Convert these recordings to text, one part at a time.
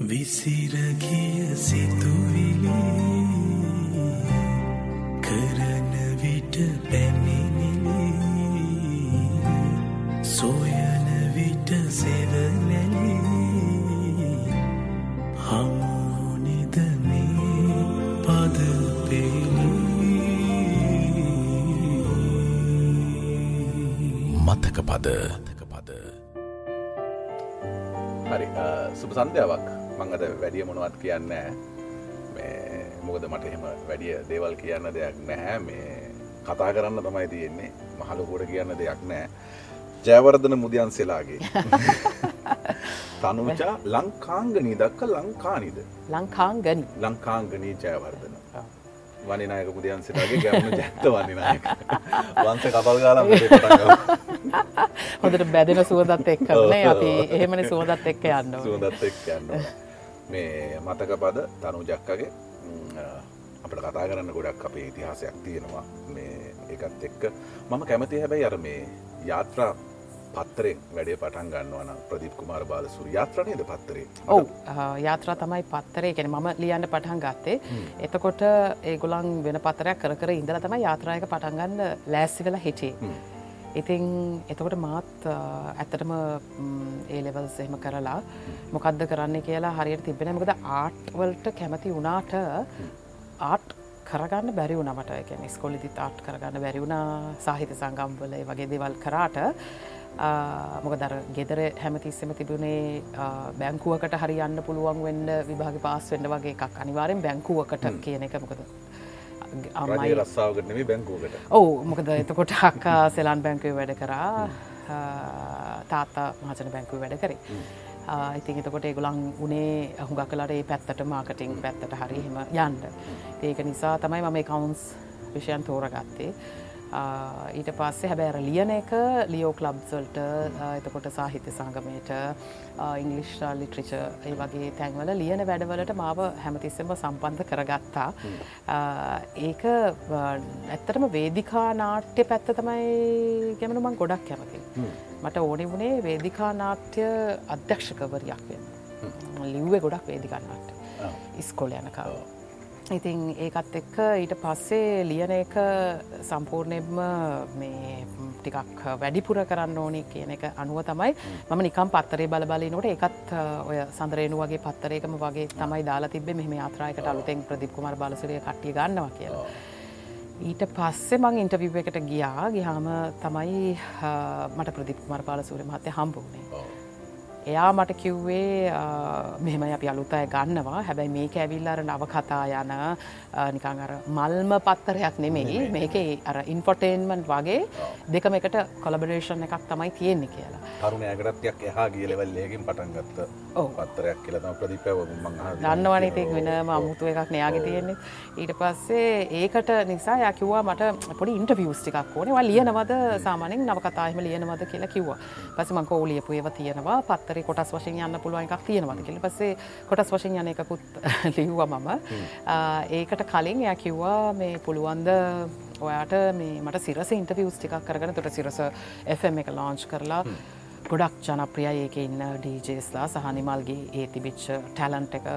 විසිරගිය සිතුවිලි කරන විට පැමිණිලි සොයන විට සෙවනැලි හමුනිද මේ පද පෙලි මතක පද? පද හරි සුප සන්ධ්‍යාවක් මංගද වැඩිය මොනවත් කියන්න මොකද මට එහෙම වැඩිය දේවල් කියන්න දෙයක් නැහැ. මේ කතා කරන්න තමයි තියෙන්නේ. මහලොකුවට කියන්න දෙයක් නෑ ජයවර්ධන මුදියන් සෙලාගේ තනුචා ලංකාංගනී දක්ක ලංකානිද? ලංකාංගනි. ලංකාංගනී ජයවර්ධන. වනිනායක මුදියන් සිලාගේ ගැවුණු ජැත්ත වනිනායක. වන්ස කපල් ගාලා හොඳට බැදෙන සුවදත් එක්කනේ අපි එහෙමන සුවදත් එක්ක යන්න සුවදත් එක් යන්න මේ මතක පද තනු ජක්කගේ අපට කතා කරන්න ගොඩක් අපේ ඉතිහාසයක් තියෙනවා. මේ එකත් එක්ක මම කැමති හැබැයි අර මේ යාත්‍රා පත්තරෙන් වැඩේ පටන් ගන්නවන ප්‍රදීප් කුමාර බාලසුර යාත්‍රණයද පත්තරේ ඔවු. යාත්‍රා තමයි පත්තරේ කෙන මම ලියන්න පටන් ගත්තේ. එතකොට ඒගොලන් වෙන පතරයක් කර කර ඉඳල තමයි යාත්‍රායක පටන්ගන්න ලෑස්සි වෙලා හිටියේ ඉතිං එතකොට මාත් ඇත්තටම ඒලෙවල් සෙහම කරලා මොකක්ද කරන්න කියලා හරියට තිබෙන මොකද ආට්වල්ට කැමති වුණාට ආට් කරගන්න බැරි වුණමට එක ස්කොලිදි තාට් කරගන්න බැරිවුණ සාහිත සංගම්වල වගේ දෙවල් කරාට මොක දර ගෙදර හැමතිස්සෙම තිබුණේ බැංකුවකට හරි යන්න පුළුවන් වෙන්න විභාග පාස් වෙන්න වගේ එකක්. අනිවාරෙන් බැංකුවකට කියන එක මොකද අමයි රස්සාාවකට නෙේ බැංකුවකට ඔවු මොකද එතකොට හක්කා සෙලාන් බැංකුව වැඩ කරා තාත්තා මහචන බැංකුව වැඩ කරේ. ඉතින් එතකොට ඒගොලන් උනේ හුඟ කලට ඒ පැත්තට මාකටිං පැත්තට හරි හෙම යන්ඩ. ඒක නිසා තමයි මම කවුන්ස් විෂයන් තෝරගත්තේ. ඊට පස්සේ හැබැර ලියන එක ලියෝ කලබ්සල්ට එතකොට සාහිත්‍ය සංගමයට ඉංගලිෂ් ලිට්‍රිච ඒ වගේ තැන්වල ලියන වැඩවලට මාව හැමතිස්සෙම සම්බන්ධ කරගත්තා. ඒක ඇත්තටම වේදිකා නාට්‍ය පැත්ත තමයි ගැමනු මං ගොඩක් කැමති මට ඕනෙ වුණේ වේදිකා නාට්‍ය අධ්‍යක්ෂකවරයක් වෙන ලිව්වේ ගොඩක් වේදිකා නාට්‍ය. ඉස්කොල යනකාව ඉතින් ඒකත් එක්ක ඊට පස්සේ ලියන එක සම්පූර්ණයෙන්ම මේ ටිකක් වැඩිපුර කරන්න ඕනි කියන එක අනුව තමයි මම නිකම් පත්තරේ බලබලි නොට එකත් uh, ඔය සඳරේනු වගේ පත්තරේකම වගේ තමයි දාලා තිබේ මෙහම ආත්‍රායකට අලුතෙන් ප්‍රදිප්කුමර බලසරය කට්ටිය ගන්නවා කියලා. ඊට පස්සේ මං ඉන්ටවිව් එකට ගියා ගිහාම තමයි uh, මට ප්‍රදිප්කුමර පාලසූර මහත්තය හම්බුනේ. එයා මට කිව්වේ මෙහෙම අපි අලුතය ගන්නවා. හැබැයි මේක ඇවිල්ලර නව කතා යන නිකං අර මල්ම පත්තරයක් නෙමෙයි. මේක අර ඉන්ෆොටේන්මන්් වගේ දෙකම එකට කොලබරේෂන් එකක් තමයි තියෙන්නේ කියලා. තරුණ ඇගරත්යක් එහා ගියලවල්ලයකින් පටන්ගත්ත පත්තරයක් කියලම ප්‍රදිපව දන්නවන ඉතික් වෙනම අමුතු එකක් නයාගේ තියෙන්නේ. ඊට පස්සේ ඒකට නිසා ය කිව්වා මට පොඩි ඉන්ටවියස් ටිකක් ඕනේ. ලියනවද? සාමානෙන් නවකතාහම ලියනවද? කියලා කිව්වා. පස මංකෝ ලියපු ඒව තියෙනවා. පත් පත්තරේ කොටස් වශයෙන් යන්න පුළුවන් එකක් තියෙනවද කියලා. පස්සේ කොටස් වශයෙන් යන එකකුත් ලිව්වා මම. ඒකට කලින් එයා කිව්වා මේ පුළුවන්ද ඔයාට මේ මට සිරස ඉන්ටර්වියුස් ටිකක් කරගෙන තොට සිරස FM එක ලෝන්ච් කරලා ගොඩක් ජනප්‍රිය ඒක ඉන්න ඩීජේස්ලා සහනිමල්ගේ ඒ තිබිච්ච ටැලන්ට එක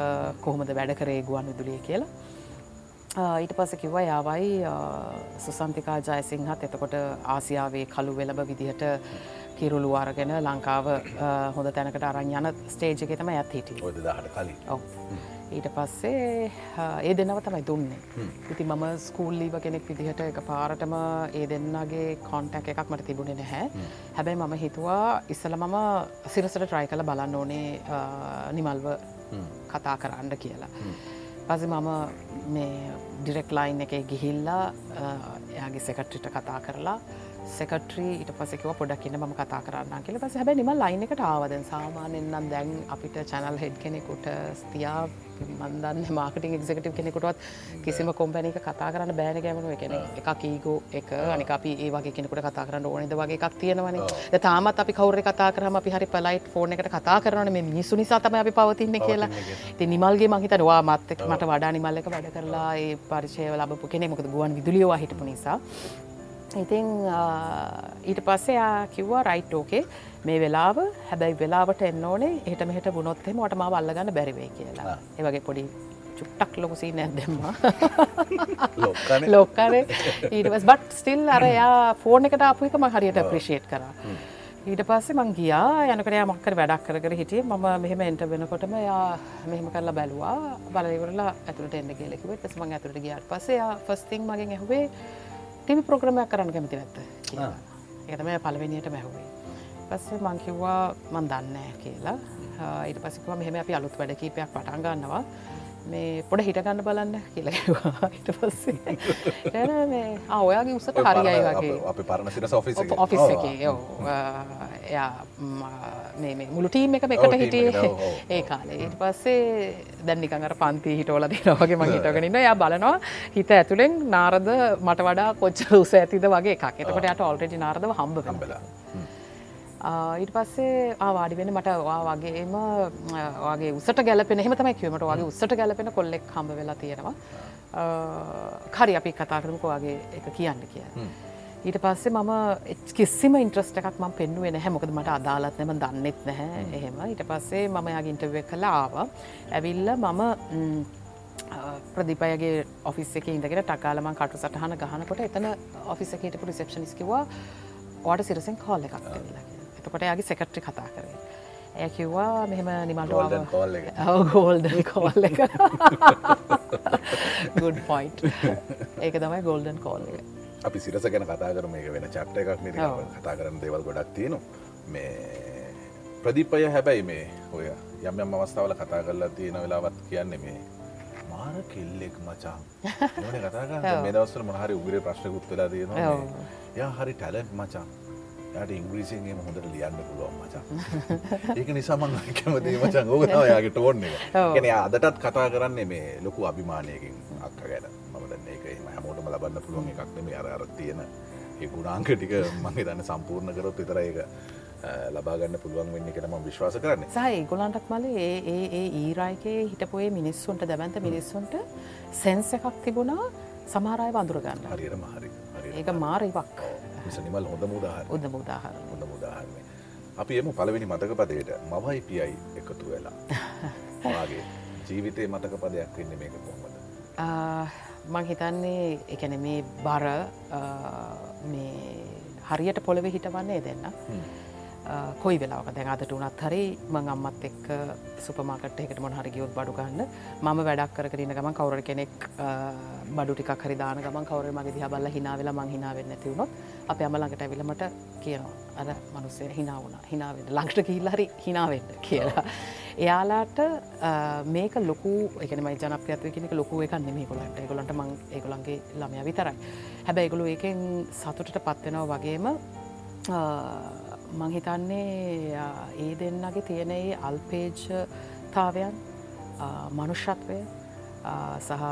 කොහොමද වැඩ කරේ ගුවන් විදුලිය කියලා. ඊට පස කිව්ව යාවයි සුසන්තිකා ජයසිංහත් එතකොට ආසියාවේ කළු වෙලබ විදිහට කිරුළු අරගෙන ලංකාව හොඳ තැනකට අරන් යන ස්ටේජ් එක තම ඇත් හිටිය. කලින්. ඊට පස්සේ ඒ දෙන්නව තමයි දුන්නේ. ඉති මම ස්කූල්ලීව කෙනෙක් විදිහට එක පාරටම ඒ දෙන්නගේ කොන්ටැක් එකක් මට තිබුණේ නැහැ. හැබැයි මම හිතුවා ඉස්සල මම සිරසට ට්‍රයි කළ බලන්න ඕනේ නිමල්ව කතා කරන්න කියලා. පස මම මේ ඩිරෙක් ලයින් එක ගිහිල්ලා එයාගේ සෙකට්‍රිට කතා කරලා සෙකට්‍රී ඊට පසෙකව පොඩක්කින්න ම කතා කරන්න කියල. පස හැබැ නිම ලයින් එකට ආවදන් සාමානෙන්න්නම් දැන් අපිට චැනල් හෙඩ් කෙනෙකුට ස්තියා මන්දන්න මාකටින් එක්ෙකටව කෙනෙකුටත් කිසිම කොම්පැනික කතා කරන්න බෑන ගැමනු එකන එක කීගෝ එක අනික අපි ඒවගේ කෙනෙකුට කතා කරන්න ඕනෙද වගේ එකක් තියෙනවන. තාමත් අපි කවර කතා කරම අපි හරි පලයිට් ෆෝන එකට කතා කරන මේ මිනිසු නිසාතම අපි පවතින්න කියලා. ති නිමල්ගේ මහිතනවා මත්තක මට වඩා නිමල්ලක වැඩ කරලා ඒ පරිචය ලබපු කෙනෙ මොකද ගුවන් විදුලියවා හිටපු නිසා ඉතිං ඊට පස්සේ යා කිව්වා රයිට් ඕකේ මේ වෙලාව හැබැයි වෙලාවට එන්න ඕනේ. එහට මෙහට බුණොත්හෙම ට ම වල්ලගන්න බැරිවේ කියලා. ඒවගේ පොඩි චුට්ටක් ලොකුසී නැදෙම්ම ලොක්කරේ ඊටවස් බට් ස්ටිල් අරයා ෆෝර්න එකට අපපුකම හරියට ප්‍රිෂේට් කර. ඊට පස්සේ මං ගියා. යනකට මක්කර වැඩක් කර හිටිය. ම මෙහෙම එන්ට වෙනකොටම යා මෙහෙම කරලා බැලවා. බලවරලා ඇතුට එන්න ගෙලෙකිව පස් මං ඇතුට ගියාට පසේ ෆස්තිං මගෙන් ඇහුවේ ටිවි ප්‍රෝග්‍රමයක් කරන්න කැමති නැත්ත ඒතම පලවෙනියට මැහුවේ පස්සේ මංකිව්වා මන් දන්නෑ කියලා. ඊට පසිකවා මෙහෙම අපි අලුත් වැඩ කීපයක් පටන් ගන්නවා මේ පොඩ හිටගන්න බලන්න කියලවා හිට පස්සේ ඔයාගේ උසට හරියි වගේ. අප පරණ සිට ඔෆිස් එක. එයා මේ මුළු ටීම් එක එකට හිටියේ. ඒ කාලේ. ඊට පස්සේ දැන්නිකඟර පන්ති හිටෝල දෙනවගේ මං හිටගෙනන්න යා බලනවා හිත ඇතුළෙන් නාරද මට වඩා කොච්ච උස ඇතිද වගේ එකක්. එතකට යට ඔල්ටඩි නාරද හම්බ කම්බලා ඊට පස්සේ ආවාඩි වෙන මට වගේම වගේ උසට ගැලපෙන එහෙම තමයි කිවීමට වගේ උසට ගැලපෙන කොල්ලෙක් හම්බ වෙලා තියෙනවා. කරි අපි කතා කරමුකෝ වගේ එක කියන්න කිය. ඊට පස්සේ මම කිසිම ඉන්ට්‍රස්ට එකක් ම පෙන්නුවෙන හැමොකද මට අදාලත් නැම දන්නෙත් නැහැ. එහෙම. ඊට පස්සේ මම යාගින්ටව කලා ආව. ඇවිල්ල මම ප්‍රදිපයගේ ඔෆිස් එක ඉඳගෙන ටකාලම කටු සටහන ගහනකොට එතන ඔෆිස එකටපු රිසප්ෂනිස්කිවා වාට සිරසෙන් කෝල්ල එකක් කරලා එතකොට යාගේ සෙකට්‍රි කතා කරේ. ඇය කිව්වා මෙහෙම නිමට ගෝල්ඩන් කෝල් එක. ගුඩ් පොයින්් ඒක තමයි ගෝල්ඩන් කෝල් එක. අපි සිරස ගැන කතා කරම. එක වෙන චට්ට එකක් නි කතා කරන දේවල් ගොඩක් තියෙන මේ ප්‍රදිපය හැබැයි මේ ඔය යම් යම් අවස්ථාවල කතා කරලා තියෙන වෙලාවත් කියන්නේ මේ මාර කෙල්ලෙක් මචා. කතා මේ දවස්සර මහරි උගරේ ප්‍රශ්නකුත් වෙලා තියෙනවා. යා හරි ටැලන්් මචා යට ඉංග්‍රීසින්ගේම හොඳට ලියන්න පුළුවන් මචා. ඒක නිසාමන් කැමති මචන් ඕකතාව යාගේ ටෝන් එක. ගැන අදටත් කතා කරන්නේ මේ ලොකු අභිමානයකින් අක්ක ගැන. මම දන්න එක හැමෝටම ලබන්න පුළුවන් එකක් මේ අර අර තියෙන ඒ ගුණාංක ටික මගේ දන්න සම්පූර්ණ කරොත් විතර ඒක ලබාගන්න පුළුවන් වෙන්න කෙන ම විශ්වාස කරන්න. සහයි ගොලන්ටක් මල ඒ ඒ ඒ ඊරායකේ හිටපුේ මිනිස්සුන්ට දැවන්ත මිනිස්සුන්ට සැන්ස එකක් තිබුණා. සමහරය වඳුරගන්න හරිරම හරි. ඒක මාරයිවක් නිමල් හොඳ මුදාහ උද මුදාහර හොඳ මුදාහරම අපි එම පළවෙනි මතක පදයට මවයි පියයි එකතු වෙලා. වාගේ ජීවිතය මතක පදයක් වෙන්න මේක කොහොමද? මං හිතන්නේ එකැන මේ බර මේ හරියට පොළවෙ හිටවන්නේ දෙන්න කොයි වෙලාක දැන් අදට උනත් හරි මං අම්මත් එක් සුපමාකට එකට මොන හරි ගියොත් බඩු ගන්න මම වැඩක් කරන ගමන් කවර කෙනෙක් බඩු ටිකක් හරි දාන ගමන් කවර මගේ දිහා බල්ලා hina වෙලා මං hina වෙන්නේ නැති වුණොත් අපේ අම්ම ළඟට ඇවිල්ලා මට කියනවා අර මිනිස්සේ hina වුණා hina වෙන්න ළඟට ගිහිල්ලා හරි hina වෙන්න කියලා. එයාලාට මේක ලොකු එකන මයි ජනප්‍රියත්ව කෙනෙක ලොකු එකක් නෙමේ ගොලන්ට ඒගොලන්ට මං ඒගොලන්ගේ ළමය විතරයි. හැබැයි ඒගොලු ඒකෙන් සතුටට පත්වෙනවා වගේම මංහිතන්නේ ඒ දෙන්නගේ තියෙනේ අල්පේජ්තාවයන් මනුෂ්‍යත්වය සහ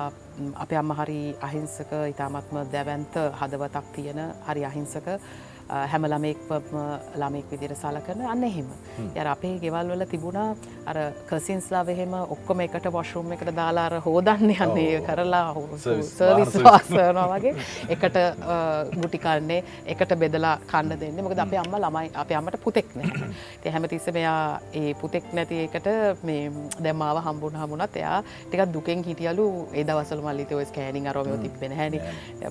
අප අම්ම හරි අහිංසක ඉතාමත්ම දැවන්ත හදවතක් තියෙන හරි අහිංසක හැම ළමෙක්ම ළමෙක් විදිර සලකන අන්න එහෙම. ය අපේ ගෙවල් වල තිබුණා අර කසින්ස්ලා එහෙම ඔක්කොම එකට වශරුම් එකට දාලාර හෝදන්න යන්නේ කරලා සර්විස් වාසනවා වගේ. එකට ගුටිකන්නේ එකට බෙදලා කන්න දෙන්න. මොකද අපේ අම්ම ළමයි අපේ අම්මට පුතෙක් නෑ. ති හැමතිස්ස මෙයා ඒ පුතෙක් නැති එකට මේ දැමාව හම්බුණ හමුණත් එයා ටිකක් දුකෙන් හිටියලු ඒ දවසල මල්ලිත ඔය ස්කෑනිින් අරෝම තිබෙන හැන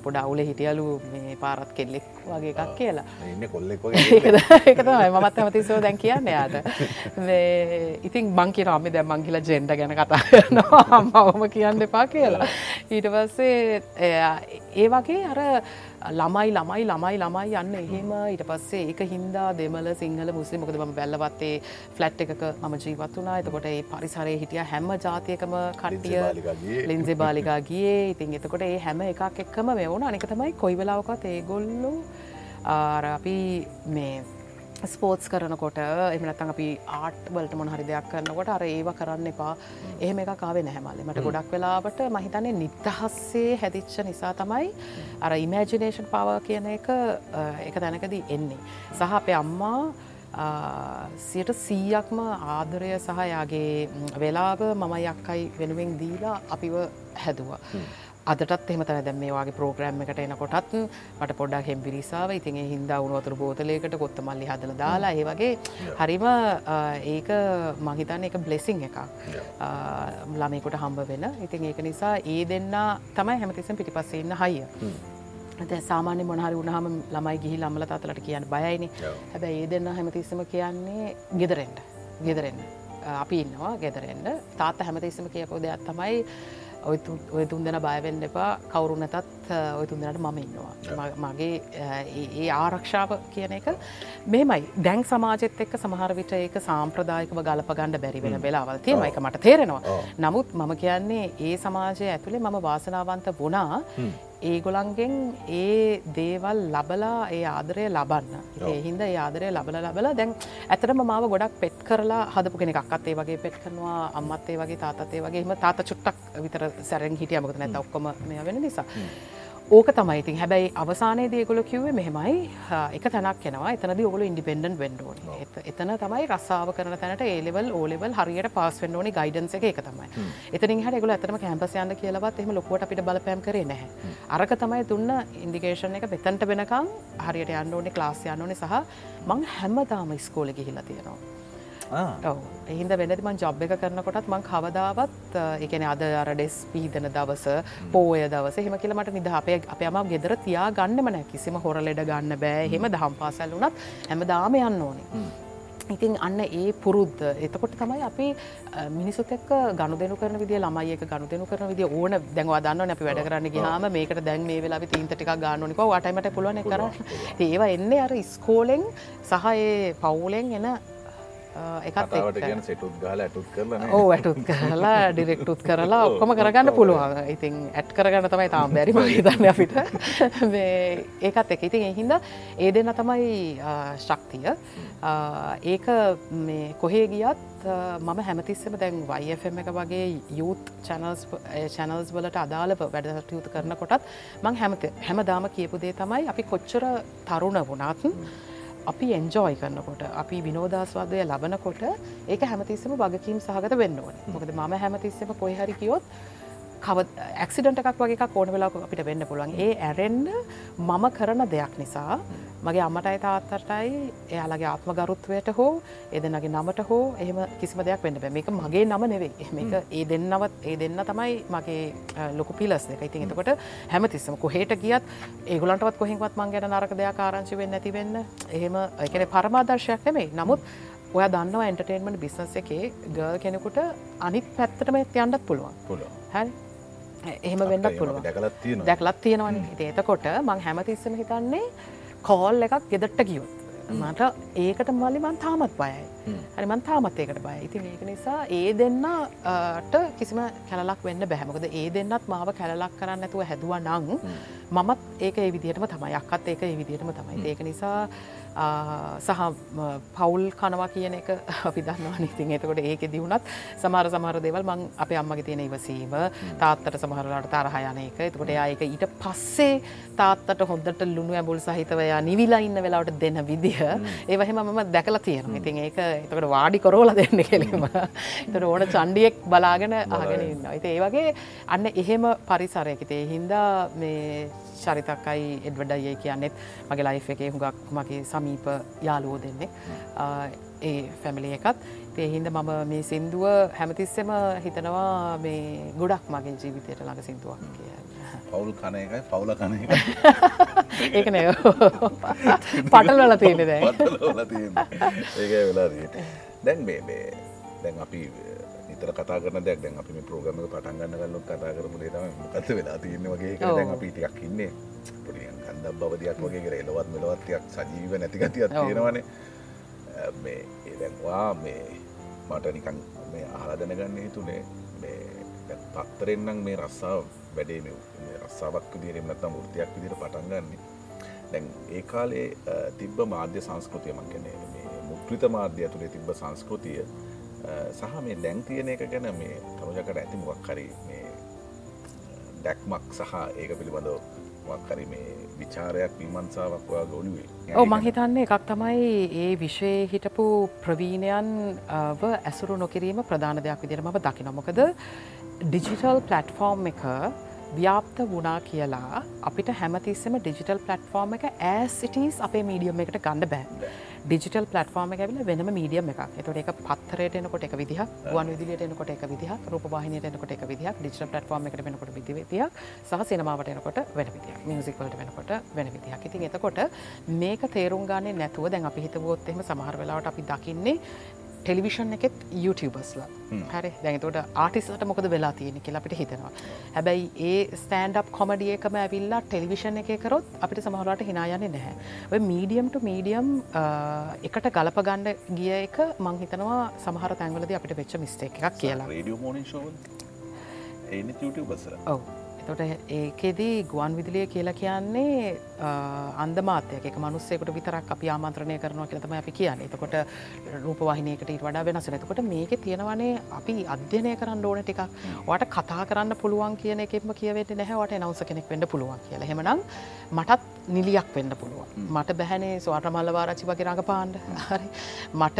පොඩ අවුල හිටියලු මේ පාරත් කෙල්ලෙක් වගේ එකක් කියලා. ඉන්න කොල්ලෙක් ඒක තමයි මමත් හැමතිස්සෝ දැන් කියන්න යාට. ඉතින් බංකි රාමි දැ මංගිල ජෙන්ඩ ගැන කතා කරනවා. අම්මවම කියන්න එපා කියලා. ඊට පස්සේ ඒ වගේ අර ළමයි ළමයි ළමයි ළමයි යන්න එහෙම. ඊට පස්සේ ඒක හින්දා දෙමල සිංහල මුස්ලි මොකද ම බැල්ලවත්තේ ෆලට් එකක මම ජීවත් වනා එතකොට ඒ පරිසරය හිටිය හැම ජාතියකම කට්ටිය. ලින්සෙ බාලිකා ගියේ. ඉතින් එතකොට ඒ හැම එකක් එක්කම මෙවුණ. අනික තමයි කොයි වෙලාවකත් ඒගොල්ලු අපි මේ ස්පෝට්ස් කරනකොට එමනත්තන් අපි ආට් වලට මොන හරි දෙයක් කරනකොට අර ඒව කරන්න එපා. එහෙම එක කාවේ නැහැමල්ලි මට ගොඩක් වෙලාවට මහිතන්නේ නිත්තහස්සේ හැදිච්ච නිසා තමයි අර ඉමෑජිනේෂන් පව කියන එක එක තැනකදී එන්නේ. සහ අපේ අම්මා සියට සීයක්ම ආදරය සහ යාගේ වෙලාව මම යක්කයි වෙනුවෙන් දීලා අපිව හැදවා. අදටත් එහම තන දැම මේ වගේ ප්‍රෝග්‍රම් එකට එනකොටත් මට පොඩ්ඩක් හෙම්බිරිසාාව ඉතින් හින්ද උනුවතුර බෝතලයකට කොත්ත මල්ලි හදල දාලා ඒ වගේ හරිම ඒක මහිතන්න එක බ්ලෙසිං එක ළමයකොට හම්බ වෙන. ඉතින් ඒක නිසා ඒ දෙන්න තමයි හැමතිසම් පිටිපස්සේ ඉන්න හයිය. ඇ සාමාන්‍ය මොනහරි උනහම ළමයි ගිහි ළම්ල අතලට කියන්න බයයිනි. හැබැයි ඒ දෙන්න හැමතිස්සම කියන්නේ ගෙදරෙන්ට. ගෙදරෙන්න්න අපි ඉන්නවා ගෙදරෙන්ට. තාත්ත හැමතිස්සම කියපෝ දෙයක් තමයි ඔය තුන් දෙන බයවෙන්න එපා. කවුරු නැතත් ඔය තුන් දෙනට මම ඉන්නවා. මගේ ඒ ආරක්ෂාව කියන එක මෙමයි දැන් සමාජෙත් එක්ක සමහරවිට ඒක සාම්ප්‍රදායකව ගලප ගණඩ බැරි වෙන වෙලාවල් තියෙන එක මට තේරෙනවා. නමුත් මම කියන්නේ ඒ සමාජය ඇතුළේ මම වාසනාවන්ත වනා ඒගොලන්ගෙන් ඒ දේවල් ලබලා ඒ ආදරය ලබන්න. ඒහින්ද ඒ ආදරය ලබල ලබල දැන් ඇතරම මාව ගොඩක් පෙට් කරලා හදපු කෙනෙක් අත්තේ වගේ පෙට් කරනවා අම්මත්තේ වගේ තාතේ වගේම තාත චුට්ටක් විතර සැරෙන් හිටිය. මකත නැත ඔක්කොම මෙය වෙන නිසා ඕක තමයි. ඉතින් හැබැයි අවසානයේදී ගොල කිව්වේ මෙහෙමයි. එක තැනක් කෙනවා එතනද ඔගොල ඉන්ඩිපෙන්ඩන් වෙන්ඩෝන එතන තමයි රස්සාාව කරන තැනට ඒලෙවල් ඕලෙවල් හරියට පාස් වෙන්නෝනි ගයිඩන්ස එක. තමයි. එතන හට ගොල ඇතම කැම්පසයන්න කියලවත් එම ලොකොට අපිට බලපෑම් කරේ නැහැ. අරක තමයි දුන්න ඉන්දිකේෂන් එක පෙතන්ට වෙනකම් හරියට යන්න ඕනේ ක්ලාස් යන්න ඕනේ සහ මං හැමදාම ස්කෝල ගිහිලා තියෙනවා එහින්ද වෙනතිමන් ජොබ් එක කරනකොටත් මං කවදාවත් එකන අද අරඩෙස් පීදන දවස පෝය දවස හෙම කියලමට නිද අපේ අප අම ගෙදර තියා ගන්නම නෑ කිසිම හොරලෙඩ ගන්න බෑ. හෙම. දහම් පාසැල් වනත් හැම දාම යන්න ඕනේ. ඉතින් අන්න ඒ පුරුද්ධ එතකොට තමයි අපි මිනිසුත් එක්ක ගණු දෙනු කරන විදිිය ළමයි එක ගණු දෙනු කරන විදිිය ඕන. දැන්වා දන්න අපි වැඩ කරන්න ගහම මේකට දැන් මේ වෙලා තීන්තටික ගන්නනික වටමට පුළුවන් කර ඒවා එන්න අර ස්කෝලෙන් සහ ඒ පවුලෙන් එන ඕ ඇටුත් කරලා ඩිරෙක්ටුත් කරලා ඔක්කොම කරගන්න පුළුවන්. ඉතින් ඇට් කරගන්න තමයි තාම් බැරිම හිතන්න අපිට. ඒකත් එක ඉතින් එහින්ද ඒ දෙන්න තමයි ශක්තිය. ඒක කොහේ ගියත් මම හැමතිස්සම දැන් වයිFM එක වගේ යුත් චැනල්ස් වලට අදාළව වැඩසටයුතු කරනකොටත් මං හැමත හැමදාම කියපු දේ තමයි අපි කොච්චර තරුණ වුණත් අපි එන්ජෝයි කරන්නකොට අපි විනෝදස්වාදය ලබනකොට ඒක හැමතිස්සම වගකීම් සහගත වෙන්න ඕන. මොකද ම හැමතිස්සම කොයිහරි කියොත් කව ඇක්සිඩට එකක් වගේ ඕන වෙලා අපිට වෙන්න පුළුවන්. ඒ ඇරෙන්න්න මම කරන දෙයක් නිසා මගේ අම්මටයි තාත්තටයි එයාලගේ ආත්ම ගරුත්වයට හෝ එදනගේ නමට හෝ එහෙම කිසිම දෙයක් වෙන්න බෑ. මේක මගේ නම නෙවෙයි. මේක ඒ දෙන්නවත් ඒ දෙන්න තමයි මගේ ලොකු පිලස් දෙක ඉතින් එතකොට හැමතිස්සම කොහේට ගියත් ඒගුලන්ටවත් කොහෙවත් මං ගැන නරක දෙයක් ආරංචි වෙන්න ඇති වෙන්න. එහෙම එකන පරමාදර්ශයක් නෙමෙයි. නමුත් ඔය දන්නවා එන්ටර්ටේන්මට බිස්නස් එකේ ගල් කෙනෙකුට අනිත් පැත්තටම යන්නත් පුළුවන්. පුළුව හැරි? එහෙම වෙන්නත් පුළුව දැකලත් තියෙනවන. ඒතකොට මං හැමතිස්සම හිතන්නේ කෝල් එකක් ගෙදට්ට කිවොත් මට ඒකට මල්ලි මන් තාමත් බයයි. හරි මන් තාමත් ඒකට බය ඉතින් ඒක නිසා ඒ දෙන්නට කිසිම කැලක් වෙන්න බැහමකද ඒ දෙන්නත් මාව කැලක් කරන්න ඇතුව හැදුව නං මමත් ඒක ඒ විදිහටම තමයි අක්කත් ඒක ඒ විදිහටම තමයි. ඒක නිසා සහ පවුල් කනවා කියන එක අපි දන්නවා ඉතින් එතකොට ඒක දියුණත් සමහර සමහර දෙවල් මං අප අම්මගේ තියෙන ඉවසීම තාත්තට සමහරලාට තරහයන එක. එතකොට ඒක ඊට පස්සේ තාත්තට හොඳට ලුණු ඇබුල් සහිතවයා නිවිලා ඉන්න වෙලාවට දෙන්න විදිහ ඒවහෙම මම දැකලා තියෙන ඉතින් ඒක එතකට වාඩි කොරෝල දෙන්න කෙලීම. එතට ඕන චන්ඩියෙක් බලාගෙන ආගෙන ඉන්න ඒ වගේ අන්න එහෙම පරිසරයකිතේ හින්දා මේ චරිතක්කයි එඩ්වඩයිය කියන්නෙත්. මගේ ලයිෆ් එකේ හුඟක් මගේ සමීප යාලුවෝ දෙන්නේ ඒ ෆැමිලි එකත්. තේහින්ද මම මේ සින්දුව හැමතිස්සෙම හිතනවා මේ ගොඩක් මගේ ජීවිතයට ළඟ සිින්දුවක් කිය පවුල් කන එකයි පවුල කන එක ඒක නය පටල් වල තියෙන දැ ඒක වෙලා දැන් මේ දැන් අපි නිතර කතා කරන දෙයක්. දැන් අපි මේ ප්‍රෝග්‍රෑම් එක පටන් ගන්න ගන්නොත් කතා කරමු දේ තමයි මොකද්ද වෙලා තියෙන්නේ වගේ එක දැන් අපි ටිකක් ඉන්නේ. පොඩි ගන්ධබ් බවදියක් වගේ කියලා එලවත් මෙලවත් ටිකක් සජීව නැති ගතියක් තියෙනවනේ. මේ ඒ දැන් වා මේ මට නිකන් මේ අහලා දැනගන්න හිතුනේ මේ දැන් පත්තරෙන් නම් මේ රස්සාව වැඩේ මේ රස්සාවක් විදිහට නැත්නම් වෘත්තියක් විදිහට පටන් ගන්න. දැන් ඒ කාලේ තිබ්බ මාධ්‍ය සංස්කෘතිය මං කියන්නේ මේ මුද්‍රිත මාධ්‍ය ඇතුලේ තිබ්බ සංස්කෘතිය සහ මේ දැන් තියෙන එක ගැන මේ තමුජකට ඇති මොක් හරි මේ දැක්මක් සහ ඒක පිළිබඳව මක්හරි මේ විචාරයක් විමන්සාවක් ඔයා ගොලුවේ ඕ මහිතන්නේ එකක් තමයි ඒ විශ්වය හිටපු ප්‍රවීණයන් ඇසුරු නොකිරීම ප්‍රධාන දෙයක් විදිර ම දකි නොමකද ඩිජිටල් පලට්ෆෝර්ම් එක ව්‍යාප්ත වුණා කියලා අපිට හැමතිස්සම ඩිජිටල් පලට්ෆෝර්ම එක ඇසිටස් අපේ මීඩියම් එකට ගණඩ බෑ ඩිජිටල් පලටෆෝර්ම ඇවිල වෙනම මීඩියම් එක එතට එක පත්තරයට එනකොට එක විදිහ වන් විදිලට එනකොට එක විදිහ රූපවාහිනයට එනකොට එක විදිහ ඩිජිටල් පලටෆෝර්ම එකට වෙනකොට විදිවිතියක් සහ සිනමාවට එනකොට වෙන විදිහ මියසිකල්ට වෙනකොට වෙන විදිහක්. ඉතින් එතකොට මේක තේරුම් ගන්නේ නැතුව දැන් අපි හිතවොත් එහෙම සමහර වෙලාවට අපි දකින්නේ ටෙලිවිෂන් එකෙත් YouTubeබස්ලා හරි. දැනතට ආටිස්ලට මොකද වෙලා තියෙන කියලා අපිට හිතෙනවා. හැබැයි ඒ ස්ටන්ඩ් කොමඩිය එකම ඇවිල්ලා ටෙලිවිෂන් එක කරොත් අපිට සමහරට හිනායන්නේ නැහැ. ඔය මීඩියම් එකට ගලප ගණ්ඩ ගිය එක මං හිතනවා සමහර තැන්වලද අපිට වෙච්ච මිස්ටේ එකක් කියලා. ඔව තොට ඒකෙදී ගුවන් විදිලිය කියලා කියන්නේ අන්දමාතයක මනුස්සෙකට විතරක් අපි ආමන්ත්‍රණය කරනවා කියලතම අපි කියන්නේ. එතකොට රූපවාහිනයකට ඉට වඩා වෙනස එතකොට මේක තියෙනවනේ අපි අධ්‍යනය කරන්න ඕන ටික වට කතා කරන්න පුළුවන් කියන එකෙම කියවෙට නැහවට නවස කෙනෙක් වෙන්න පුළුවන් කියලා. හෙමනම් මටත් නිලියක් වෙන්න පුළුවන්. මට බැහැනේ ස්වාට මල්ලවාරචි වගේ රඟ පාන්ඩ හරි. මට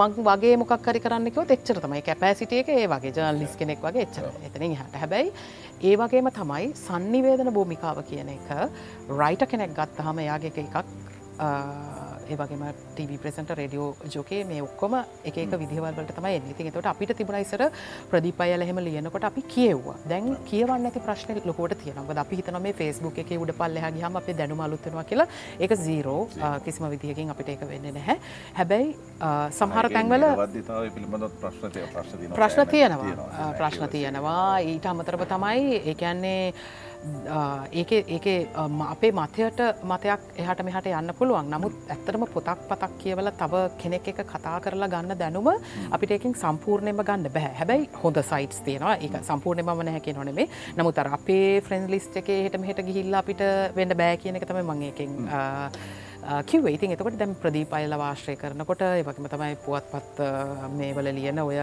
මං වගේ මොකක් කරි කරන්නකව එච්චර තමයි. කැපෑසිටියක ඒ වගේ ජර්ලිස් කෙනෙක් වගේ එච්චර එතනින් හට හැබැයි ඒ වගේම තමයි සන්නිවේදන භූමිකාව කියන එක රයිට කෙනෙක් ගත්තහම එයාගේ එකක් ඒවගේම ටව ප්‍රසට රඩියෝ ජෝකේ මේ ඔක්කොම එක විදිවල්ට තමයි ඉති තොට අපිට තිබුණයිසර ප්‍රදිපයල හෙම ලියනකොට අපි කියව්වා. දැන් කියවන්න ඇති ප්‍රශ්න ලොකොට තියෙනව. අපි හිතන මේ ෆස්බුක් එක උඩ පල්ලහ හම අප දැනුම අලුත්වෙනවා කියලා. එක සීරෝ කිසිම විදිහකින් අපිට එක වෙන්න නැහැ. හැබැයි සමහර තැන්වල ප්‍රශ්න තියෙනවා. ප්‍රශ්න තියෙනවා. ඊට අමතරව තමයි ඒකන්නේ ඒක ඒක අපේ මතයට මතයක් එහට මෙහට යන්න පුළුවන්. නමුත් ඇත්තරම පොතක් පතක් කියවල තව කෙනෙක් එක කතා කරලා ගන්න දැනුම අපිට එකින් සම්පූර්ණයම ගන්න බැහැ හැබැයි හොඳ සයිටස් තියෙනවා. ඒ සම්පූර්ණයම නැහැකි නොනෙමේ නමුත් අපේ ෆ්‍රෙන්ඩ් ලිස්ට එක හට මෙහට ගිහිල්ලා අපිට වෙන්න බෑ කියන එක තම මංඒකින් කිව්ව. ඉතින් එතකොට දැම් ප්‍රදීපයිල වාශ්‍රය කරනකොට ඒවගේම තමයි පුවත් පත් මේවල ලියන ඔය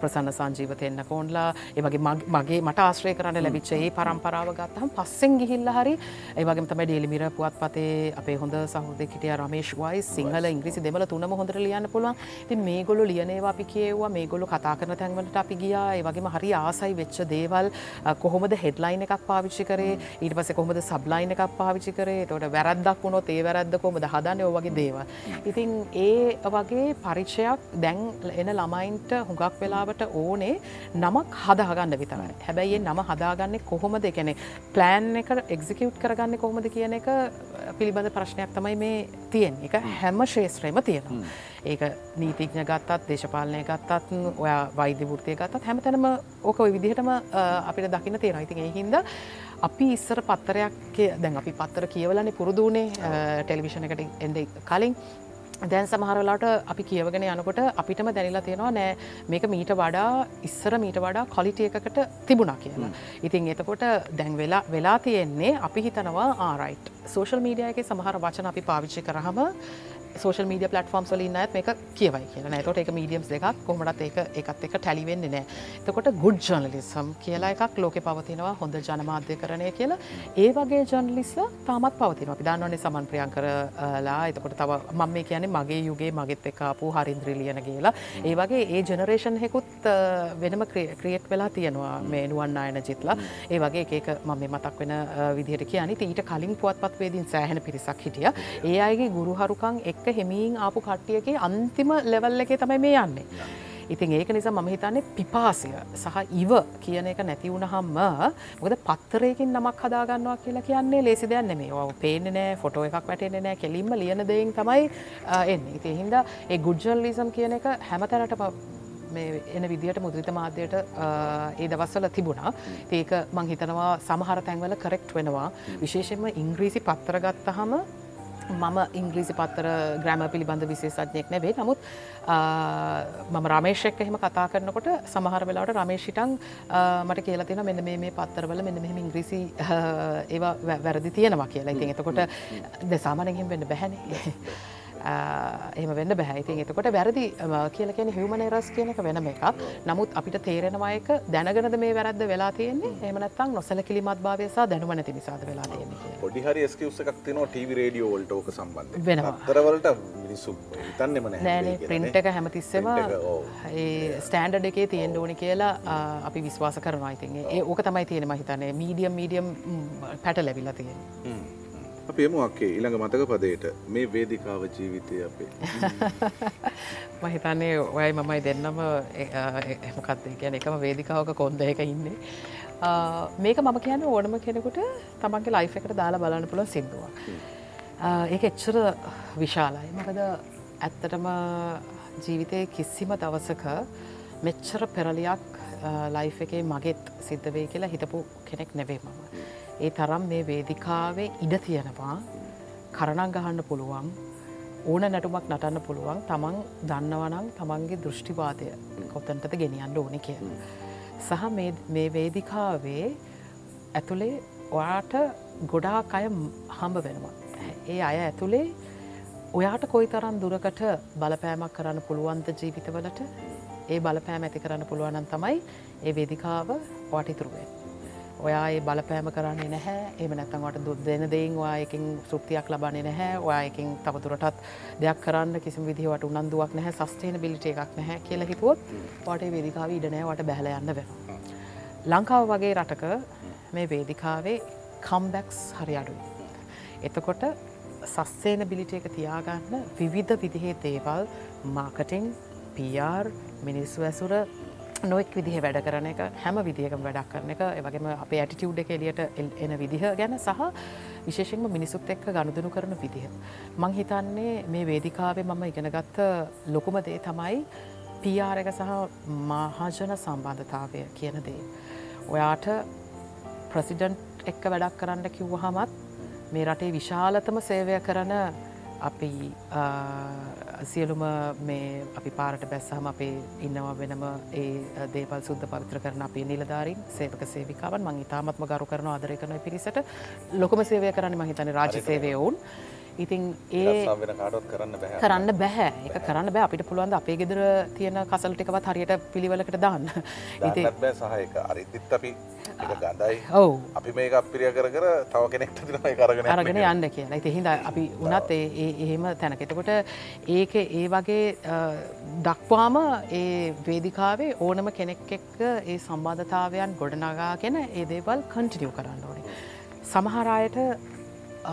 ප්‍රසන්න සංජීවත එන්න කෝන්ලා ඒවගේ මගේ මට ආශ්‍රය කරන්න ලැබිච්ච ඒ පරම්පරාව ගත්තහම් පස්සෙන් ගිහිල්ල හරි ඒවගේ තම ඩේලිමිර පුවත් පතේ අපේ හොඳ සහෘද කිටිය රමේශ් වයි සිංහල ඉංග්‍රිසි දෙමල තුනම හොඳට ලියන්න පුළුවන්. ති මේගොලු ලියනවා අපි කියවා මේගොලු කතා කරන තැන්වලට අපි ගියා. ඒවගේම හරි ආසයි වෙච්ච දේවල් කොහොමද හෙඩ්ලයින් එකක් පාවිච්චි කරේ? ඊට පස කොහොමද සබ්ලයින් එකක් පාවිච්චි කරේ? තොට වැරද්දක් වුණොත් ඒ වැරද්දක කොමද හදන්න ඔ වගේ දේවල්. ඉතින් ඒ වගේ පරිච්ෂයක් දැන් එන ළමයින්ට හුඟක් වෙලාවට ඕනේ නමක් හදාගන්න විතරයි. හැබැයි නම හදාගන්නේ කොහොමද එකනෙ ප්ලෑන් එක එක්සිකියුට් කරගන්න කොහොමද කියන එක පිළිබඳ ප්‍රශ්නයක් තමයි මේ තියෙන් එක හැම ශේත්‍රයම තියෙනවා. ඒක නීතිඥ ගත්තත් දේශපාලනය ගත්තත් ඔය වෛද්‍ය වෘතිය ගත්තත් හැම තැනම ඕක විදිහටම අපිට දකින්න තියෙනවා ඉතින් ඒ හින්දා අපි ඉස්සර පත්තරයක් දැන් අපි පත්තර කියවලන්නේ පුරුදුනේ ටෙලිවිෂණ එකට එන්ඩ කලින්. දැන් සමහරලාට අපි කියවගෙන යනකොට අපිටම දැනිලා තියෙනවා නෑ මේක මීට වඩා ඉස්සර මීට වඩා කොලිටිය එකකට තිබුණා කියලා. ඉතින් එතකොට දැන් වෙලා වෙලා තියෙන්නේ අපි හිතනවා ආරයිට් සෝෂල් මීඩිය එක සමහර වචන අපි පාවිච්චි කරහම සෝෂල් මීඩිය පලටෆෝම් සලින් ඇත් මේක කියවයි කියන තොට එක මීඩියම්ස් දෙකක් කොමටත් ඒක එකත් එක ටැලිවෙන්නේ නෑ. තකොට ගුඩ් ජනලිසම් කියලා එකක් ලෝක පවතිනවා හොඳ ජනමාධ්‍ය කරණය කියලා. ඒ වගේ ජනලිස්ස තාමත් පවතින අපි දන්නවන්නේ සමන් ප්‍රියන් කරලා එතකොට තව මම මේ කියන්නේ මගේ යුගේ මගෙත් එකපු හරින්ද්‍රී ලියන කියලා ඒ වගේ ඒ ජනරේෂන් හෙකුත් වෙනම ක්‍රියෙක් වෙලා තියෙනවා මේ නුවන් අයන ජිත්ලා. ඒ වගේ ඒක මම මතක් වෙන විදිහට කියන ඊට කලින් පුවත් පත්වේදින් සෑහෙන පිරිසක් හිටිය. ඒ අයගේ ගුරුහරුකං එක් හෙමින් ආපු කට්ටියගේ අන්තිම ලෙවල් එකේ තමයි මේ යන්නේ. ඉතින් ඒක නිසා මම හිතන්නේ පිපාසය සහ ඉව කියන එක නැති වුණහම්ම මොකද පත්තරයකින් නමක් හදාගන්නවා කියලා කියන්නේ ලේසි දෙයක් නෙමෙයි. ඔව් පේන්නේ නැහැ, ෆොටෝ එකක් වැටෙන්නේ නැහැ, කෙලින්ම ලියන දෙයින් තමයි එන්නේ. ඉතින් ඒ හින්දා ඒ ගුඩ් ජර්නලිසම් කියන එක හැමතැනටම මේ එන විදිහට මුද්‍රිත මාධ්‍යයට ඒ දවස්වල තිබුණා. ඒක මං හිතනවා සමහර තැන්වල කරෙක්ට් වෙනවා. විශේෂයෙන්ම ඉංග්‍රීසි පත්තර ගත්තහම මම ඉංග්‍රීසි පත්තර ග්‍රෑම පිළිබඳ විශේෂඥයෙක් නැවේ නමුත් මම රමේෂක් එහෙම කතා කරනකොට සමහර වෙලාට රමේෂිටන් මට කියලා තියෙන මෙන්න මේ පත්තරවල මෙන්න මෙහෙම ඉංග්‍රීසි ඒවා වැරදි තියෙනවා කියලා. ඉතින් එතකොට ද සාමානෙන් වෙන්න බැහැනේ එහම වෙන්න බැහැයිතින් එතකොට වැරදි කියල කියෙන හිවමන රස් කියනක වෙනම එකක්. නමුත් අපිට තේරෙනවායක දැනගනද මේ වැරද්ද වෙලා තියෙන්නේ. එමනත්තං නොසල කිලිමත් භාවයසා දැනුවනැති නිසාද වෙලා තියෙන්නේ පොඩිහරි ස්කවසක් තින ටව රඩියෝ වල්ටෝක සම්බන්ධ වෙනවා. තරවලට මිනිස්සු හිතන්නෙම නෑනේ ප්‍රින්ට් එක හැමතිස්සම ස්ටෑන්ඩ් එකේ තියෙන් ඕනි කියලා අපි විශ්වාස කරනවා. ඉතින්ගේ ඒ ඕක තමයි තියෙන මහිතන්නේ මීඩියම් මීඩියම් පැට ලැබිලා තියෙන අප එමු අක්කේ ඊළඟ මතක පදයට මේ වේදිකාව ජීවිතය අපේ. මහිතන්නේ ඔයයි මමයි දෙන්නම එමකත් කියන එකම වේදිකාවක කොන්ද එක ඉන්නේ. මේක මම කියන්න ඕනම කෙනෙකුට තමන්ගේ ලයිෆ් එකට දාලා බලන්න පුළුව සිින්දුවක්. ඒක එච්චර විශාලයි. මකද ඇත්තටම ජීවිතය කිසිම දවසක මෙච්චර පෙරලියක් ලයිෆ් එකේ මගෙත් සිද්ධ වේ කියලා හිතපු කෙනෙක් නෙවේ මම. ඒ තරම් මේ වේදිකාවේ ඉඩ තියෙනවා කරණක් ගහන්න පුළුවන් ඕන නැටුමක් නටන්න පුළුවන් තමන් දන්නවනං තමන්ගේ දෘෂ්ටිවාදය කොතන්ටද ගෙනියන්න ඕනෙ කිය. සහ මේ වේදිකාවේ ඇතුළේ ඔයාට ගොඩාක් අය හම්බ වෙනවා. ඒ අය ඇතුළේ ඔයාට කොයි තරන් දුරකට බලපෑමක් කරන්න පුළුවන්ත ජීවිතවලට ඒ බලපෑම ඇති කරන්න පුළුවනන් තමයි ඒ වේදිකාව පටිතුරුවෙන්. ඔයා ඒ බලපෑම කරන්නේ නැහැ එම නැත්තන්වට දුත් දෙන දෙයින් වායකින් සෘපතියක් ලබන්නේ නැහැ ඔයායකින් තවතුරටත් දෙයක් කරන්න කිසි විදිහවට උනන්දුවක් නැහැ සස්ටේන බිලිට එකක් නැහැ කියල හිතුවොත් පටේ වේදිකාව ඉඩනෑවට බැහල යන්න වෙන. ලංකාව වගේ රටක මේ වේදිකාවේ කම්බැක්ස් හරි අඩුයි. එතකොට සස්සේන බිලිට එක තියාගන්න විවිධ විදිහේ දේවල් මාකටිං PR මිනිස්සු ඇසුර නොෙක් විදිහ වැඩ කරන එක හැම විදිහකම වැඩක් කරන එක වගේම අප ඇටිටියුඩ් එක එලියට එන විදිහ ගැන සහ විශේෂෙන්ම මිනිසුත් එක්ක ගණුදනු කරන විදිහ. මං හිතන්නේ මේ වේදිකාවේ මම ඉගෙනගත්ත ලොකුම දේ තමයි පියාර එක සහ මහාජන සම්බන්ධතාවය කියන දේ. ඔයාට ප්‍රසිඩන්ට් එක්ක වැඩක් කරන්න කිව්වහමත් මේ රටේ විශාලතම සේවය කරන අපි සියලුම මේ අපි පාරට බැස්සහම අපේ ඉන්නවා වෙනම ඒ දේපල් සුද්ද පවිත්‍ර කරන අපේ නිලධාරින් සේවක සේවිකාවන්. මං ඉතාමත්ම ගරු කරන ආදරය කරන පිරිසට. ලොකම සේවය කරන්න මහිතන රාජ සේවය ඔවුන් ඉතින් ඒ කරන්න බැහැ එක කරන්න බෑ. අපිට පුළුවන්ද අපේ ගෙදර තියෙන කසල් ටිකවත් හරියට පිළිවලකට දාන්න. ඉති සහයක. අරිදිත් අපි ගඳයි. ඔවු. අපි මේ අපිරිය කර කර තව කෙනෙක්ට තිනයි කරගෙන අරගෙන යන්න කියලා. ඉති හිද අපි උනත් එහෙම තැනකෙතකොට ඒක ඒ වගේ දක්වාම ඒ වේදිකාවේ ඕනම කෙනෙක් එක්ක ඒ සම්බාධතාවයන් ගොඩනගාගෙන ඒ දේවල් කන්ටිනියව් කරන්න ඕනේ. සමහරයට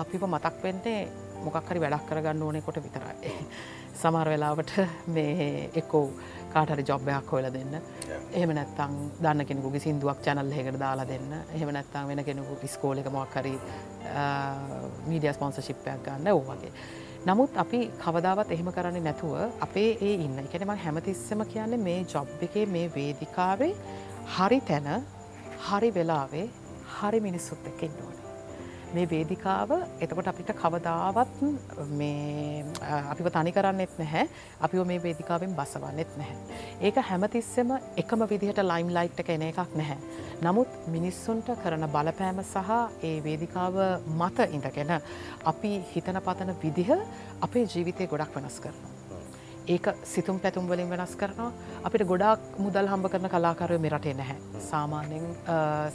අපිව මතක් වෙන්නේ මොකක්හරි වැඩක් කරගන්න ඕනෙ කොට විතරයි. සමහර වෙලාවට මේ එක්කෝ කාටරි ජොබ්බයක් හොල දෙන්න එහෙම නැත්තං දන්න කෙනෙකුගේ සිින්දුවක් චැනල් එකට දාලා දෙන්න එහෙම නැත්තං වෙන කෙනෙකු ස්කෝල එක මොක්කරි මීඩිය ස්පොන්ස ශිප්පයක් ගන්න ඕ වගේ. නමුත් අපි කවදාවත් එහෙම කරන්නේ නැතුව අපේ ඒ ඉන්න එකෙනම හැමතිස්සම කියන්නේ මේ ජොබ් එකේ මේ වේදිකාවේ හරි තැන හරි වෙලාවේ හරි මිනිස්සුත් එක්ක ඉන්න ඕනේ. මේ වේදිකාව එතකොට අපිට කවදාවත් අපිව තනි කරන්නෙත් නැහැ අපිව මේ වේදිකාවෙන් බසවන්නෙත් නැහැ. ඒක හැමතිස්සෙම එකම විදිහට ලයිම් ලයිට් එක එන එකක් නැහැ. නමුත් මිනිස්සුන්ට කරන බලපෑම සහ ඒ වේදිකාව මත ඉඳගෙන අපි හිතන පතන විදිහ අපේ ජීවිතය ගොඩක් වෙනස් කරනවා. ඒක සිතුම් පැතුම් වලින් වෙනස් කරනවා. අපිට ගොඩක් මුදල් හම්බ කරන කලාකාරය මෙරටේ නැහැ. සාමාන්‍යෙන්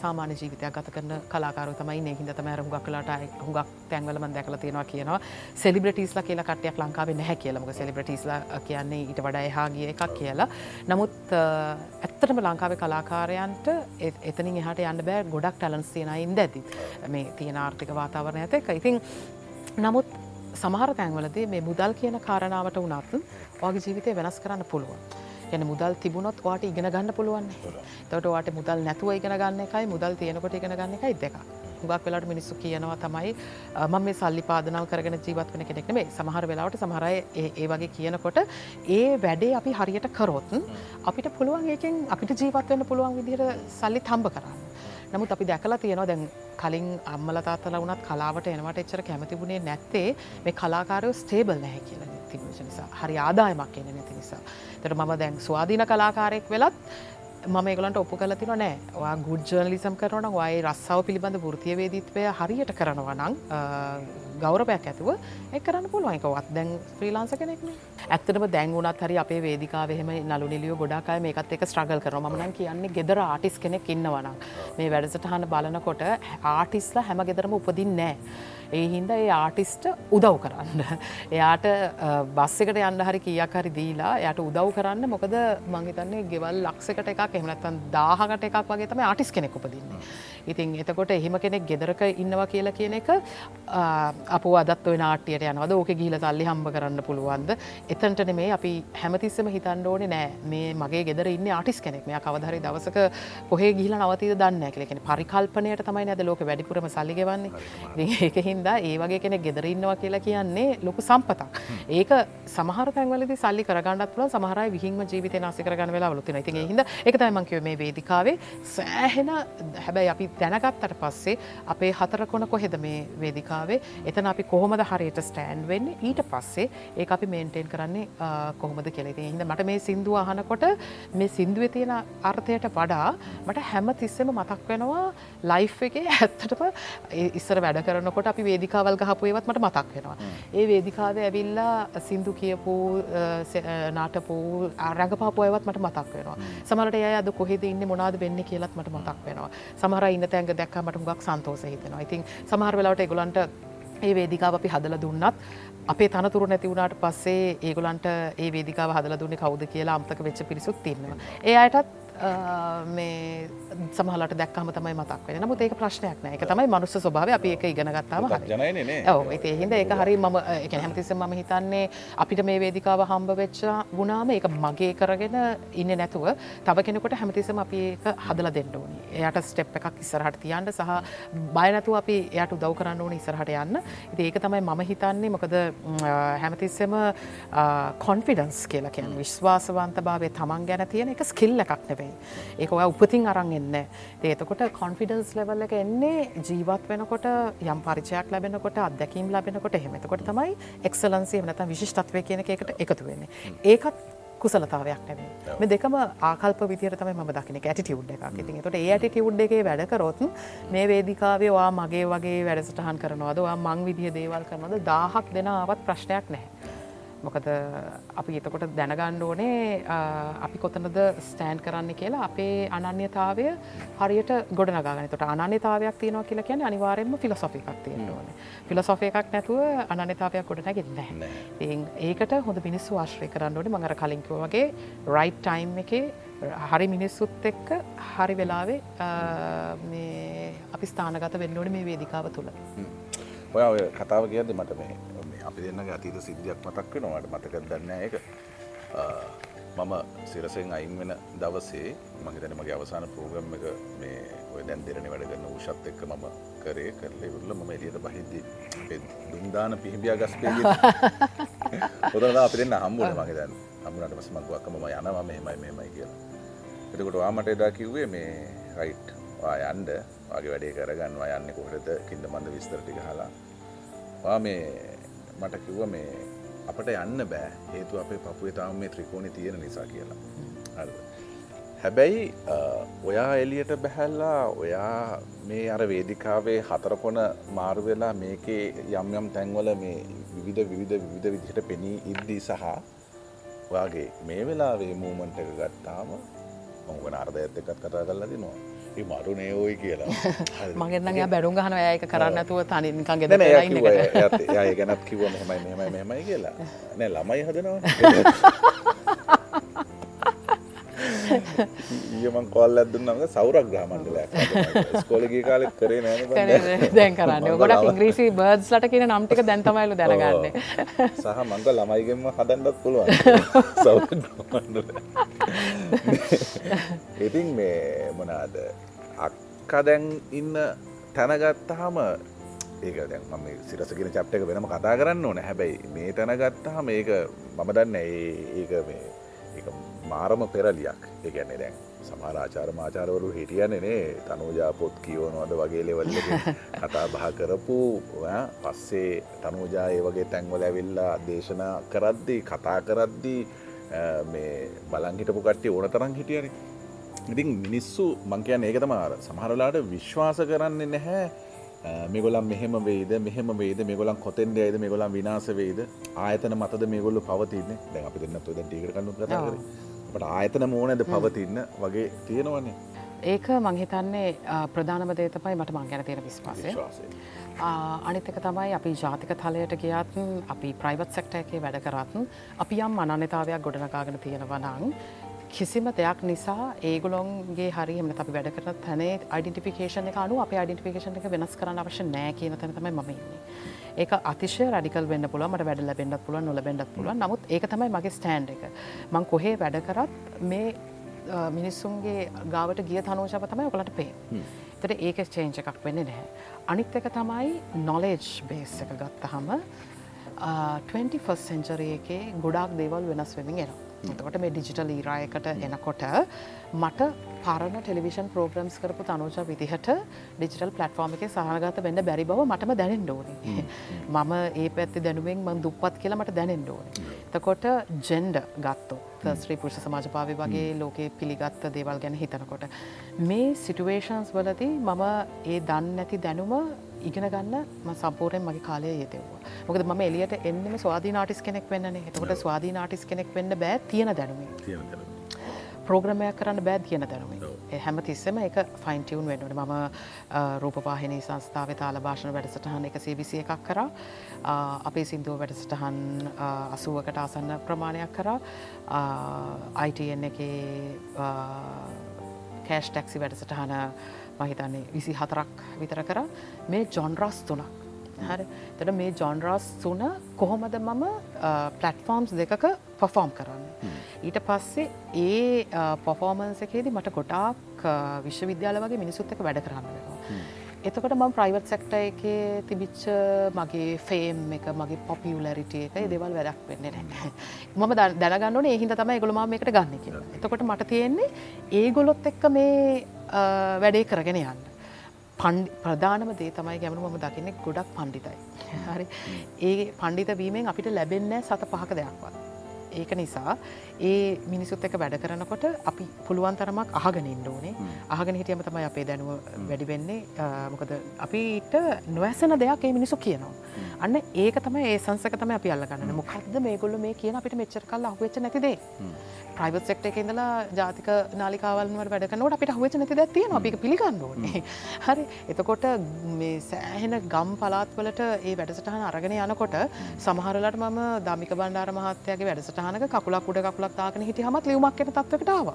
සාමාන්‍ය ජීවිතයක් ගත කරන කලාකාරු තමයි නෙහිද තම හුඟක් කලාට හුඟක් තැන්වලම දැකල තියෙනවා කියනවා. සෙලිබ්‍රටිස්ලා කියලා කටයක් ලංකාවේ නැහැ කියලමක සෙලිබ්‍රටිස්ලා කියන්නේ ඊට වඩා එහාගිය එකක් කියලා. නමුත් ඇත්තටම ලංකාවේ කලාකාරයන්ට එතනින් එහට යන්න බෑ. ගොඩක් ටලන්ස් තියෙනයින් දැති මේ තියෙන ආර්ථික වාතාවරණ ඇත එක ඉතින් නමුත් සමහර තැන්වලදී මේ මුදල් කියන කාරණාවට වනත් වගේ ජීවිතය වෙනස් කරන්න පුළුවන්. යන මුදල් තිබුණොත් වාට ඉගෙන ගන්න පුළුවන් තට වාට මුදල් නැතුව ඉගෙන ගන්න එකයි මුදල් තියෙනකොට ඉගෙන ගන්න එකයි දෙක. ගක් වෙලාට මිනිස්සු කියනවා තමයි මම මේ සල්ලි පාදනව කරගෙන ජීවත් වෙන කෙනෙක් නෙමේ සමහර වෙලාවට සමහරය ඒ වගේ කියනකොට ඒ වැඩේ අපි හරියට කරොත් අපිට පුළුවන් ඒකෙන් අපිට ජීවත් වෙන්න පුළුවන් විදිහට සල්ලි තම්බ කරන්න. නමුත් අපි දැකලා තියෙනවා දැන් කලින් අම්මල තාත්තල වුණත් කලාවට එනවට එච්චර කැමතිබුණේ නැත්තේ මේ කලාකාරයෝ ස්ටේබල් නැහැ කියලා තිබුණ නිසා හරි ආදායමක් එන නැති නිසා. තර මම දැන් ස්වාධීන කලාකාරයෙක් වෙලත් මම ඒගලන්ට ඔප්පු කල තින නෑ. වා ගුඩ් ජර්නලිසම් කරන වයි රස්සාාව පිළිබඳ ෘතියවේදිත්වය හරියට කරනවා නං ගෞරපයක් ඇතුව එක් කරන්න පුළුවන්. එකවත් දැන් ්‍රීලාන්ස කෙනෙක්න ඇත්තටම දැන්ගුණත් හරි අපේ වේදිකාවහෙම නලු නිලියෝ ගොඩාකය මේකත් එක ස්ට්‍රගල් කරන මනන් කියන්නේ ගෙදර ආටිස් කෙනෙක් ඉන්නවනම් මේ වැඩසටහන බලනකොට ආටිස්ලා හැම ගෙදරම උපදින් නෑ. ඒ හින්ද ඒ ආටිස්ට උදව් කරන්න. එයාට බස් එකට යන්න හරි කියක් හරි දීලා යට උදව් කරන්න. මොකද මංහිතන්නේ ගෙවල් ලක්සකට එකක් එහමනත්තන් දාහකට එකක් වගේ තම ආටිස් කෙනෙක් උපදින්නේ. ඉතින් එතකොට එහෙම කෙනෙක් ගෙදරක ඉන්නවා කියලා කියන එක අප අදත් ඔය නාටියට යනවද? ඕක ගිහිල සල්ලි හම්බ කරන්න පුළුවන්ද? එතන්ටන මේ අපි හැමතිස්සම හිතන්න ඕනේ නෑ. මේ මගේ ගෙදර ඉන්න ආටිස් කෙනෙක්. මෙයා කවදහරි දවසක කොහේ ගිහිල නවතීද දන්න කියලෙන පරිකල්පනයට තමයි නැද ලෝක වැඩිපුරම සල්ලිගවන්නේ ඒක හින්දා ඒ වගේ කෙනෙක් ගෙදර ඉන්නවා කියලා කියන්නේ ලොකු සම්පතක්. ඒක සමහර තැන්වලදි සල්ලි කරගන්නත් පුළ සමහරයි විහිම ජීවිත නාසි කරගන්න වෙලා ලුතින ඉතින් හිද එක තමයිමංකිව මේ වේදිකාවේ. සෑහෙන හැබැයි අපි දැනගත්තට පස්සේ අපේ හතර කොන කොහෙද මේ වේදිකාවේ? එතන අපි කොහොමද හරියට ස්ටෑන්් වෙන්න? ඊට පස්සේ ඒ අපි මේන්ටේන් කරන්නේ කොහොමද කෙලෙති හිද මට මේ සිින්දුව අහනකොට මේ සිින්දුව තියෙන අර්ථයට වඩා මට හැම තිස්සෙම මතක් වෙනවා ලයිෆ් එක ඇත්තටම ඉස්සර වැඩ කරනකොට අපි වේදිකාවල් ගහපුයවත් මට මතක් වෙනවා. ඒ වේදිකාව ඇවිල්ලා සිින්දු කියපු නාටපු රඟපාපුයවත් මට මතක් වෙනවා. සමට අය අද කොහෙද ඉන්න මොනාද වෙන්න කියලත් මට මතක් වෙනවා. සමහර ඉන්න තැන්ග දැක්කමට ගක් සන්තෝස හිතෙනවා ඉතින් සමහර වෙලාවට එගොලන්ට ඒ වේදිකාව අපි හදල දුන්නත් අපේ තනතුර නැති වුණට පස්සේ ඒගොලන්ට ඒ වේදිකාව හදල දුන්නේ කවුද කියලා අම්තක වෙච්ච පිරිසුත් තින්නවා. ඒ අයටත් මේ සමහලට දැක්කම තමයි මතක් වෙන නමුත් ඒක ප්‍රශ්නයක් නෑ. එක තමයි මනුස්ස ස්වභාව අපි එක ඉගෙන ගත්තාම ඔව. ඒ හිද ඒක හරි මම එක හැමතිස ම හිතන්නේ අපිට මේ වේදිකාව හම්බ වෙච්ච ගුණාම ඒක මගේ කරගෙන ඉන්න නැතුව තව කෙනෙකොට හැමතිසම අපි ඒක හදල දෙන්න ඕනි. එයට ස්ටෙප් එකක් ඉස්සරහට තියන්ට සහ බයනතු අපි එයට උදව් කරන්න ඕන ඉස්සරහට යන්න. ඒක තමයි මම හිතන්නේ. මොකද හැමතිස්සම කොන්ෆිඩන්ස් කියලා කියන විශ්වාසවන්ත භාවය තමන් ගැන තියෙන එක ස්කිල්ල එකක් නෙවෙයි ඒක ඔය උපතින් අරන් එන්න ඒතකොට කොන්ෆිඩන්ස් ලෙවල් එක එන්නේ ජීවත් වෙනකොට යම් පරිචයක් ලැබෙනකොට අත්දැකීම් ලැබෙනකොට එහෙමතකොට තමයි එක්සලන්සිය නැත විශිෂ්ටත්වය කියන එකට එකතු වෙන්නේ. ඒකත් කුසලතාවයක් නැවේ මේ දෙකම ආකල්ප විදිර තම ම දකින ඇටිටිවුඩ් එකක්. ඉතින් තොට ඒ ඇටිටිවුඩ් එකේ වැඩකරොත් මේ වේදිකාවේ වා මගේ වගේ වැඩසටහන් කරනවාද? මං විදිහ දේවල් කරනවද? දාහක් දෙෙන ආවත් ප්‍රශ්නයක් නැහැ මොකද අපි එතකොට දැනගණ්ඩ ඕනේ අපි කොතනද ස්ටෑන් කරන්න කියලා අපේ අනන්‍යතාවය හරියට ගොඩනගන තොට අනන්‍යතාවයක් තියෙනවා කියලා කියන අනිවාරෙන්ම ෆිලසොෆිකක් තියෙන ඕන. ෆිලසොෆ එකක් නැතුව අනන්‍යතාවයක් ගොඩනැගෙන්න ඒකට හොඳ මිනිස්සු ආශ්‍රය කරන්න ඕනේ. මඟර කලින්කව වගේ රයිට් ටයිම් එක හරි මිනිස්සුත් එක්ක හරි වෙලාවේ අපි ස්ථානගත වෙන්නෝට මේ වේදිකාව තුළ. ඔය ඔය කතාව කියද මට මේ අපි දෙන්නගේ අතීත සිද්ධියක් මතක් වෙනවාට මතක දන්න එක මම සිරසෙන් අයින් වෙන දවසේ මගේ මගේ අවසාන පෝගම් එක මේ ඔය දැන් දෙරණ වැඩගන්න ෂත් එක්ක මම කරේ කරලේ වරල මම එලියට බහිද්දී දුන්දාන පිහිබියා ගස්පේ හොදලා අපි දෙන්න හම්බුන මගේ දැන්. මම කිව්වා මම යනවා මෙහෙමයි මෙහෙමයි කියලා. එතකොට ඔයා මට එදා කිව්වේ මේ රයිට් ඔයා යන්න වගේ වැඩේ කරගන්නවා යන්නේ කොහෙද කින්ද මන්ද විස්තර ටික අහලා. ඔයා මේ මට කිව්ව මේ අපට යන්න බෑ. හේතු අපේ පපුේ තාම මේ ත්‍රිකෝණි තියෙන නිසා කියලා. හරි හැබැයි ඔයා එලියට බැහැල්ලා ඔයා මේ අර වේදිකාවේ හතරකොන මාරු වෙලා මේකේ යම් යම් තැන්වල මේ විවිධ විවිධ විවිධ විදිහට පෙනී ඉද්දී සහ ඔයාගේ මේ වෙලාවේ මූමන්ට එක ගත්තාම මොගන අර්ධයත් එකත් කතා කරලා දිනවා. මරුනේ ඔයි කියලා. මගෙන්න්නගේ බැඩුම් ගහන ඒක කරන්නතුව තනිකන් ගෙද ය ගැනත් කිව මෙහමයි මෙමයි මෙමයි කියලා. නෑ ළමයි හදනවා ඊයමන් කොල් ඇදදුන්නම සෞරක් ග්‍රහමන්ඩලයක් ස්කෝලගේ කාලෙක් කරේ නෑ දැන් කරන්න. ගොඩක් ඉංග්‍රීසි බර්ඩ්ස් ලට කියන නම්ටික දැන්තමයිලු දැනගන්න. සහ මංක ළමයිගෙන්ම හදන්නත් පුළුවන්. ඉතින් මේ මොනාද අක්ක දැන් ඉන්න තැනගත්තහම ඒක දැන් මම සිරසගෙන චප්ට එක වෙනම කතා කරන්න ඕන. හැබැයි මේ තැනගත්තහම ඒක මම දන්න ඒක මේ මාරම පෙරලියක්. ඒගැන්නේ දැන් සමහරාචාර මාචාරවරු හිටියනනේ තනෝජාපොත් කියවනවද වගේ ලෙවල්ල කතා බහ කරපු පස්සේ තනෝජා ඒ වගේ තැන්වල ඇවිල්ලා දේශනා කරද්දී කතා කරද්දී මේ බලංහිටපු කට්ටි ඕන තරන් හිටියන. ඉතින් මිනිස්සු මංකයන් ඒක තමාර සමහරලාට විශ්වාස කරන්නේ නැහැ. මෙගොලම් මෙහෙම වේද මෙහෙම වේද මෙගොලන් කොතෙන් යයිද මෙගොලන් විනාස වේද ආයතන මතද මේගොල්ලු පවතින්නේ? දැන් අපි දෙන්න තුද ටිකට කන්නු කතා කර අපට ආයතන මෝනද පවතින්න වගේ තියෙනවන්නේ ඒක මංහිතන්නේ ප්‍රධානම දේ තමයි මට මං ගැන තියෙන විශ්වාසය. විශ්වාසය. අනිතක තමයි අපි ජාතික තලයට ගියත් අපි ප්‍රයිවට් සෙක්ට එකේ වැඩ කරත් අපි යම් අනන්‍යතාවයක් ගොඩනකාගෙන තියෙනවනං කිසිම දෙයක් නිසා ඒගුලොන්ගේ හරි එම අපි වැඩ කරන තැනේ අයිඩටිෆිකේෂන එක අනු අප අයිඩටිෆිකේෂන එක වෙනස් කරන්න අවශ්‍ය නෑ කියන තැන තමයි මම ඉන්නේ. ඒක අතිශය රඩිකල් වෙන්න පුළ මට වැඩ ලැබෙන්ඩත් පුළුව නොලබෙන්ඩත් පුළුව නමුත් ඒක තමයි මගේ ස්ටෑන්් එක මං කොහේ වැඩ කරත් මේ මිනිස්සුන්ගේ ගාවට ගිය තනෝජප තමයි ඔකලට පේ. තට ඒක චේංච එකක් වෙන්නේ නැහැ. අනිත් එක තමයි නොලේජ් බේස් එක ගත්තහම 21 සෙන්චරය එකේ ගොඩක් දේවල් වෙනස් වෙමින් එනවා. එතකොට මේ ඩිජිටල් ඊරායකට එනකොට මට පරණ ටෙලිවිෂන් ප්‍රෝග්‍රම්ස් කරපු තනෝජ විදිහට ඩිජිටල් පලටෆෝර්ම එක සහගත වෙන්න බැරි බව මටම දැනෙන් ඩෝනි මම ඒ පැත්ති දැනුවෙන් මං දුප්පත් කියලා මට දැනෙන් ඩෝනි තකොට ජෙන්ඩ ගත්තෝ ශ්‍රී පුරුෂ සමාජපාවි වගේ ලෝකයේ පිළිගත්ත දේවල් ගැන හිතනකොට මේ සිටුවේෂන්ස් වලදී මම ඒ දන්න නැති දැනුම ඉගෙන ගන්න ම සම්පූරයෙන් මගේ කාලය යෙතෙව්වා මොකද ම එලියට එන්නම ස්වාදී නාටිස් කෙනෙක් වෙන්න එතකොට ස්වාදී නාටිස් කෙනෙක් වෙන්න බෑ තියෙන දැනුම. ප්‍රෝග්‍රමයක් කරන්න බෑ තියෙන දැනුම. හැම තිස්සම එක ෆයින්ටියවුන් වෙන්නට මම රූපවාහිනී සංස්ථාව තාල භාෂණ වැඩසටහන් එක සේවිසි එකක් කර. අපේ සිින්දුව වැඩසටහන් අසුවකට ආසන්න ප්‍රමාණයක් කර. අයිටන් එක කෑෂ් ටැක්සි වැඩසටහන මහිතන්නේ විසි හතරක් විතර කර. මේ ජොන්රස් තුනක්. හරි. තට මේ ජොන්රස් තුන කොහොමද මම පලට්ෆෝම්ස් දෙකක පොෆෝම් කරන්න. ඊට පස්සේ ඒ පොෆෝමන්ස එකේදී මට ගොඩාක් විශ්වවිද්‍යාල වගේ මිනිසුත් එක වැඩ කරන්න වෙනවා. එතකොට ම ප්‍රයිවට් සෙක්ට එක තිබිච්ච මගේ ෆේම් එක මගේ පොපියලරිට එක දෙවල් වැඩක් වෙන්න නෑ මම දැනගන්නන ඒහින්ද තම ගොළම එකට ගන්න කියලා. එතකොට මට තියෙන්නේ ඒගොලොත් එක්ක මේ වැඩේ කරගෙන යන්න ප්‍රධානම දේ තමයි ගැමනු මම දකින්නේ ගොඩක් පණ්ඩිතයි. හරි ඒ පණ්ඩිත වීමෙන් අපිට ලැබෙන්න සත පහක දෙයක්වත්. ඒක නිසා ඒ මිනිසුත් එක වැඩ කරනකොට අපි පුළුවන් තරමක් අහගෙනින් ඕනේ. අහගෙන හිටියම තමයි අපේ දැනුව වැඩි වෙන්නේ. මොකද අපිට නොවැසන දෙයක් ඒ මිනිසු කියනවා. අන්න ඒක තමයි ඒ සංසක තම අපි අල්ලගන්න. මොකක්ද මේගොල්ල මේ කියන අපිට මෙච්චර කල් අහුවෙච්ච නැතිදේ. ප්‍රයිවට් සෙක්ට එක ඉඳලා ජාතික නාලිකාවල්වට වැඩකනවට අපිට හුවච නැති දැ තියෙන අපික පිළිගන්න ඕනේ. හරි. එතකොට මේ සෑහෙන ගම් පලාත්වලට ඒ වැඩසටහන අරගෙන යනකොට සමහරලට මම දමික බණ්ඩාර මහත්තයගේ වැඩසටහනක කකුලක් උඩ කකුලක් තාගෙන හිටි හමත් ලියුමක් එන තත්වකටාව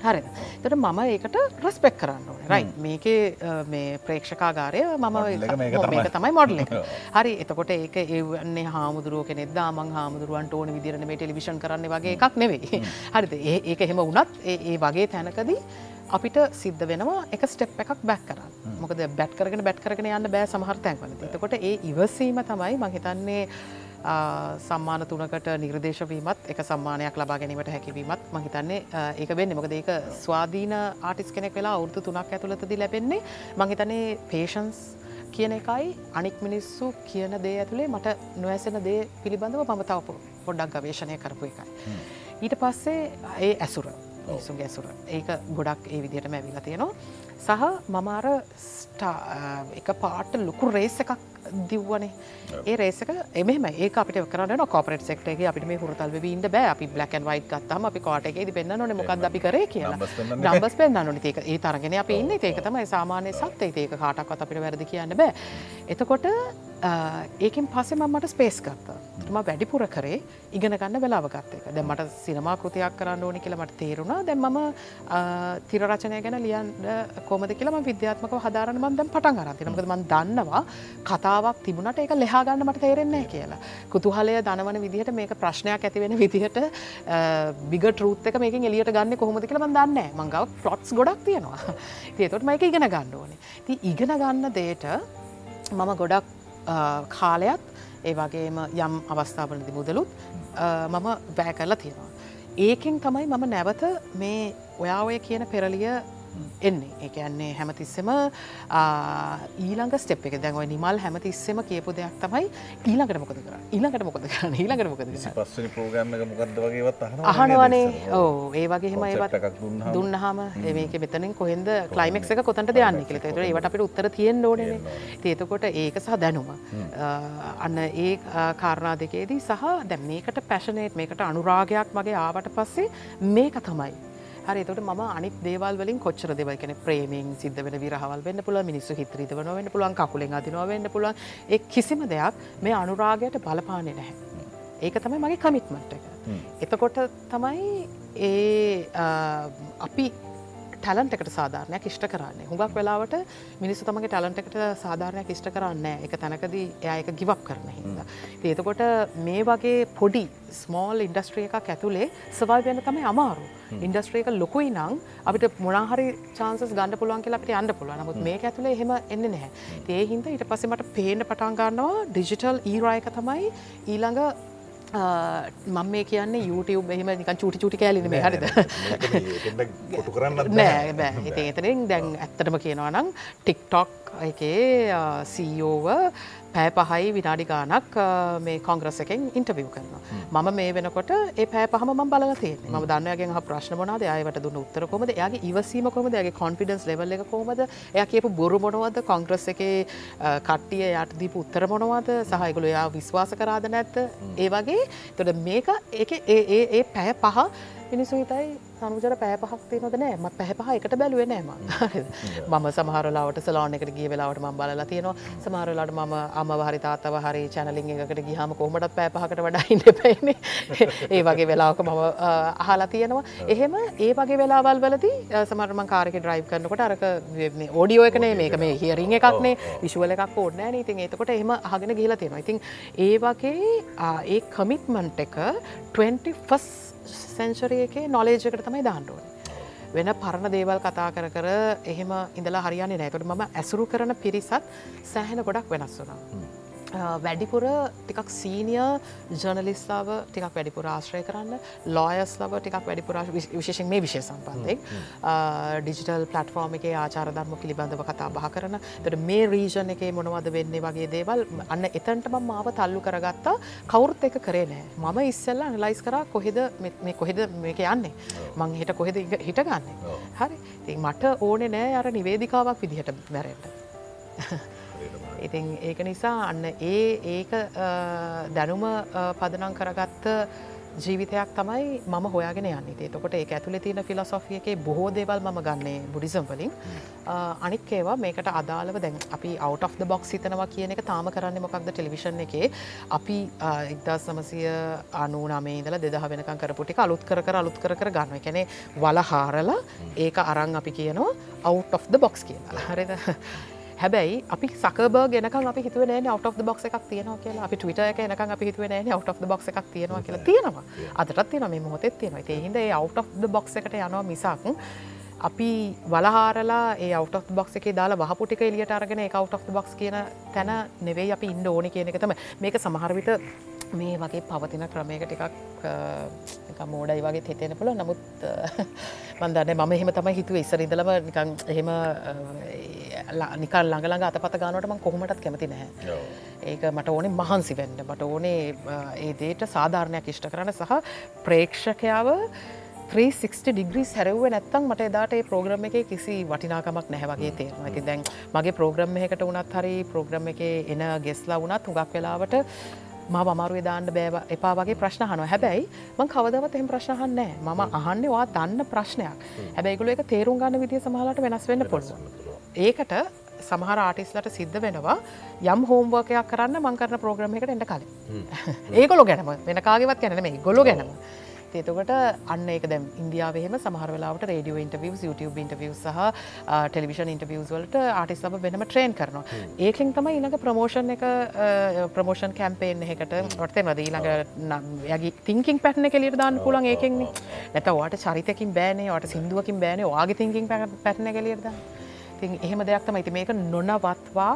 හරි තට මම ඒකට රස්පෙක් කරන්න ඕන. රයි මේකේ මේ ප්‍රේක්ෂකාගාරය මම මේක තමයි. මොඩල එක. හරි එතකොට ඒක ඒවන්නේ හාමුදුරුව කෙනෙ දාමන් හාමුදුරුවන්ට ඕන විදිරන මේ ටෙලිවිෂන් කරන්න වගේ එකක් නෙවෙයි. හරිද? ඒක එහෙම වනත් ඒ වගේ තැනකදී අපිට සිද්ධ වෙනවා එක ස්ටෙප් එකක් බැක් කරන්න. මොකද බැට් කරගෙන බැට් කරගෙන යන්න බෑ සමහර තැන්වල එතකොට ඒ ඉවසීම තමයි මහිතන්නේ සම්මාන තුනකට නිර්දේශවීමත් එක සම්මානයක් ලබා ගැනීමට හැකිවීමත් මහිතන්නේ ඒක වෙන්න. මොකද ඒක ස්වාධීන ආටිස් කෙනෙක් වෙලා අවුරදු තුනක් ඇතුළතදි ලැබෙන්නේ. මහිතනේ පේෂන්ස් කියන එකයි අනික් මිනිස්සු කියන දේ ඇතුළේ මට නොඇසෙන දේ පිළිබඳව මම තවපු පොඩ්ඩක් ගවේශණය කරපු එකයි. ඊට පස්සේ ඒ ඇසුර සුගේ ඇසුර. ඒක ගොඩක් ඒ විදිහට මැවිලා තියෙනවා. සහ මමාර එක පාට ලොකු රේස එකක් දිව්වනේ. ඒ රේසක එමෙම ඒ අපිට කරන්න කොපරට සෙක්ටේ අපිට මේ හුරතල් ඉන්න බෑ. අපි බ්ලකන් වයි් ගත්තම අපි කාටගේ පෙන්න්න නොන මොකක්ද අපි කරේ කියලා. නම්බස් පෙන්න්න නොන ඒක ඒ තරගෙන අප ඉන්න. ඒක තමයි සාමානය සත්ත ඒක කාටක්වත් අපිට වැරදි කියන්න බෑ. එතකොට ඒකින් පස්සෙ මට ස්පේස් ගත්තා ම වැඩිපුර කරේ ඉගෙන ගන්න වෙලාවගත්ත එක. දැ මට සිනමා කෘතියක් කරන්න ඕනි කියලා මට තේරුණා. දැන් මම තිරරචනය ගැන ලියන්ට කොමද කියලම විද්‍යාත්මක හදාරන මන්දම් පටන් අරතිනමකද මන් දන්නවා කතාවක් තිබුණට ඒක ලෙහාගන්න මට තේරෙන්නේ කියලා. කුතුහලය දනවන විදිහට මේක ප්‍රශ්නයක් ඇතිවෙන විදිහට බිග ටරුත් එක මේක එලියට ගන්න කොහොමද කියලා මන් දන්න මංගව ෆලොට්ස් ගොඩක් තියෙනවා. තියතොට මයික ඉගෙන ගන්න ඕනේ. ති ඉගෙන ගන්න දේට මම ගොඩක් කාලයක් ඒ වගේම යම් අවස්ථාවලදි මුදලුත් මම වැෑ කරලා තියෙනවා. ඒකෙන් තමයි මම නැවත මේ ඔයා ඔය කියන පෙරලිය එන්නේ. ඒ ඇන්නේ හැමතිස්සෙම ඊළඟ ස්ටෙප් එක. දැන්ව නිමල් හැමතිස්සෙම කියපු දෙයක් තමයි ඊළඟට මොකද කර ඊළඟට මොකද කරන්න? ඊළඟට මොකද පස්සනි ප්‍රෝග්‍රම් එක මොකක්ද වගේවත් අහනවනේ ඕ ඒ වගේම ඒවත් එකක් දුන්නාම. දුන්නහම මේක මෙතනින් කොහෙද කලයිමක් එක කොතට දෙයන්න කියල. තර ඒවට අපිට උත්තර තියෙන් ඕනන ඒතකොට ඒක සහ දැනුම. අන්න ඒ කාරණා දෙකේදී සහ දැම් මේකට පැශනේට් මේකට අනුරාගයක් මගේ ආවට පස්සේ මේක තමයි හරි එතට ම අනි දේවල් වලින් කොච්චර දෙවල් කන ප්‍රේමෙන් සිද්ධ වෙන විරහවල් වෙන්න පුළ මිනිස්සු හිත්‍රීත වන වෙන්න පුළුවන් කකුලෙන් අදිනවා වෙන්න පුළුවන් එ කිසිම දෙයක් මේ අනුරාගයට බලපානෙ නැහැ. ඒක තමයි මගේ කමිට්මට් එක. එතකොට තමයි ඒ අපි ටැලන්ට එකට සාධාරණයක් ඉෂ්ට කරන්නේ. හුඟක් වෙලාවට මිනිස්සු තමගේ ටැලන්ට එකට සාධාරණයක් ඉෂ්ට කරන්න එක තැනකදී එය එක ගිවක් කරන හිද. ඒතකොට මේ වගේ පොඩි ස්මෝල් ඉන්ඩස්ට්‍රිය එකක් ඇතුළේ සවල් වෙන තමයි අමාරු. ඉන්ඩස්ට්‍රේක ලොකුයි නං අපිට මොනාහරි චාන්සස් ගන්න පුළුවන් කියලා අපිට යන්න පුළුවන්. නමුත් මේක ඇතුළේ එහෙම එන්නේ නැහැ. ඒ හින්දා ඊට පස්සේ මට පේන්න පටන් ගන්නවා ඩිජිටල් ඊරායක තමයි ඊළඟ මම මේ කියන්නේ YouTube එහෙම නිකන් චූටි චූටි කෑලින මේ හරිද කොටු කරන්න නෑ බෑ. ඉතින් එතනින් දැන් ඇත්තටම කියනවා නම් ටික්ටොක් එකේ සීෝව පෑ පහයි විනාඩි ගානක් මේ කොංග්‍රස එකෙන් ඉන්ටවිව් කරනවා. මම මේ වෙනකොට ඒ පෑ පහම ම බල තිය ම දන්නයගෙන් ප්‍රශ්න මොනාද අයට දුන්න උත්තර කොමද යාගේ ඉවසීම කොමද යාගේ කොන්ෆිඩන්ස් ලෙවල් එක කොමද එය කියපු බොරු මොනවද? කොංග්‍රස් එක කට්ටිය යට දීප උත්තර මොනවද? සහයගොල යා විශ්වාස කරාද නැත්ත ඒ වගේ. තොට මේක ඒ ඒ පැය පහ මිනිසු හිතයි සනුජර පෑ පහක් තියනොද නෑ. ම පැහපහ එකට බැලුව නෑම මම සමහරලාවට සලාන එකට ගිය වෙලාවට ම බලලා තියෙනවා. සමහරලාට මම අම හරි තාතව හරි චැනලින් එකට ගිහම කොමටත් පෑ පහකට වඩා ඉන්න පැන ඒ වගේ වෙලාවක මම අහලා තියෙනවා. එහෙම ඒ වගේ වෙලාවල් වලදී සමරම කාරක ඩ්‍රයි් කරනකොට අරක ඕඩියෝ එකනේ මේක මේ හිරිං එකක්නේ විශුවල එකක් ඕන්න ඉතින් ඒතකොට එහම අහගෙන ගිලා තියෙනවා. ඉතින් ඒ වගේ ඒ කමිට්මන්ට් එක 21 සෙන්චරිය එකේ නොලේජකට තමයි දාණ්ඩුවන. වෙන පරණ දේවල් කතා කර කර එහෙම ඉඳලා හරියන්නේ නෑකට මම ඇසුරු කරන පිරිසත් සෑහෙන ගොඩක් වෙනස් වුනා. වැඩිපුර ටිකක් සීනිය ජනලිස්ලාව ටිකක් වැඩිපුර ආශ්‍රය කරන්න ලෝයස් ලව ටිකක් වැඩිපුර විශේෂෙන් මේ විශෂ සම්බන්ධෙක් ඩිජිටල් පලටෆෝර්ම එක ආචාරධර්ම පිළිබඳව කතා බහ කරන. තට මේ රීජන එක මොනවද වෙන්නේ වගේ දේවල් අන්න එතන්ට ම මාව තල්ලු කරගත්තා. කවුරුත් එක කරේ නෑ. මම ඉස්සල්ල ලයිස් කර කොහෙද මේ කොහෙද මේක යන්නේ? මං හිට කොහෙද හිටගන්න? හරි. මට ඕනෙ නෑ අර නිවේදිකාවක් විදිහට මැරෙන්ට ඉතින් ඒක නිසා අන්න ඒ ඒක දැනුම පදනම් කරගත්ත ජීවිතයක් තමයි මම හොයාගෙන යන්න. තකොට ඒ ඇතුළේ තියෙන ෆිලසොෆියගේ බොහෝ දේවල් ම ගන්නේ බුඩිසම් වලින්. අනික් ඒවා මේකට අදාළව දැන් අපි out of the box හිතනවා කියන එක තාම කරන්න මොකක්ද ටෙලිවිෂන් එකේ? අපි ඉක්දස් සමසය අනු නමේ ඉදල දෙදහ වෙනකන් කරපුටි අලුත් කර අලුත් කර ගන්න කැනෙ වලහාරලා ඒක අරං අපි කියනවා out of the box කියලා. හරිද හැබැයි අපි සකබ ගෙනක අපි හිතුව නෑ the box එකක් තියෙනවා කියලා. අපි Twitter එක එනක අපි හිතුව නෑ the box එකක් තියෙනවා කියලා තියෙනවා. අදටත් තියෙන මේ මොහොතෙත් තියෙනවා. ඒ හින්දා ඒ out of the box එකට යනවා මිසක් අපි වලහාරලා ඒ the box එකේ දාලා වහපු ටික එළියට අරගෙන of the box කියන තැන නෙවෙයි අපි ඉන්න ඕනේ කියන එක තමයි. මේක සමහර විට මේ වගේ පවතින ක්‍රමයක ටිකක් මෝඩයි වගේ තෙතෙන පුළ නමුත් මන්දන්න මම එහෙම තමයි හිතුව. ඉස්සර ඉදලම නිකං එහෙම නිකල් ළඟළඟ අතපත ගානටම කොහොමටත් කැමති නැහැ. ඒක මට ඕනේ මහන්සි වෙන්න. මට ඕනේ ඒ දේට සාධාරණයක් ඉෂ්ට කරන සහ ප්‍රේක්ෂකයාව 360 ඩිග්‍රී සැරව්ව නැත්තම් මට එදාට ඒ ප්‍රෝග්‍රම් එක කිසි වටිනාකමක් නැහැවගේ තේරම ඇති දැන් මගේ ප්‍රෝග්‍රම් එකට වනත් හරි ප්‍රෝග්‍රම් එක එන ගෙස්ලා වනත් හුඟක් වෙලාවට ම අමාරුවේ දාන්න බෑව එපා වගේ ප්‍රශ්න හනුව හැබැයි මං කවදවත් එහම ප්‍රශ්නහන්නෑ මම අහන්නවා දන්න ප්‍රශ්නයක්. හැබැයිගුල එක තේරුම් ගන්න විදිය සමහලට වෙනස් වෙන්න පුළුවන්. ඒකට සමහර ආටිස්ලට සිද්ධ වෙනවා යම් හෝම්වර්කයක් කරන්න මංකරන ප්‍රෝග්‍රම එකට එට කලින්. ඒගොලො ගැනම වෙන කාගවත් ගැන මේ ගොලො ගැනම ඒතකොට අන්න එක දැම් ඉන්දියාවේම සමහර වෙලාවට රඩියෝ ඉන්ටවියස් YouTube ඉන්ටවිය සහ ටෙලිවිෂන් ඉන්ටවියස් වලට ආටිස් ලබ වෙනම ට්‍රේන් කරනවා. ඒකෙන් තම ඉනක ප්‍රමෝෂන් එක ප්‍රමෝෂන් කැම්පේෙන් එකට ඔටතෙන් වද ඊළඟ යගේ තිංකින් පැට්න කෙලිට දාන්න පුලන් ඒකෙන් නැත වාට චරිතකින් බෑනේ වට සිින්දුවකින් බෑනේ වාගේ තිංකින් පැට්න කෙලියද තින් එහෙම දෙයක් තම ඉති මේක නොනවත්වා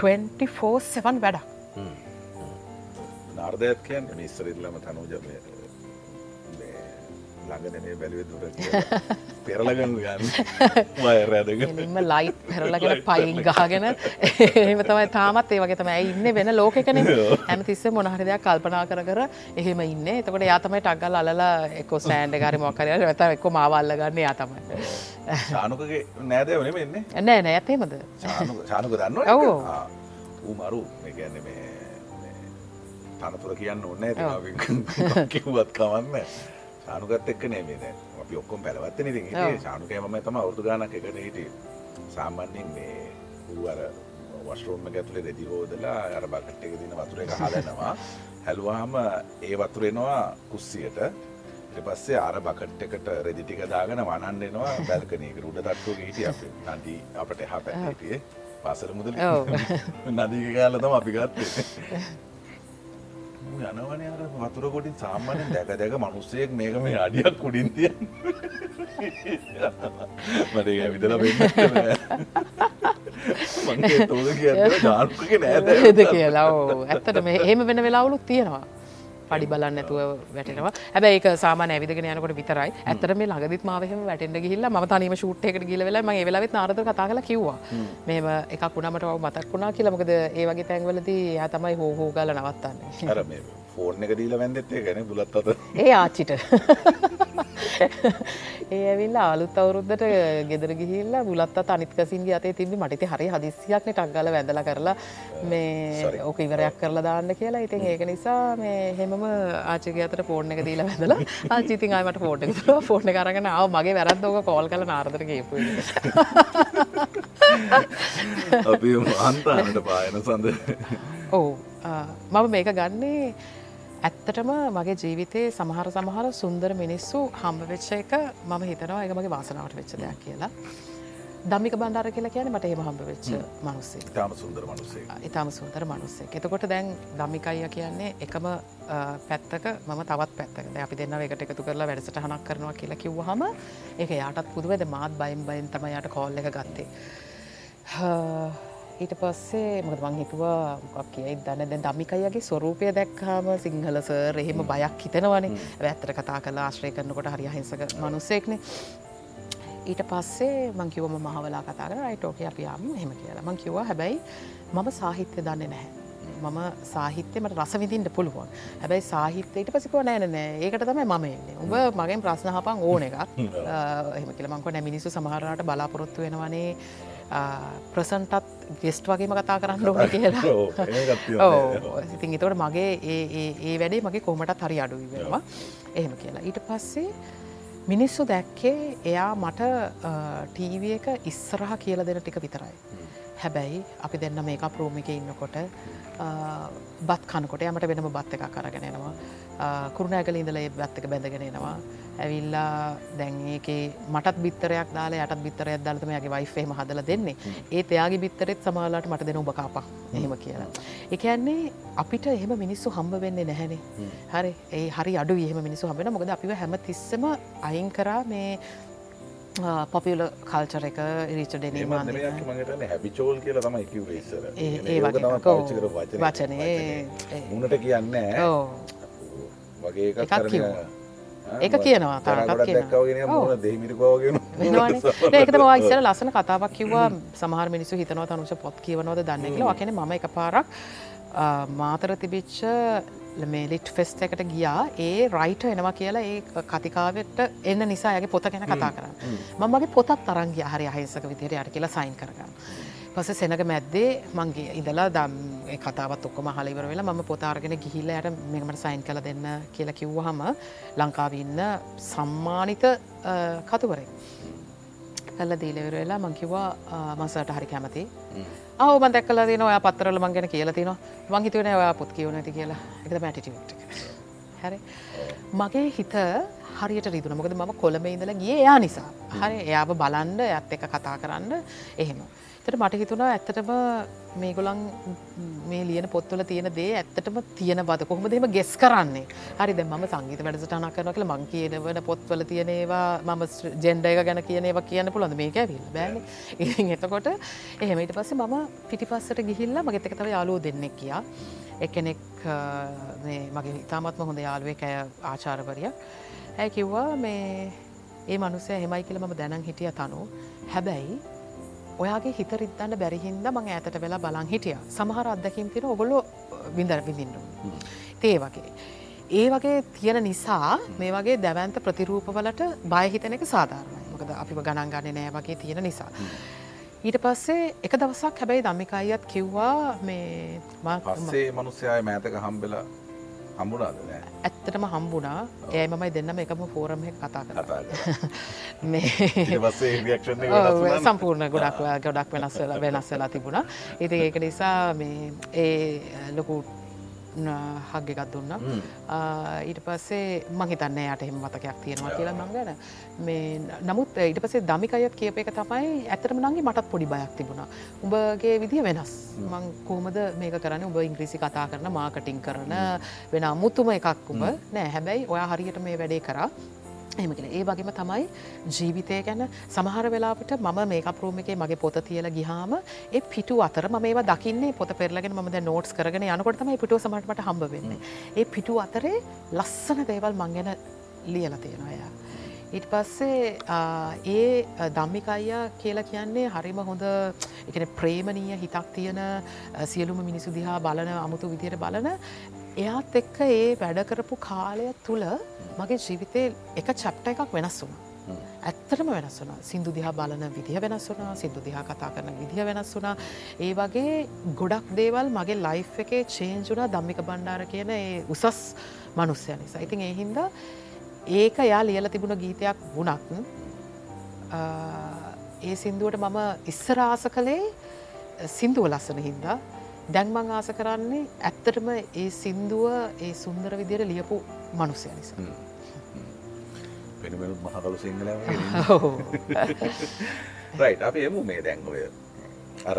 24සවන් වැඩක්. නාර්දයක් කියන්න මිස්සරල්ලම තනූජමය ළඟදනේ බැලුව දුර පෙරලගනු ගන්න වයරැදගෙන එම ලයිට් පෙරලගෙන පයිල් ගහගෙන. එහෙම තමයි තාමත් ඒ වගේ තමයි. ඉන්න වෙන ලෝකෙකන? හැම තිස්ස මොනහරි දෙයක් කල්පනා කර කර එහෙම ඉන්න. එතකොට යාතමයි ටක්ගල් අලලා එක්කො සෑන්ඩ ගරි මොකරය ඇත එක්කො මාවල්ල ගන්න යාතමයි ශානුකගේ නෑද වන වෙන්නේ නෑ නෑ. ඇතේමද ශානුක දන්න. ඌ මරු. ගැන්න මේ තනතුර කියන්න ඕන්න කිවත් කවන්න ශානුකත් එක්ක නේමේ දැන්. අපි ඔක්කොම පැලවත්ත ඉතින් හිටියේ. ශානුකය මම තම අවුරුදු ගානක් එකට හිටියේ. සාමාන්‍යයෙන් මේ ඌ අර වස්රෝම් එක ඇතුලේ රෙදි හොදලා අර බකට් එකේ තියෙන වතුර එක හදනවා. හැලුවාම ඒ වතුර එනවා කුස්සියට. ඊට පස්සේ අර බකට් එකට රෙදි ටික දාගෙන වනන්න එනවා බැල්කනි එකට. උඩ තට්ටුවක හිටියේ අපි. නදී අපිට එහා පැත්තේ හිටියේ. පාසල මුදල. නදී ගාලා තමයි අපි ගත්තේ යනවනේ අර වතුර කොටින් සාමාන්‍යයෙන් දැක දැක මිනිස්සෙක් මේක මේ අඩියක් උඩින් තියන මට ඒක ඇවිදලා වෙන්න මගේ තෝද කියන්නේ ජානුකගේ නෑද ද කියලා? ඕ ඇත්තට මේ එහෙම වෙන වෙලාවලුත් තියෙනවා. පඩි බලන්න ඇතුව වැටෙනවා. හැබැ ඒක සාමාන ඇවිදගෙන යනකොට විතරයි. ඇතර මේ ළඟදිත් මාවහම වැටෙන්ට ගිල්ල ම තනීම ෂූට්යකට ගිල වෙලා ම වෙලාවෙත් නාරද කතා කල කිව්වා. මේම එකක් වුණමට මතක් වුණා කියලමකද ඒ වගේ තැන්වලදී යා තමයි හෝහෝ ගල නවත්තන්නේ. අර මේ ෆෝන් එක දීලා වැන්දෙත්තේ ගැන බුලත් අත. ඒ ආච්චිට. ඒ ඇවිල්ලා අලුත් අවුරුද්ධට ගෙදර ගිහිල්ලා බුලත් අනිත්කසින්ගේ අතේ තිබි මටිත හරි හදිසියක්න ටක්ගල වැඳල කරලා මේ. ඕක ඉවරයක් කරලා දාන්න කියලා. ඉතින් ඒක නිසා මේ හෙමම ආචක අතට ෆෝර්න එක දීලා වැදලා ආචිතින් අයමට ෆෝට් එක තුර ෆෝර්න කරගෙන ආව මගේ වැරද්දෝක කෝල් කල නාරදර ගේපු අපි මහන්තානට පායන සඳ. ඔවු. මම මේක ගන්නේ ඇත්තටම මගේ ජීවිතයේ සමහර සමහර සුන්දර මිනිස්සු හම්බ වෙච්ච එක මම හිතනවා එක මගේ වාසනාවට වෙච්ච දෙයක් කියලා දම්මික බණ්ඩාර කියලා කියන මට එහෙම හම්බ වෙච්ච මනුස්සේ ඉතාම සුන්දර මනුසේ ඉතාම සුන්දර මනුස්සෙක්. එතකොට දැන් දම්මිකයිය කියන්නේ එකම පැත්තක මම තවත් පැත්තක. දැන් අපි දෙන්න එකට එකතු කරලා වැඩසටහනක් කරනවා කියලා කිව්වහම ඒක යාටත් පුදුවද මාත් බයිම් බයින් තමයි යාට කෝල් එක ගත්තේ. ඊට පස්සේ මොකද මං හිතුවා මොකක් කියයි දන්න. දැන් දමිකයිගේ ස්වරූපය දැක්කාම සිංහලස එහෙම බයක් හිතනවනේ. ඇත්තර කතා කලා ආශ්‍රය කරනකොට හරි අහිංසක මනුස්සෙක්නේ ඊට පස්සේ මං කිවම මහවලා කතා කර අයිටෝක අපි යම් හෙම කියලා. මං කිව්වා හැබැයි මම සාහිත්‍ය දන්නේ නැහැ. මම සාහිත්‍යමට රස විදින්ට පුළුවන්. හැබැයි සාහිත්‍යයට පසිකව නෑනෑ ඒකට තමයි මම එන්නේ. උඹ මගෙන් ප්‍රශ්න හපන් ඕන එකක්. එහම කියලමංකො නැ මිනිස්සු සමහරට බලාපොරොත්තු වෙනවනේ. ප්‍රසන්ටත් ගෙස්ට් වගේම කතා කරන්න ඕන කියලා. ඉතින් එතකොට මගේ ඒ- වැඩේ මගේ කොමටත් හරි අඩුයි වෙනවා. එහෙම කියලා. ඊට පස්සේ මිනිස්සු දැක්කේ එයා මට ටීව එක ඉස්සරහ කියල දෙන ටික විතරයි. හැබැයි අපි දෙන්න මේක ප්‍රෝමික ඉන්නකොට බත් කනකොට යමට වෙනම බත් එක කරගෙනෙනවා කුරුණෑගල ඉඳල ඒ බත් එක බැඳගෙනෙනවා ඇවිල්ලා දැන් ඒකේ මටත් බිත්තරයක් දාලා යටත් බිත්තරයක් දාලතම යගේ වයිෆේම හදල දෙන්නේ. ඒත් එයාගේ බිත්තරෙත් සමාලාට මට දෙන උබකාපා. එහෙම කියලා. එකන්නේ අපිට එහෙම මිනිස්සු හම්බ වෙන්නේ නැහැනේ. හරි. ඒ හරි අඩු එහෙම මිනිසු හබෙන මොකද අපිව හැම තිස්සම අයින් කරා මේ පොපියල කල්චර එක රීච මගේට හැබිචෝල් කියලා තමයි කිව්වේ ඉස්සර. ඒ ඒක ඒ වගේ තමයි කෝ පාවිච්චි කරපු වචනේ. වචනේ. ඒ- මුණට කියන්නේ වගේ එකක් ඒක කියනවා, වෙනවානේ. ඒකට මවා ඉස්සර ලස්සන කතාවක් කිව්වා සමහර මිනිස්සු හිතනවා තනුෂ පොත් කියවනවද දන්න කියලා. වකෙන මම එක පාරක් මාතර තිබිච්ච මේ ලිට් ෆෙස්ට එකට ගියා. ඒ රයිට එනවා කියලා ඒ කතිකාවට එන්න නිසා යගේ පොත ගැන කතා කරන්න මමගේ පොතත් තරන්ගේ හරි අහිසක විදියට යට කියලා සයින් කරගන්න පස සෙනක මැද්දේ මංගේ ඉඳලා දම් කතාවත් ඔක්කොම හලිවර වෙලා මම පොතාර්ගෙන ගිහිල්ලයට මෙමට සයින් කළ දෙන්න කියලා කිව්වහම ලංකාවන්න සම්මානිත කතුවරේ කල්ල දීලවර වෙලා මංකිවා මසට හරි කැමති අව මදැක්කල තින ඔය පත්තරල මං ගැන කියලා තින වංහිතුවන ඔයා පුත් කියවනති කියලා. එක. මැටිටිට හැරි. මගේ හිත හරියට රිදුන මොකද මම කොළඹ ඉඳල ගිය එයා නිසා. හරි එයාව බලන්ඩ ඇත් එක කතා කරන්න එහෙම තට මට හිතුනා ඇත්තටම මේගොලන් මේ ලියන පොත්වල තියෙන දේ ඇත්තටම තියෙන බද කොහොම දෙම ගෙස් කරන්නේ? හරි දැ ම සංගීත වැඩසටන කරන කළ මං කියනවන පොත්වල තියෙනවා මම ජෙන්ඩ එක ගැන කියනවා කියන්න පුළොඳ මේක ඇවිල් බෑන. ඉ එතකොට එහෙමට පස්සේ මම පිටිපස්සට ගිහිල්ලා මගෙත එකතව යාලුව දෙන්නෙක් කියා එකනෙක් මේ මගේ ඉතාමත්ම හොඳ යාළුවේ කෑ ආචාරවරියක් ඇය කිව්වා මේ ඒ මනුසය හෙමයි කියල ම දැනන් හිටිය තනු. හැබැයි ඔයාගේ හිත රිත්තන්න බැරිහින්ද මං ඇතට වෙලා බලන් හිටිය සමහර අත්දැකින් තින ඔගොලො විඳර විඳින්නු. තේ වගේ. ඒ වගේ තියෙන නිසා මේ වගේ දැවන්ත ප්‍රතිරූපවලට බයහිතන එක සාධාරණයි මොකද අපිව ගණන් ගන්න නෑ වගේ තියෙන නිසා. ඊට පස්සේ එක දවසක් හැබැයි දම්මිකයිත් කිව්වා මේ පස්සේ මනුස්්‍යයාය මෑතක හම්බෙලා හම්බුණාද නෑ? ඇත්තටම හම්බුණා. ඒ මමයි දෙන්නම එකම ෆෝරම කතා කර. සම්පූර්ණ ගොඩක් ගොඩක් වෙනස් වෙනස් වෙලා තිබුණා. ඉතින් ඒක නිසා මේ ඒ ලොකු හග්ග එකක් දුන්න. ඊට පස්සේ මහිතන්න යට එහෙම මතකයක් තියෙනවා කියලා මං ගැන. මේ නමුත් ඊට පසේ දමිකයත් කියප එක තමයි ඇතරම නගේ මටත් පොඩි බයක් තිබුණා. උඹගේ විදිහ වෙනස්. මං කෝමද මේක කරන උඹ ඉංග්‍රීසි කතා කරන මාකටිං කරන වෙන අමුතුම එකක් උඹ. නෑ හැබැයි ඔයා හරියට මේ වැඩේ කරා එමකෙන ඒ වගේම තමයි ජීවිතය ගැන සමහර වෙලාට මම මේක ප්‍රෝම එකේ මගේ පොත තියල ගිහාම ඒ පිටු අතර ම මේ දකින්නේ පොත පෙරලගෙන ම නෝට්ස් කරගෙන යනකොට තමයි පිටුව සමටමට හම්බ වෙන්නේ ඒ පිටු අතරේ ලස්සන දේවල් මංගෙන ලියල තියෙනය. ඊට පස්සේ ඒ දම්මිකයියා කියලා කියන්නේ හරිම හොඳ එකන ප්‍රේමණීය හිතක් තියෙන සියලුම මිනිසු දිහා බලන අමුතු විදියට බලන එයාත් එක්ක ඒ වැඩ කරපු කාලය තුළ මගේ ජීවිතය එක චප්ට එකක් වෙනස් වුණ. ඇත්තටම වෙනස් වුන සිින්දු දිහා බලන විදිහ වෙනස් වුනා සිින්දු දිහා කතා කරන විදිහ වෙනස් වුනා ඒ වගේ ගොඩක් දේවල් මගේ ලයිෆ් එකේ චේන්ජුනා දම්මික බණ්ඩාර කියන ඒ උසස් මනුස්්‍යය නිසා. ඉතින් එහින්ද ඒක යා ලියල තිබුණ ගීතයක් වුණක් ඒ සින්දුවට මම ඉස්සරාස කළේ සින්දුව ලස්සන හින්දා. දැන්මං ආස කරන්නේ ඇත්තටම ඒ සින්දුව ඒ සුන්දර විදියට ලියපු මනුසය නිසා. පෙනුමනුත් මහකලු සිංහල රයි් අප එමු මේ දැන්ඔය අර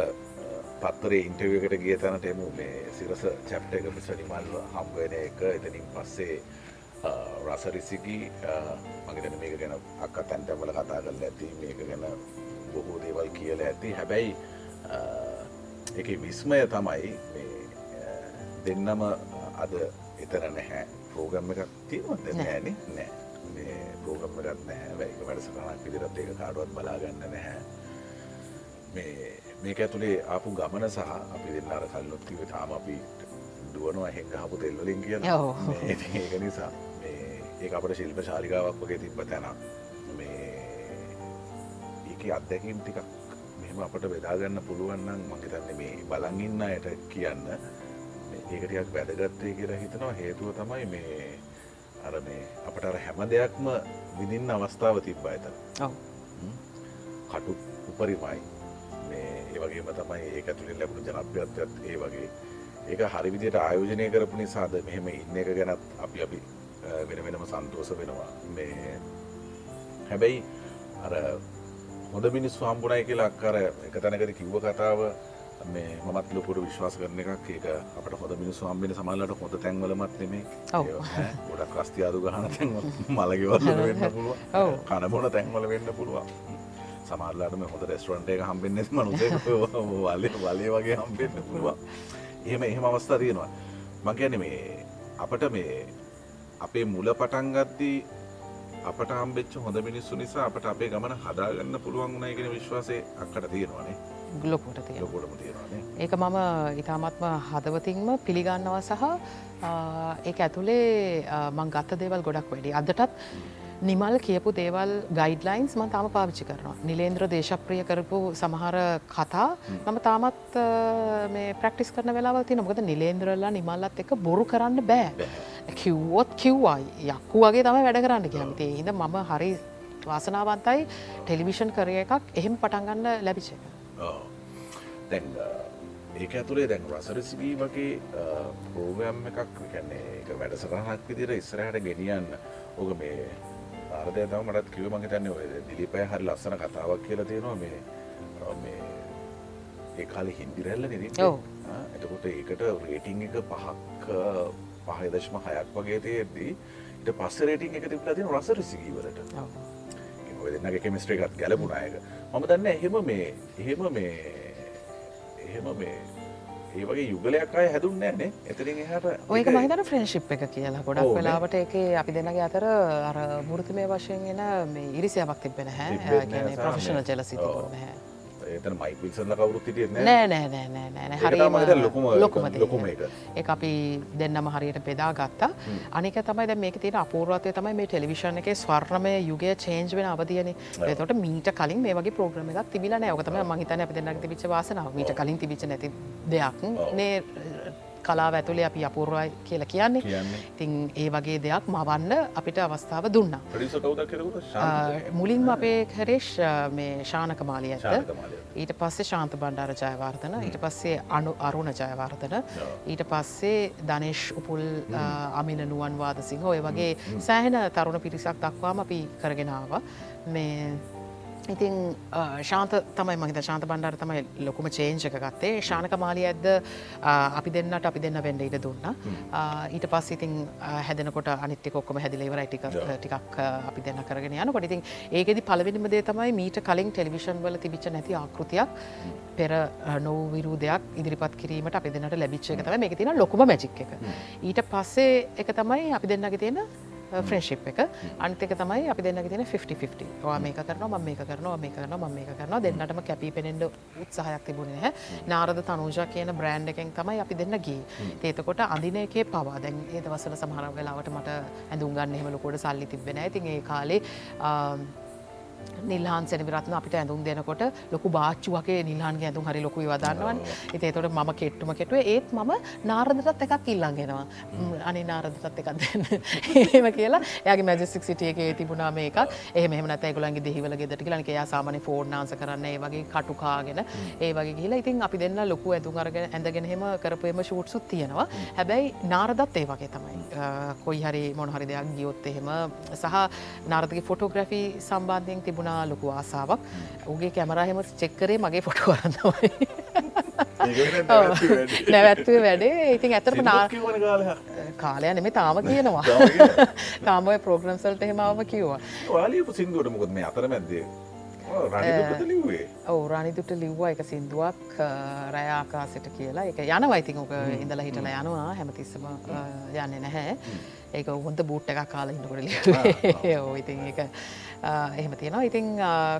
පත්තරේ ඉන්ටවකට ගිය තැනට එමු. මේ සිරස චැප්ට එක පිසනිමල්ව හම්බවෙන එක. එතනින් පස්සේ රසරිසිකි මගේතන මේක ගැන අක්ක තැන්ටැවල කතා කරල ඇති. මේක ගැන බොහෝ දේවල් කියල ඇති. හැබැයි එක විස්මය තමයි දෙන්නම අද එතර නැහැ. ප්‍රෝගම්ම එකක් තියෙනවද? නෑන නෑ? මේ ප්‍රෝගම්ම එකත් නැහැ. වැයික වැඩසටනක් පිදිරත් ඒක කාඩුවත් බලාගන්න නැහැ. මේ මේක ඇතුළේ ආපු ගමන සහ අපි දෙන්න අර කල්ලොත්තිව තාම අපි දුවනවා හෙන් හපු තෙල්වලින් කියන ඒක නිසා. ඒ අපට ශිල්ප ශාරිකාවක් වගේ තිබ්බ තැන මේ ඒක අත්දැකීම් ටිකක් මෙහම අපට බෙදාගන්න පුළුවන්නම් මහිතන්න මේ බලංඉන්න අයට කියන්න. ඒකටයක් වැදගත්තය කියලා හිතනවා. හේතුව තමයි මේ අර මේ අපට අර හැම දෙයක්ම විඳින්න අවස්ථාව තිබ්බා ඇත කටු උපරිමයි. මේ ඒවගේම තමයි ඒක ඇතුළින් ලැබුණු ජනප්‍යත්වත් ඒ වගේ. ඒක හරි විදියට ආයෝජනය කරපු නිසාද මෙහෙම ඉන්න එක ගැනත් අපි අපි වෙන වෙනම සන්තෝස වෙනවා. මේ හැබැයි අර හොඳ මිනිස් හම්බුණයි කියලා අක්කර එක තැනකද කිව්ව කතාව. මේ මත් ලොකුට විශ්වාස කරන එකක්. ඒක අපට හොඳ මිනිස් හම්බෙන සමල්ලට හොඳ තැන්වලමත් නෙමේ ගොඩක් ක්‍රස්තියාදු ගහන තැන් මලගවල වෙන්න පුළුව කනබොන තැන්වල වෙන්න පුළුවන්. සමාල්ලාටම හොඳ රෙස්ටරන්ට එක හම්බෙන්න මනුසේ වලය වලය වගේ හම්බෙන්න පුළුවන්. එහෙම එහෙම අවස්ථා තියෙනවා. මගැන මේ අපට මේ අපේ මුල පටන්ගත්දී අපට හම්බෙච්ච හොඳ මිනිස්සු නිසා අපට අපේ ගමන හදාගන්න පුළුවන් වුණයි කියන විශ්වාසය අක්කට තියෙනවානේ. ගලොපොට තිය ලොකොටම තියෙනවානේ. ඒක මම ඉතාමත්ම හදවතින්ම පිළිගන්නවා සහ ඒ ඇතුළේ මං ගත්ත දේවල් ගොඩක් වැඩි. අදටත් නිමල් කියපු දේවල් ගයිඩ්ලයින්ස් ම තාම පාවිච්චි කරනවා. නිලේන්ද්‍ර දේශප්‍රිය කරපු සමහර කතා මම තාමත් මේ ප්‍රක්ටිස් කරන වෙලාවල් තින මොකද නිලේන්ද්‍රල්ලා නිමල්ලත් එක බොරු කරන්න බෑ. කිව්වොත් කිව්වා යක්කු වගේ තම වැඩ කරන්න කියමති හිද මම හරි වාසනාවන්තයි. ටෙලිවිෂන් කරය එකක් එහෙම පටන්ගන්න ලැබිච එක. ඒක ඇතුළේ දැන් රසරසිබී වගේ පෝගම් එකක් කන්නේ එක වැඩසරහක් විදිර ඉස්සරහට ගෙනියන්න. ඕක මේ ආර්දය තම මටත් කිව මගේ තන්නේ ඔය දිලිපය හරි ලස්සන කතාවක් කියලා තියෙනවා මේ මේ ඒ කාලෙ හින්දිරැල්ල නෙ එතකොට ඒකට රේටිං එක පහක් පහදශම හයක් වගේ තියද්දී ඊට පස්ස රේටිං එක තිබලා තින රස රිසිකීවලට දෙන්නගේ කෙමිස්ට්‍ර එකත් ගැලපුුණයක මම දන්න එහෙම මේ එහෙම මේ එහෙම මේ ඒ වගේ යුගලයක් අය හැදුන්නේ නේ එතරින් එහට ඔයක මහිතන ෆ්‍රෙන්ශිප් එක කියලා ගොඩක්. වෙලාවට එක අපි දෙන්නගේ අතර අර මුෘතමය වශයෙන් එන මේ ඉරිසියාවක් තිබෙන්නේ නැහැ, ප්‍රෆෙෂනල් සාමය. ජලසි ඔව්. තිබුණ හැ එතන මයික් විල්සන්ල කවුරුත් හිටියෙත් නෑ නෑ නෑ නෑ දැන් ලොකුම ලොකුම ලොකුම එක. ඒ අපි දෙන්නම හරියට බෙදා ගත්තා. අනික තමයි දැන් මේක තියෙන අපූර්වත්වය තමයි මේ ටෙලිවිෂන් එකේ ස්වර්ණමය යුගය චේන්ජ් වෙන අවධියනේ. එතකොට මීට කලින් මේ වගේ ප්‍රෝග්‍රෑම් එකක් තිබිලා නෑ. ඔක තමයි මම හිතන්නේ අපි දෙන්නගේ තිබිච්ච වාසනාව. මීට කලින් තිබිච්ච නැති දෙයක් නේ කලාව ඇතුලේ අපි අපූර්වයි කියලා කියන්නේ. ඉතින් ඒ වගේ දෙයක් මවන්න අපිට අවස්ථාව දුන්නා. මුලින්ම අපේ කරේෂ් මේ ශානක මාලිය මාලිය. ඊට පස්සේ ශාන්ත බණ්ඩාර ජයවර්ධන ඊට පස්සේ අනු අරුණ ජයවර්ධන ඊට පස්සේ දනේශ් උපුල් අමින නුවන් වාදසිංහ ඔය වගේ සෑහෙන තරුණ පිරිසක් දක්වාම අපි කරගෙනාව මේ ඉතින් ශාන්ත තමයි මහිත ශාන්ත බණ්ඩාර තමයි ලොකුම චේන්ජ එක ගත්තේ. ශානක මාලිය ඇද්ද අපි දෙන්නට අපි දෙන්න වෙන්ඩ ඉට දුන්න. ඊට පස් ඉතින් හැදනකොට අනිත්‍ය කොක්කම හැදිලේවරයි ටික ටිකක් අපි දෙන්න කරගෙන යනකොට. ඉතින් ඒකෙදි පලවෙනිම දේ තමයි මීට කලින් ටෙලිවිෂන් වල තිබිච්ච නැති ආකෘතියක් පෙර නොවිරු දෙයක් ඉදිරිපත් කිරීමට අපි දෙන්නට ලැබිච්ච එක තමයි. මේක තියෙන ලොකුම මැජික් එක. ඊට පස්සේ එක තමයි අපි දෙන්නගේ තියෙන ෆ්‍රෙන්ශිප් එක. අනිතක තමයි අපි දෙන්නගේ තියෙන 50 වා මේක කරනවා මම මේක කරනවා මේක කරනවා මම මේක කරනවා. දෙන්නටම කැපී පෙනෙන්ඩ උත්සාහයක් තිබුණේ නැහැ. නාරද තනුජ කියන බ්‍රෑන්් එකෙන් තමයි අපි දෙන්න ගී ඒතකොට අඳින එකේ පවා. දැන් ඒ දවසල සමහර වෙලාවට මට ඇඳුම් ගන්න එහෙම ලොකෝට සල්ලි තිබෙන ඉතින් ඒ කාලේ නිල්හන් සෙනවිරත්න අපිට ඇඳුම් දෙනකොට ලොකු බාච්චුවගේ නිල්හන්ගේ ඇඳුම් හරි ලොකු වදන්නවන් ඉති තොට ම කෙට්ටුම කෙටුව ඒත් මම නාරදටත් එකක් ඉල්ලන්ගෙනවා අනි නාරදටත් එකක් දෙන්න. ඒම කියලා. ඇගේ මැජස්සික් සිටියගේ තිබුණා මේක එහම ඇගුලන්ගේ දෙහිවල ගෙදට කියලක යා සාමන ෆෝර්් නාස කරන්න ඒ වගේ කටුකාගෙන ඒ වගේ කියලා ඉතින් අපි දෙන්න ලොකු ඇතුන් අරගෙන ඇඳගෙන හෙම කරපුයම ෂූට්සුත් තියෙනවා. හැබැයි නාරදත් ඒ වගේ තමයි. කොයි හරි මොන හරි දෙයක් ගියොත් එහෙම සහ නාරදගේ ෆොටෝග්‍රෆි සම්බන්ධයෙන් තිබුණා ලොකු ආසාාවක්. උගේ කැමරහෙම චෙක්කරේ මගේ ෆොටු කරන්නවයි නැවැත්වේ වැඩේ. ඉතින් ඇතරම නා කාලය නෙමේ තාම කියනවා. තාමය ප්‍රෝග්‍රම්සල්ට හෙමාව කිව්වා. සිින්දුවට මොකද මේ අතර ලිව්වේ ඔව රනිදුට ලිව්වා. එක සින්දුවක් රෑආකාසිට කියලා. එක යනවා. ඉතින් ඕක ඉඳලා හිටලා යනවා. හැමතිස්සම යන්නේ නැහැ. ඒක හොඳ බූට් එකක් කාලා හිටකොට ඕ ඉතින් අ, එහෙම තියෙනවා. ඉතින්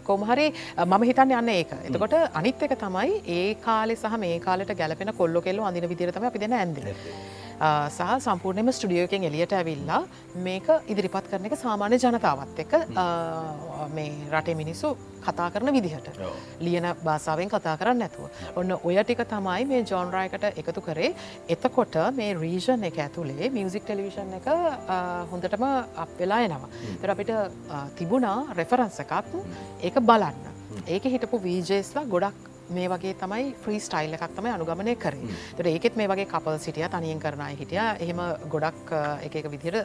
කොමහරි මම හිතන්න යන්න ඒක. එතකොට අනිත් එක තමයි ඒ කාලෙ සහ මේ කාලට ගැලපෙන කොල්ලො කෙල්ලො අඳින විදිර තම අපි දෙන ඇන්දින සහ සම්පූර්ණයම ස්ටඩියෝකෙන් එලියට ඇවිල්ලා මේක ඉදිරිපත් කරන එක සාමාන්‍ය ජනතාවත් එක මේ රටේ මිනිස්සු කතා කරන විදිහට. ලියන භාසාාවෙන් කතා කරන්න නැතුව. ඔන්න ඔය ටික තමයි මේ ජෝන්රයකට එකතු කරේ එතකොට මේ රීෂන් එක ඇතුළේ මියසික් ටෙලිවිෂන් එක හොඳටම අප වෙලා එනවා. තර අපිට තිබුණා රෙෆරන්ස එකක් ඒක බලන්න. ඒක හිටපු වීජේස්ලා ගොඩක් මේ වගේ තමයි ෆ්‍රී ස්ටයිල් එකක් තමයි අනුගමනය කරේ. තට ඒකෙත් මේ වගේ කපල් සිටිය තනියෙන් කරනය හිටිය. එහෙම ගොඩක් එක එක විදිර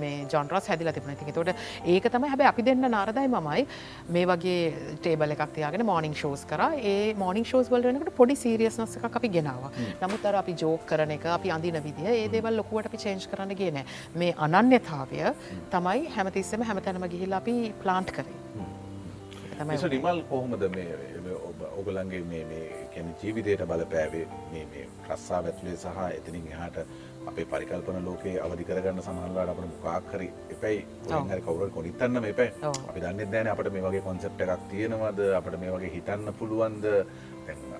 මේ ජොන්රස් හැදිල තිබන ති තොට ඒක තමයි හැබ අපි දෙන්න නාරදයි මමයි මේ වගේ ටේබල එකක් තියාගෙන මෝනිින් ෂෝස් කර. ඒ මෝනිින් ෂෝස් වලනකට පොඩි සීරියස්නස එක අපි ගෙනවා. නමුත් අර අපි ජෝක් කරන එක අපි අඳින විදිහ ඒ දේවල් ලොකුවට අපි චේන්ජ් කරන්න ගෙන මේ අනන්‍යතාවය තමයි හැමතිස්සම හැමතැනම ගිහිල්ලා අපි ප්ලාන්ට් කරේ. නිමල් කොහොමද මේ ඔගලන්ගේ මේ මේ කැන ජීවිතයට බලපෑවේ මේ මේ ප්‍රස්සා ඇතුලේ සහ එතනින් එහාට අපේ පරිකල්පන ලෝකේ අවධි කරගන්න සමහල්ලාට අපට මොකාක්හරි එපැයි. හරි කවුර කොනිත්තන්න එපැයි. ඔව්. අපි දන්න දැන අපට මේ වගේ කොන්සෙප්ට එකක් තියෙනවද? අපට මේ වගේ හිතන්න පුළුවන්ද?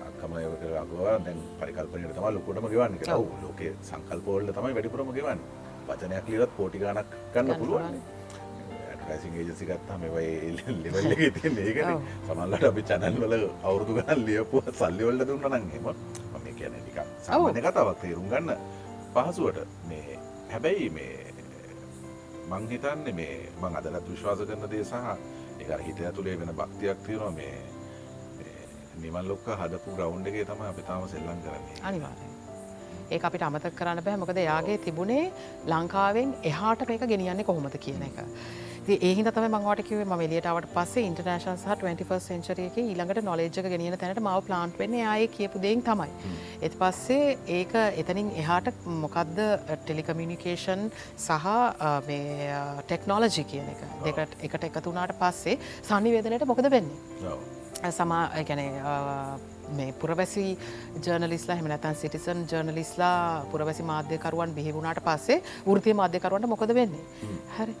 අක්කමයකරගවා දැන් පරිකල්පනයට තම ලොකුටම ගෙවන්න ඔව්. ලෝක සංකල්පෝල්ල තමයි වැඩිපුරම ගෙවන්න. වචනයක් ලිවත් කෝටි ගණක් ගන්න පුළුවන් ඇසින් ඒජසි ගත්තාම වයි ලෙවල්ල තියන ඔව්. සමල්ලට අපි චැනල් වල අවුරදු ගන්න ලියපුව සල්ලිවල්ල දුන්න නංහෙම මේ කියන නික සාමාන්‍ය කතාවක් තේරුම් ගන්න පහසුවට මේ හැබැයි මේ මංහිතන්නේ මේ මං අදලත් විශ්වාස කරන දේ සහ එක හිත ඇතුළේ වෙන භක්තියක් තියෙනවා මේ නිමල් ලොක්ක හදපු ග්‍රවන්් එකේ තම අපි තාම සෙල්ලං කරන්නේ අනිවාරය. ඒ අපිට අමතක කරන්න බෑ මොකද යාගේ තිබුණේ ලංකාවෙන් එහාට මේක ගෙනියන්නේ කොහොමද කියන එක. ඒහිද තම මංවට කිවේ ම එලියටාවට පස්සේ ඉන්ටර්නේශන් සහ 21 සෙන්චරයක ඊළඟට නොලෙජ්ක ගෙනියන තැනට මව ප්ලාන්ට් වෙන්න ආය කියපු දෙයින් තමයි. එත් පස්සේ ඒක එතනින් එහාට මොකක්ද ටෙලිකමියනිකේෂන් සහ ටෙක්නෝලජි කියන එක දෙකට එකට එකතුනාට පස්සේ සනිවේදනයට මොකද වෙන්නේ. සමා ගැන මේ පුරවැසි ජර්නලිස්ලා හමනතන් සිටිසන් ජර්නලිස්ලා පුරවැසි මාධ්‍යකරුවන් බිහිවුණට පස්සේ ෘතිය මාධ්‍යකරුවන්ට මොකද වෙන්නේ. හරි.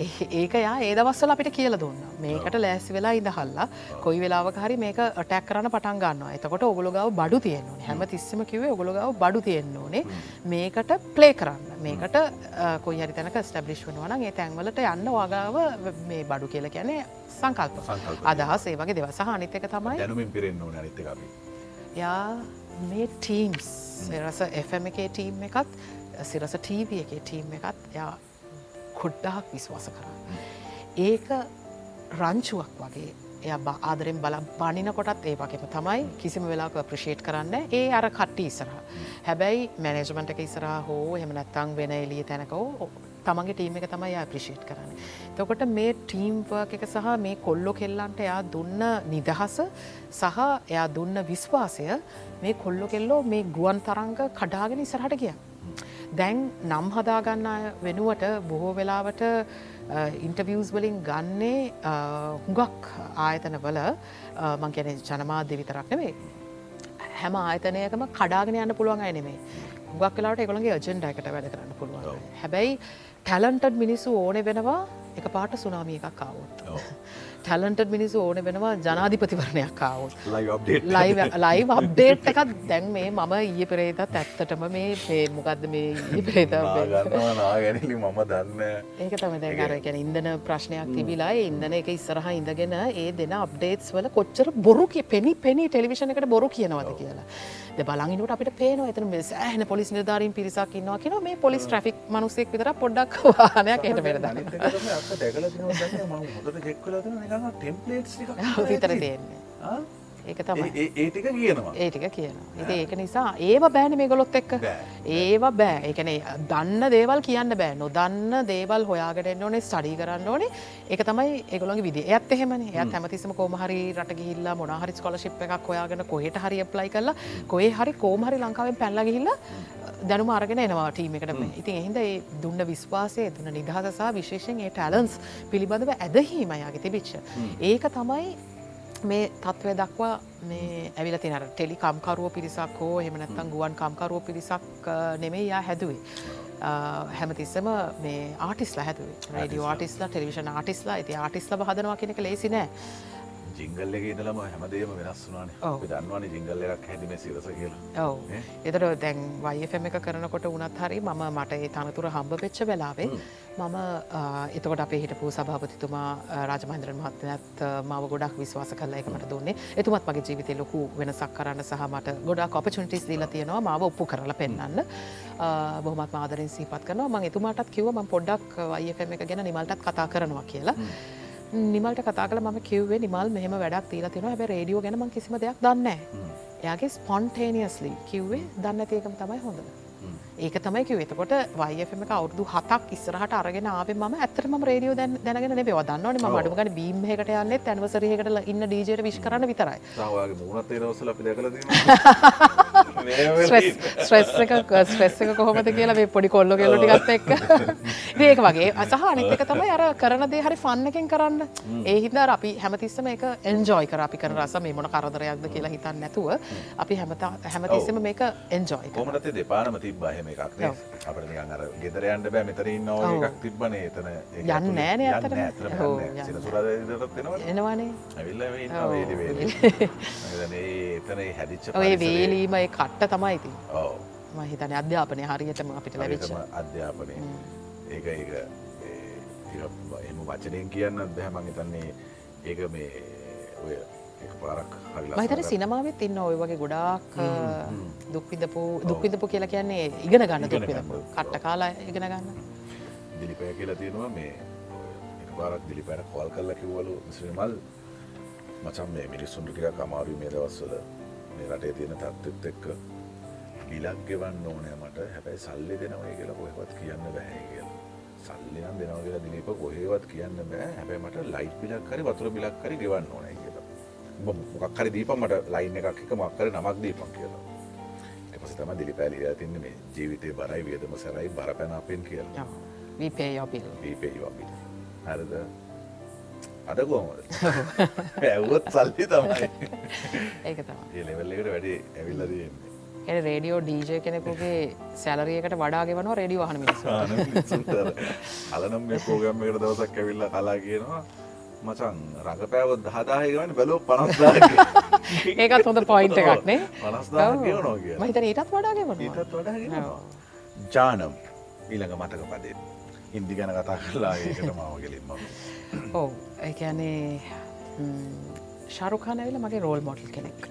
ඒක යා ඒ දවස්සල අපිට කියල දුන්න. මේකට ලෑසි වෙලා ඉඳහල්ලා කොයි වෙලාවක හරි මේක ටැක් කරන පටන් ගන්නවා. එතකොට ඔගොළු ගව බඩු තියෙන්න්නේ හැම තිස්සම කිවේ ඔගොළු ගව බඩු තියෙන්න්න ඕනේ. මේකට ප්ලේ කරන්න. මේකට කොයි හරි තැනක ස්ටබ්ලිෂ් වනවන ඒ තැන්වලට යන්න වගාව මේ බඩු කියල කියැනේ සංකල්ප. අදහස් ඒ වගේ දෙවසහ අනිතක තමයි දැනුමින් පිරෙන්න්න අනිතකි යා මේ ටීම්ස් රස FM එකේ ටීම් එකත් සිරස ටීව එකේ ටීම් එකත් යා කොඩ්ඩාක් විශ්වාස කරන්න. ඒක රංචුවක් වගේ එය ආදරෙන් බල බනින කොටත් ඒ වගේම තමයි කිසිම වෙලාක ප්‍රශේට් කරන්න ඒ අර කට්ටි ඉස්සරහ. හැබැයි මැනේජමට එක ඉස්සරහ හෝ එම නැත්තං වෙන එලිය තැනකෝ තමන්ගේ ටීම එක තමයි ප්‍රිෂේට් කරන්න. තකොට මේ ටීම්වර්ක එක සහ මේ කොල්ලො කෙල්ලන්ට එයා දුන්න නිදහස සහ එයා දුන්න විශ්වාසය මේ කොල්ලො කෙල්ලෝ මේ ගුවන් තරංග කඩාගෙන ඉසරහට ගිය. දැන් නම් හදාගන්න වෙනුවට බොහෝ වෙලාවට ඉන්ටවියස් වලින් ගන්නේ හුඟක් ආයතන වල මං ගැන ජනමාධ්‍ය විතරක් නෙවේ හැම ආයතනයකම කඩාගෙන යන්න පුළුවන් අය නෙමේ හුඟක් වෙලාට එකළගේ අජෙන්ඩ එකට වැඩ කරන්න පුළුවන්. හැබැයි ටැලන්ටඩ් මිනිස්සු ඕනෙ වෙනවා එක පාට සුනාමිය එකක් ආවොත්. ටැලන්ට මිනිසු ඕන වෙනවා ජනාධිපතිවරණයක් කාවුත් ලයි අප්ඩේට් එකත් දැන් මේ මම ඊය පෙරේතත් ඇත්තටම මේ පේ මොකක්ද මේ ඊ පෙරේත ගැනලි මම දන්න. ඒක තම දැකර ගැන ඉන්දන ප්‍රශ්නයක් තිබිලා ඉන්දන එක ඉස්සරහ ඉඳගෙන ඒ දෙන අප්ඩේටස් වල කොච්චර බොරු පෙනි පෙනි ටෙලිවිෂණ එකට බොරු කියනවද කියලා. බලගිනට අපිට පේන එතන ඇහන පොලිස් නිධාරීන් පිරිසක් ඉන්නවා කියන මේ පොලිස් ට්‍රෆික් මනුසෙක් විතර පොඩ්ඩක් වාහනයක් එට පෙරද ටෙම්පලේට් විතර දෙන්නේ ඒක තමයි. ඒටික කියනවා. ඒටික කියනවා. ඉති ඒක නිසා ඒව බෑන මේ ගොලොත් එක්ක ඒව බෑ. එකනේ දන්න දේවල් කියන්න බෑ. නොදන්න දේවල් හොයාගටෙන් ඕනේ ස්ටඩී කරන්න ඕනේ. එක තමයි ඒගොළොගේ විදි ඇත් එහෙමන. එයත් හැමතිසම කෝමහරි රට ගිහිල්ලා මොනහරි ස්කොලශිප් එකක් හොයාගෙන කොහෙට හරි ප්ලයි කරලා කොේ හරි කෝමහරි ලංකාවෙන් පැල්ල ගිහිල්ලා දැනුම අරගෙන එනවා ටීම එකට ඉතින් එහින්ද ඒ දුන්න විශ්වාසය දුන්න නිදහසසා විශේෂෙන් ඒ ටැලන්ස් පිළිබඳව ඇදහීම යාගේ තිබිච්ච. ඒක තමයි මේ තත්ත්වය දක්වා මේ ඇවිල තිනර ටෙලි කම්කරුව පිරිසක් හෝ හෙමනැත්තන් ගුවන් කම්කරුව පිරිසක් නෙමේ යා හැදුවේ. හැමතිස්සම මේ ආටිස්ලා හැදුවේ රඩියෝ ආටිස්ලා ටෙලිවිෂන් ආටිස්ලා ඇති ආටිස්ල හදනවා කෙනෙක ලේසි නෑ. ජිංගල්ල එක ඉදලම හැමදේම වෙනස් වුනානේ දන්නවන ජිංගල්ලයක් හැදිම සිරස කියලා. ඔව. එතර දැන් වයෆම එක කරනකොට උනත් හරි මම මට ඒ තනතුර හම්බ වෙච්ච වෙලාවේ මම එතකොට අපේ හිටපු සභාපතිතුමා රාජමහන්ද්‍රන් මහත්නත් මව ගොඩක් විශ්වාස කල්ල එක මට දුන්නේ. එතුමත් මගේ ජීවිතය ලොකු වෙනසක් කරන්න සහ මට ගොඩක් ඔපචුනිටිස් දීල තියෙනවා. මාව ඔප්පු කරලා පෙන්න්න බොහමත් මාදරින් සීපත් කරනවා. මං එතුමාටත් කිව ම පොඩ්ඩක් වයෆම එක ගැන නිමල්ටත් කතා කරනවා කියලා. නිමල්ට කතා කල ම කිව්වේ නිමල් මෙහම වැඩක් තිීල තින හැබ රඩියෝ ගැනම කිසිම දෙයක් දන්න එයාගේ ස්පොන්ටේනියස්ලි කිව්වේ දන්න තියකම තමයි හොඳ ඒක තමයි කිව එතකොට වයෆම එක අවුදු හතක් ඉස්සරහට අරගෙන ආවේ ම ඇතරම රේඩියෝ දැන් දැනගෙන නේ වදන්නවන ම අඩුගන බීම්හකට යන්න තැන්වසරහකට ඉන්න ඩීජයට විශ් කරන විතරයි. ස්්‍රෙස් එක ස්්‍රෙස් එක කොහොමද කියලා මේ පොඩි කොල්ලො කෙලොටි ගත්ත එක් ඒක වගේ. අසහ අනිතක තමයි අර කරන දේ හරි ෆන්නකින් කරන්න. ඒහිදර අපි හැමතිස්සම එක එන්ජෝයි කර. අපි කර රස මේ මොන කරදරයක්ද කියලා හිතන්න නැතුව. අපි හැමතා හැමතිස්සම මේක එන්ජෝයි කොමටත දෙපානම තිබ්බහම එකක් අපට නිකන් අර ගෙදර යන්න බෑ මෙතන ඉන්නවා එකක් තිබ්බනේ එතන. යන්න නෑනේ අතට එනවානේ. ඇවිල්ලා ඉන්නවා වේලි. වේලි එතන හැදිච්ච ඔය වේලීම ඒ කට්ට තමයි ඉතින්. ඔව්. මම හිතන්නේ අධ්‍යාපනය හරියටම අපිට ලැබිච්ච. අධ්‍යාපනය. ඒක ඒක එහෙම වචනයෙන් කියන්න බෑ. මං හිතන්නේ ඒක මේ ඔය පාරක් මහිතන සිනමාවත් ඉන්න ඔය වගේ ගොඩාක් දුක්විදපු දුක්විදපු කියලා කියන්නේ ඉගෙන ගන්න දුක්විදපු කට්ට කාලා ඉගෙන ගන්න. දිලිපය කියලා තියෙනවා මේ පාරක් දිලිපෑට කොල් කල්ල කිව්වලු සිනමල් මචන් මේ මිනිස්සුන්ට ටිකක් අමාරු මේ දවස්වල. මේ රටේ තියෙන තත්ත්වත් එක්ක ගිලක් ගෙවන්න ඕනෑ මට. හැබැයි සල්ලි දෙනවයි කියලා කොහෙවත් කියන්න බැහැ කියලා. සල්ලි නම් දෙනවා කියලා දිලිප කොහේවත් කියන්න බෑ. හැබැයි මට ලයිට් බිලක් හරි වතුර බිලක් හරි ගෙවන්න ඕනයි කියලා මොකක් හරි දීපම් මට ලයින් එකක් එක මොකක් හරි නමක් දීපම් කියලා. ඊට පස්සේ තමයි දිලිප ඇලිලා තින්නේ මේ ජීවිතේ බරයි වියදම සරයි බරපැන අපෙන් කියලා. your bill හරිද? අද කොහොමද? ඇවුවොත් සල්ලි තමයි. තම ඒ ලෙවල් එකට වැඩි ඇවිල්ල තියෙන්නේ. එ රේඩියෝ ඩීජය කෙනෙකුගේ සැලරියකට වඩාගේ වනවා රෙඩියෝ හන මිනිස් අලනම් මේ පෝගම් එකට දවසක් ඇවිල්ල කලා කියනවා මචන් රඟපෑවත් දහදාහගවන බැලෝ පනස්දා ඒකත් හොඳ පොයින්ට එකක්නේ මහිතන ඊටත් වඩාගේ වනවා ඊටත් වඩා ජානම් ඊළඟ මතක පදේ. හින්දි ගැන කතා කරලා ඒකට මාවගලින්ම ඔව්. ඒඇනේ ශරුකානවෙල මගේ රෝල් මොටල් කෙනෙක්.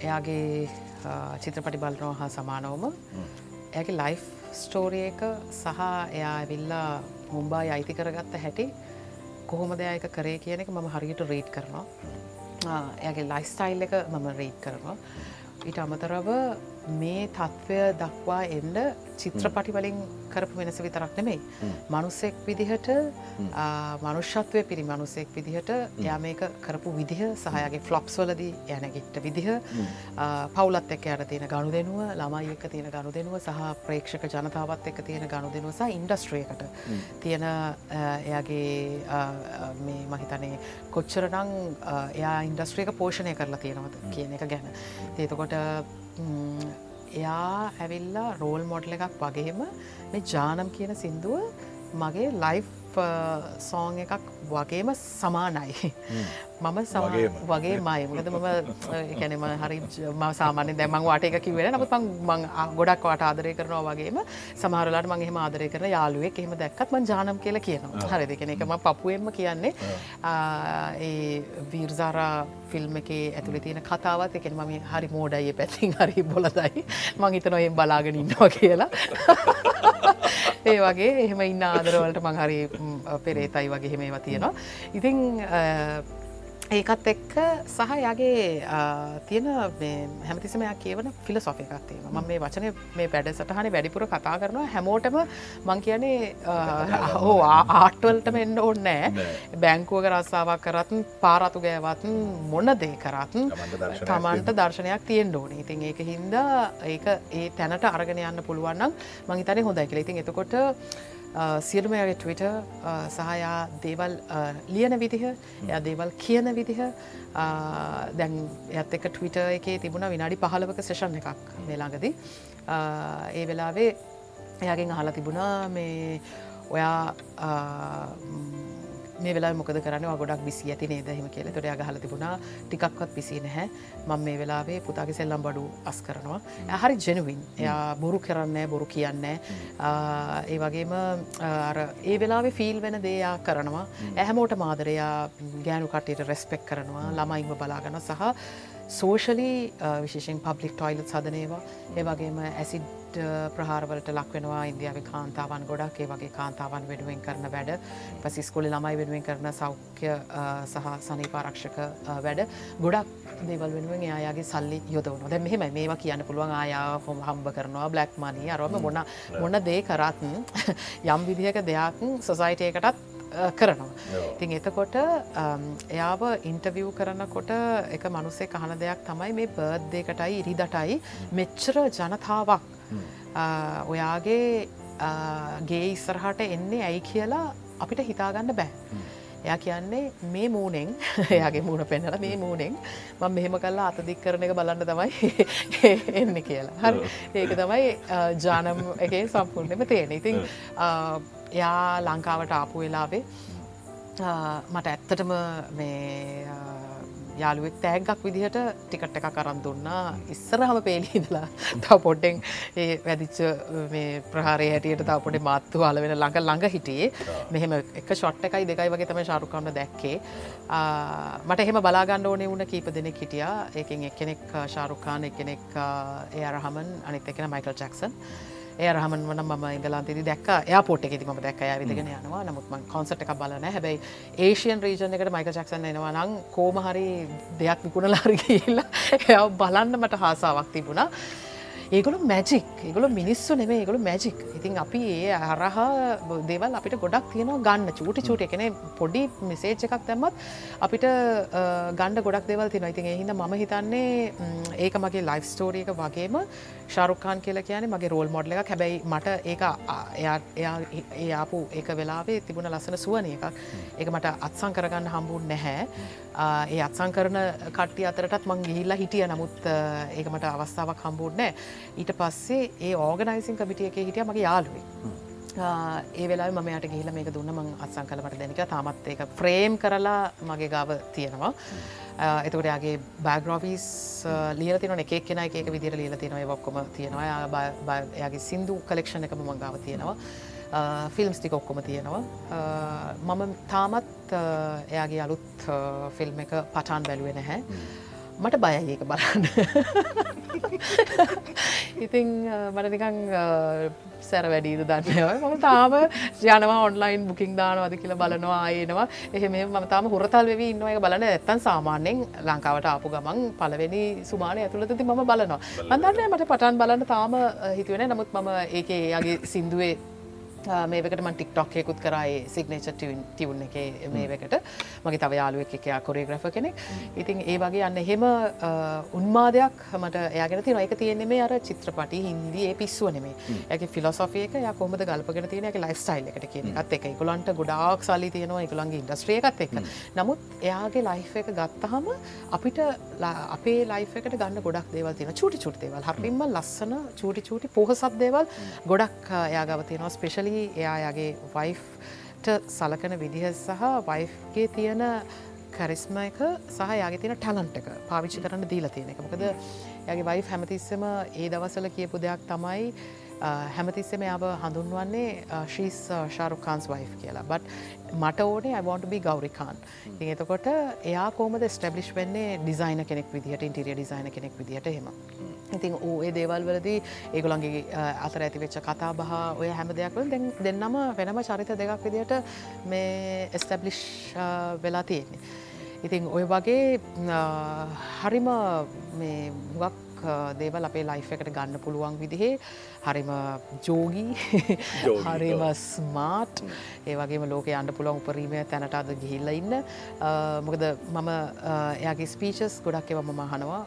එයාගේ චිත්‍රපටි බලනවා හා සමානවම. ඇගේ ලයිෆ් ස්ටෝරිය එක සහ එයා ඇවිල්ලා මුම්බායි අයිති කරගත්ත හැටි කොහොමද ඒක කරේ කියන එක මම හරියට රීට් කරනවා. එයාගේ ලයිස්ටයිල් එක මම රීට් කරනවා. ඊට අමතරව මේ තත්ත්වය දක්වා එන්ඩ චිත්‍රපටි වලින් කරපු වෙනස විතරක් නෙමෙයි. මනුස්සෙක් විදිහට මනුෂ්‍යත්වය පිරි මනුසෙක් විදිහට යා මේක කරපු විදිහ සහයගේ ෆ්ලොප්ස් වලදී යනගිට්ට විදිහ පවුලත් එක්ක යට තියෙන ගණු දෙනුව ළමයි එක්ක තියෙන ගණු දෙනුව සහ ප්‍රේක්ෂක ජනතාවත් එක්ක තියෙන ගණු දෙනුව සහ ඉන්ඩස්ට්‍රියකට තියෙන එයාගේ මේ මහිතනේ කොච්චරනං එයා ඉන්ඩස්ට්‍රියක පෝෂණය කරලා තියෙනවද කියන එක ගැන. ඒතකොට එයා ඇවිල්ලා රෝල් මොඩ්ල එකක් වගේම මේ ජානම් කියන සින්දුව මගේ ලයිෆ් සෝං එකක් වගේම සමානයි. මම වගේ මයි මකද මම එකැනම හරි ම සාමාන්‍ය දැමං වාට එක කිවෙන නමුත් මං ගොඩක් වාට ආදරය කරනවා වගේම සමහරලාට මගේ ආදරය කරන යාලුවෙක් එහෙම දැක්කත් මං ජානම් කියලා කියනවා. හරි දෙකෙන එකම පපුුවෙන්ම කියන්නේ. ඒ වීර්සාරා ෆිල්ම් එක ඇතුළි තියෙන කතාවත්. එකෙන මම හරි මෝඩයි පැත්තිින් හරි බොලදයි මං හිතනොයෙන් බලාගෙන ඉන්නවා කියලා ඒ වගේ එහෙම ඉන්න ආදරවලට මං හරි පෙරේතයි වගේ හෙමේවා තියෙනවා. ඉතිං ඒකත් එක්ක සහ යාගේ තියෙන හැමතිසමයක් කියවන ෆිලසොෆ එකක් තියෙන ම මේ වචන මේ පැඩ සටහන වැඩිපුර කතා කරනවා. හැමෝටම මං කියන්නේ හෝ ආටවල්ටම එන්න ඕන්නෑ බැංකුවක රස්සාාවක් කරත්න් පාරතු ගෑවත් මොන දේ කරත්න් තමන්ට දර්ශනයක් තියෙන් ඕනේ. ඉතින් ඒක හින්දා ඒක ඒ තැනට අරගෙන යන්න පුළුවන්නම් මංහිතන හොඳයි කියලා. ඉතින් එතකොට සියලුමයාගේ ටවිට සහයා දේවල් ලියන විදිහ එය දේවල් කියන විදිහ දැන් ඇත් එක ටවිට එකේ තිබුණ විනාඩි පහලවක සේෂන් එකක් මේලාඟදී ඒ වෙලාවේ එයාගෙන් අහලා තිබුණා මේ ඔයා මේ වෙලා මොකද කරන්න? ගොඩක් විසි ඇති නේද? හෙම කියල තොට ගහල තිබුණා. ටිකක්වත් පිසි නැහැ. මං මේ වෙලාවේ පුතාගේ සෙල්ලම් බඩු අස් කරනවා. හරි ජෙනුවින් එයා බොරු කරන්න බොරු කියන්න ඒ වගේම ඒ වෙලාවේ ෆිල් වෙන දේයා කරනවා. ඇහැමෝට මාදරයා ගෑනු කටයට රෙස්පෙක් කරනවා ළමයිංව බලාගන්න සහ සෝෂලී විශේෂෙන් පබ්ලික් ටොයිලත් සදනේවා ඒ වගේම ඇසිඩ් ප්‍රහාරවලට ලක්වෙනවා ඉන්දියාව කාන්තාවන් ගොඩක්. ඒ වගේ කාන්තාවන් වෙනුවෙන් කරන වැඩ. පසිස්කොලි ළමයි වෙනුවෙන් කරන සෞඛ්‍ය සහ සනීපාරක්ෂක වැඩ. ගොඩක් දේවල් වෙනුවෙන් එයාගේ සල්ලි යොදවන දැ මෙහෙම මේවා කියන්න පුළුවන් ආයා හොම හම්බ කරනවා බ්ලක් මනී අරම මොන මොන දේ කරත්න් යම් විදිහක දෙයක් සොසයිටයකටත් කරනවා. ඉතින් එතකොට එයාව ඉන්ටවියව් කරනකොට එක මනුස්සේ කහන දෙයක් තමයි මේ බර්ධ්දයකටයි ඉරිදටයි මෙච්චර ජනතාවක් ඔයාගේ ගේ ඉස්සරහට එන්නේ ඇයි කියලා අපිට හිතාගන්න බෑ. එයා කියන්නේ මේ මූනෙන් එයාගේ මූුණ පෙන්නල මේ මූනෙන් මං මෙහෙම කල්ලා අතදික් කරන එක බලන්න තමයි එන්න කියලා. හරි ඒක තමයි ජානම් එක සම්පූර්ණයම තියෙන. ඉතින් එයා ලංකාවට ආපු වෙලාවේ මට ඇත්තටම මේ යාළුවෙක් තෑගක් විදිහට ටිකට එක කරන් දුන්නා. ඉස්සරහම පේලිහිදලා තව පොඩ්ඩෙන් ඒ වැදිච්ච මේ ප්‍රහාරය හැටියට තව පොඩි මාත්තු අල වෙන ළඟ ළඟ හිටියේ. මෙහෙම එක ෂොට් එකයි දෙකයි වගේ තම ශාරුකන්න දැක්කේ. මට එහෙම බලාගන්න ඕනේ වුණ කීප දෙනෙක් හිටියා. ඒකින් එක්කෙනෙක් ශාරුකාන එකනෙක් ඒ අරහමන් අනිත් එකෙන මයිකල් ජක්සන් ඒ රහමන් වන ම ඉංගලාන්තේද දැක් යාපෝට් එක ම දැක් විදිගෙන යනවා. නමුත්ම කොන්සට එක බලන හැබැයි ඒෂයන් රීජන එකට මයික චක්සන් එනවා නම් කෝමහරි දෙයක් විකුණ ලාරිගල්ල එය බලන්න මට හාසාවක් තිබුණා ඒගොලු මැජික් ඒගොල මිනිස්සු නෙමේ ඒගොලු මැජික් ඉතින් අපි ඒ හරහා දෙවල් අපිට ගොඩක් තියෙනවා ගන්න. චූටි චූට. එකන පොඩි මෙසේච් එකක් දැම්මත් අපිට ගණඩ ගොඩක් දෙවල් තින ඉතින් එහිද ම හිතන්නේ ඒක මගේ ලයිෆ් ස්ටෝරියක වගේම ශාරුකාන් කියල කියන මගේ රෝල් මොඩ්ල එක හැබැයි මට ඒක ඒ ආපු ඒක වෙලාවේ තිබුණ ලස්සන සුවන එකක්. ඒක මට අත්සං කරගන්න හම්බුන් නැහැ. ඒ අත්සං කරන කට්ටිය අතරටත් මං ගිහිල්ලා හිටිය. නමුත් ඒකමට අවස්ථාවක් හම්බුන්නෑ ඊට පස්සේ ඒ ඕගනයිසින් කමිටිය එක හිටිය මගේ යාලුවේ. ඒ වෙලා මමයට ගිහිල මේක දුන්න මං අත්සං කලමට දැනික තාමත් ඒක ෆ්‍රේම් කරලා මගේ ගාව තියෙනවා. එතකට යාගේ බෑග්‍රෝවිස් ලියල තින එකක් කෙන එක විදිර ලියල තියෙනවා. ඔක්කොම තියෙනවා. යාගේ සිින්දු කලෙක්ෂණ එකම මංගාව තියෙනවා. ෆිල්ම්ස් ටික ඔක්කොම තියෙනවා. මම තාමත් එයාගේ අලුත් ෆිල්ම් එක පටාන් බැලුවෙ නැහැ මට බයයි ඒක බලන්න. ඉතින් මට නිකං සැර වැඩීද දන්නව මම තාම යනවා ඔන්ලයින් බුකින් දානවද කියලා බලනවා ආයනවා. එහෙම ම තාම හොරතල් වෙවී ඉන්නවා. එක බලන ඇත්තන් සාමාන්‍යෙන් ලංකාවට ආපු ගමන් පලවෙනි සුමානය ඇතුළතති මම බලනවා. අන්දන්න මට පටන් බලන්න තාම හිතුවෙන නමුත් මම ඒක යාගේ සිින්දුවේ මේකට මන් ටික්ටොක්යකුත් කරයි සිගනේච ටියවුන් එක මේකට මගේ තව යාලුවක් එකයා කොරේග්‍රෆ කෙනෙක්. ඉතින් ඒ වගේ යන්න එහෙම උන්මාදයක් මට ඒගෙන තින එක තියෙන්නේ මේ අර චිත්‍රපටි හින්දී ඒ පිස්සුව නෙමේ ඇක ෆිලොසොෆියක ය කොමද ගල්පගෙන තියෙන එක ලයිෆ් ස්ටයිල් එකට කියනත් එක. එකකුලන්ට ගොඩාක් සල්ලි තියෙනවා එකළන්ගේ ඉන්ඩස්ට්‍රියකත් එක් නමුත් එයාගේ ලයිෆ් එක ගත්තහම අපිට අපේ ලයිෆකට ගන්න ගොඩක් දේවල් තියෙන චුටි චුට්තේවල් හරිම ලස්සන චූටි චූටි පොහසත් දේවල් ගොඩක් යාගව තියෙනවා ස්පෙශලි එයායාගේ වයිෆ්ට සලකන විදිහ සහ වයිෆ්ගේ තියෙන කරිස්ම එක සහ යාගේ තියෙන ටැලන්ට එක පාවිච්චි කරන්න දීලා තියෙන එක. මොකද යගේ වයිෆ් හැමතිස්සම ඒ දවසල කියපු දෙයක් තමයි හැමතිස්සම යාව හඳුන්වන්නේ ශීස් ශාරුකාන්ස් වයි් කියලා. බට මට ඕනේ අයිවන්ට බි ගෞරිකාන් ඉ එතකොට එයා කෝමද ස්ටබ්ලිෂ් වෙන්නේ ඩිසයින කෙනෙක් විදිහට ඉන්ටිරිය ඩිසයින කෙනෙක් විදිහට හෙම ඉතින් ඕ ඒ දේවල් වලදී ඒගොළන්ගේ අතර ඇතිවෙච්ච කතා බහ ඔය හැම දෙයක්වල දෙන්නම වෙනම චරිත දෙකක් විදිහට මේ එස්ටබ්ලිෂ් වෙලා තියෙන්නේ. ඉතින් ඔය වගේ හරිම මේ මුගක් දේවල් අපේ ලයිෆ් එකට ගන්න පුළුවන් විදිහේ හරිම ජෝගී හරිම ස්මාට් ඒ වගේම ලෝක අන්ඩ පුළුවන් උපරීමය තැනට අද ගිහිල්ල ඉන්න. මොකද මම එයාගේ ස්පීචස් ගොඩක් එව මම හනවා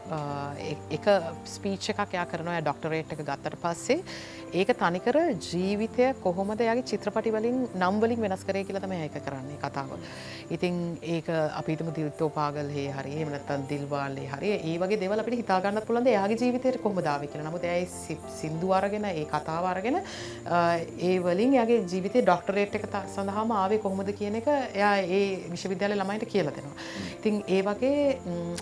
එක ස්පීච් එකක් යා කරනවා ඩොක්ටරේට් එක ගත්තට පස්සේ. ඒක තනිකර ජීවිතය කොහොමද යාගේ චිත්‍රපටි වලින් නම්වලින් වෙනස් කරය කියලා තම ඒක කරන්නේ කතාව. ඉතින් ඒක අපිතම දිල්තෝපාගල් හේ හරි එමනත්තන් දිල්වාල්ලේ හරි ඒ වගේ දෙවල අපිට හිතාගන්නත් පුළන්ද යාගේ ජීවිතයට කොමදාව කියලා. නමුත් ඇයි සිින්දුවරගෙන ඒ කතාවාරගෙන ඒ වලින් යාගේ ජීවිතය ඩොක්ටරේට් එක සඳහාම ආවේ කොහොමද කියන එක එයා ඒ විශ්වවිද්‍යාල ළමයිට කියලා දෙනවා. ඉතින් ඒ වගේ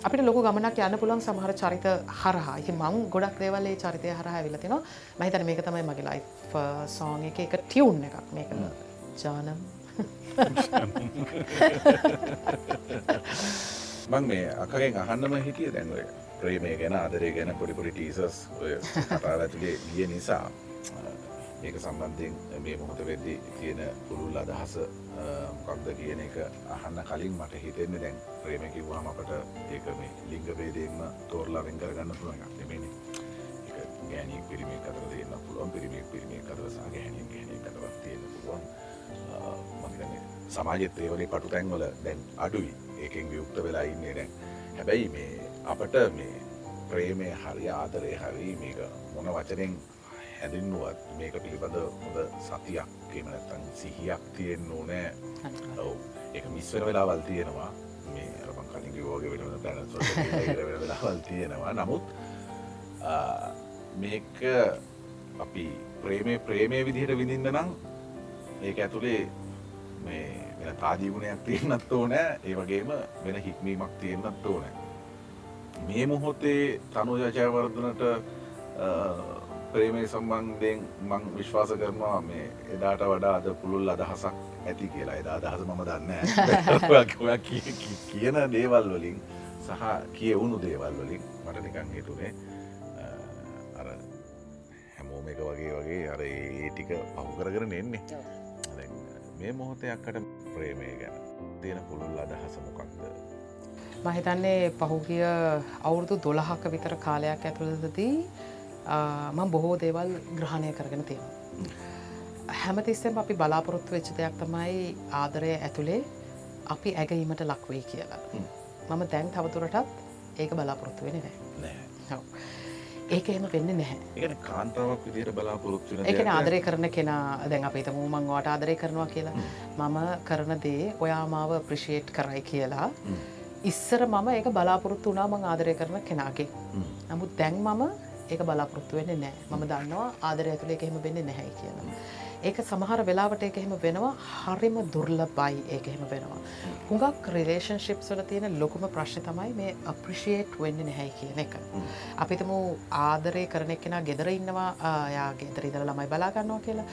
අපිට ලොක ගමනක් යන්න පුළුවන් සමහර චරිත හරහා. ඉති මං ගොඩක් දේවල්ලේ චරිතය හරහා විලතිනවා මහිතන මේක තමයි මගේ ලයි් සෝන් එක එක ටියවුන් එකක්. මේක ජානම්. මං මේ අකගෙන් අහන්නම හිටිය දැන්ුවේ ප්‍රේමය ගැන ආදරය ගැන පොඩිපොඩි ටීසස් ඔය කතාව ඇතුලේ ගිය නිසා ඒක සම්බන්ධයෙන් මේ මොහොත වෙද්දි තියෙන පුළුල් අදහස මොකක්ද කියන එක අහන්න කලින් මට හිතෙන්නේ දැන් ප්‍රේම කිව්වාම අපට ඒක මේ ලිංග ભેදයෙන්ම තෝරලා වෙන් කරගන්න පුළුවන් එකක් නෙමෙයිනේ. ඒක ගෑණියෙක් පිරිමියෙක් අතර තියෙන්න පුළුවන් පිරිමියෙක් පිරිමියෙක් අතර සහ ගෑණියෙක් ගෑණියෙක් අතර තියෙන්න පුළුවන්. මම හිතන්නේ සමාජෙත් ඒ වගේ පටු තැන්වල දැන් අඩුයි. ඒකෙන් වියුක්ත වෙලා ඉන්නේ දැන්. හැබැයි මේ අපට මේ ප්‍රේමය හරි ආදරය හරි මේක මොන වචනෙන් හැඳින්නුවත් මේක පිළිබඳ හොඳ සතියක් කියමනැත්තන් සිහියක් තියෙන් ඕනෑ. ඔවු. එක මිස්වර වෙලාවල් තියෙනවා. මේ අරපන් කලින් ෝග වෙන පැන වෙලාවල් තියෙනවා. නමුත් මේක අපි ප්‍රේමය ප්‍රේමය විදිහට විඳින්න නම් ඒක ඇතුළේ මේ වෙන තාජීවනයක් තියෙන්න්නත් ඕනෑ. ඒ වගේම වෙන හික්මීමක් තියෙන්න්නත් ඕනෑ මේ මොහොතේ තනුජචයවර්ධනට ප්‍රේමය සම්බන්ධයෙන් මං විශ්වාස කරනවා මේ එදාට වඩා අද පුළුල් අදහසක් ඇති කියලා. එදා අදහස මම දන්න කියන දේවල් වලින් සහ කියවුණු දේවල් වලින් මට නිකන් හිතුනේ අර හැමෝම එක වගේ වගේ අර ඒ ටික පහු කරගෙන එන්නේ. මේ මොහොතයක්කට ප්‍රේමය ගැන තියෙන පුළුල් අදහස මොකක්ද මහිතන්නේ පහුගිය අවුරුදු දොළහක විතර කාලයක් ඇතුළදදී මං බොහෝ දේවල් ග්‍රහණය කරගෙන තියෙනවා. හැමතිස්සෙම අපි බලාපොරොත්තු වෙච්ච දෙයක් තමයි ආදරය ඇතුළේ අපි ඇගීමට ලක්වෙයි කියලා. මම දැන් තවතුරටත් ඒක බලාපොරොත්තු වෙන නෑ. ඒක එහෙම වෙන්න නැහැ. කාන්තාවක් විදියට බලාපොරොත්තු දෙයක් ආදරය කරන කෙනා දැන් අප හිතමු මං වාට ආදරය කරනවා කියලා. මම කරන දේ ඔයා මාව ප්‍රිෂේට් කරයි කියලා ඉස්සර මම ඒක බලාපොරොත්තු වනා මං ආදරය කරන කෙනාගේ. නමුත් දැන් මම ඒක බලාපොරොත්තු වෙන්නේ නෑ මම දන්නවා ආදරය ඇතුළේ එක එහෙම වෙන්නේ නැහැ කියලා. ඒක සමහර වෙලාවට එක එහෙම වෙනවා හරිම දුර්ලබයි ඒක එහෙම වෙනවා. හුඟක් රිලේෂන්ශිප් වල තියෙන ලොකුම ප්‍රශ්න තමයි මේ අප්‍රිෂියේට් වෙන්න නැහැ කියන එක. අපිතම ආදරය කරන කෙනා ගෙදර ඉන්නවා යා ගෙදර ඉදල ළමයි බලාගන්නවා කියලා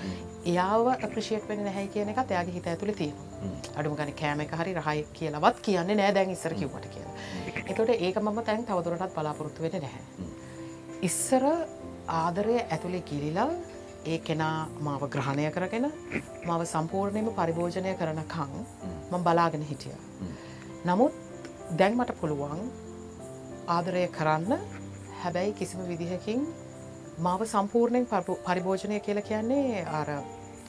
එයාව අප්‍රිෂියට් වෙන්න නැහැ කියන එකත් එයාගේ හිත ඇතුළ තියෙනවා. අඩුම ගන කෑම එක හරි රහයි කියලවත් කියන්නේ නෑ දැන් ඉස්සර කිව්වට කියලා. එතොට ඒක මම තැන් තවදුරටත් බලාපොරොත්තු වෙන නැහැ. ඉස්සර ආදරය ඇතුළේ කිරිලා ඒ කෙනා මාව ග්‍රහණය කරගෙන මව සම්පූර්ණයම පරිභෝජනය කරනකං මං බලාගෙන හිටිය. නමුත් දැන් මට පුළුවන් ආදරය කරන්න. හැබැයි කිසිම විදිහකින් මාව සම්පූර්ණයෙන් පරිභෝ- පරිභෝජනය කියලා කියන්නේ අර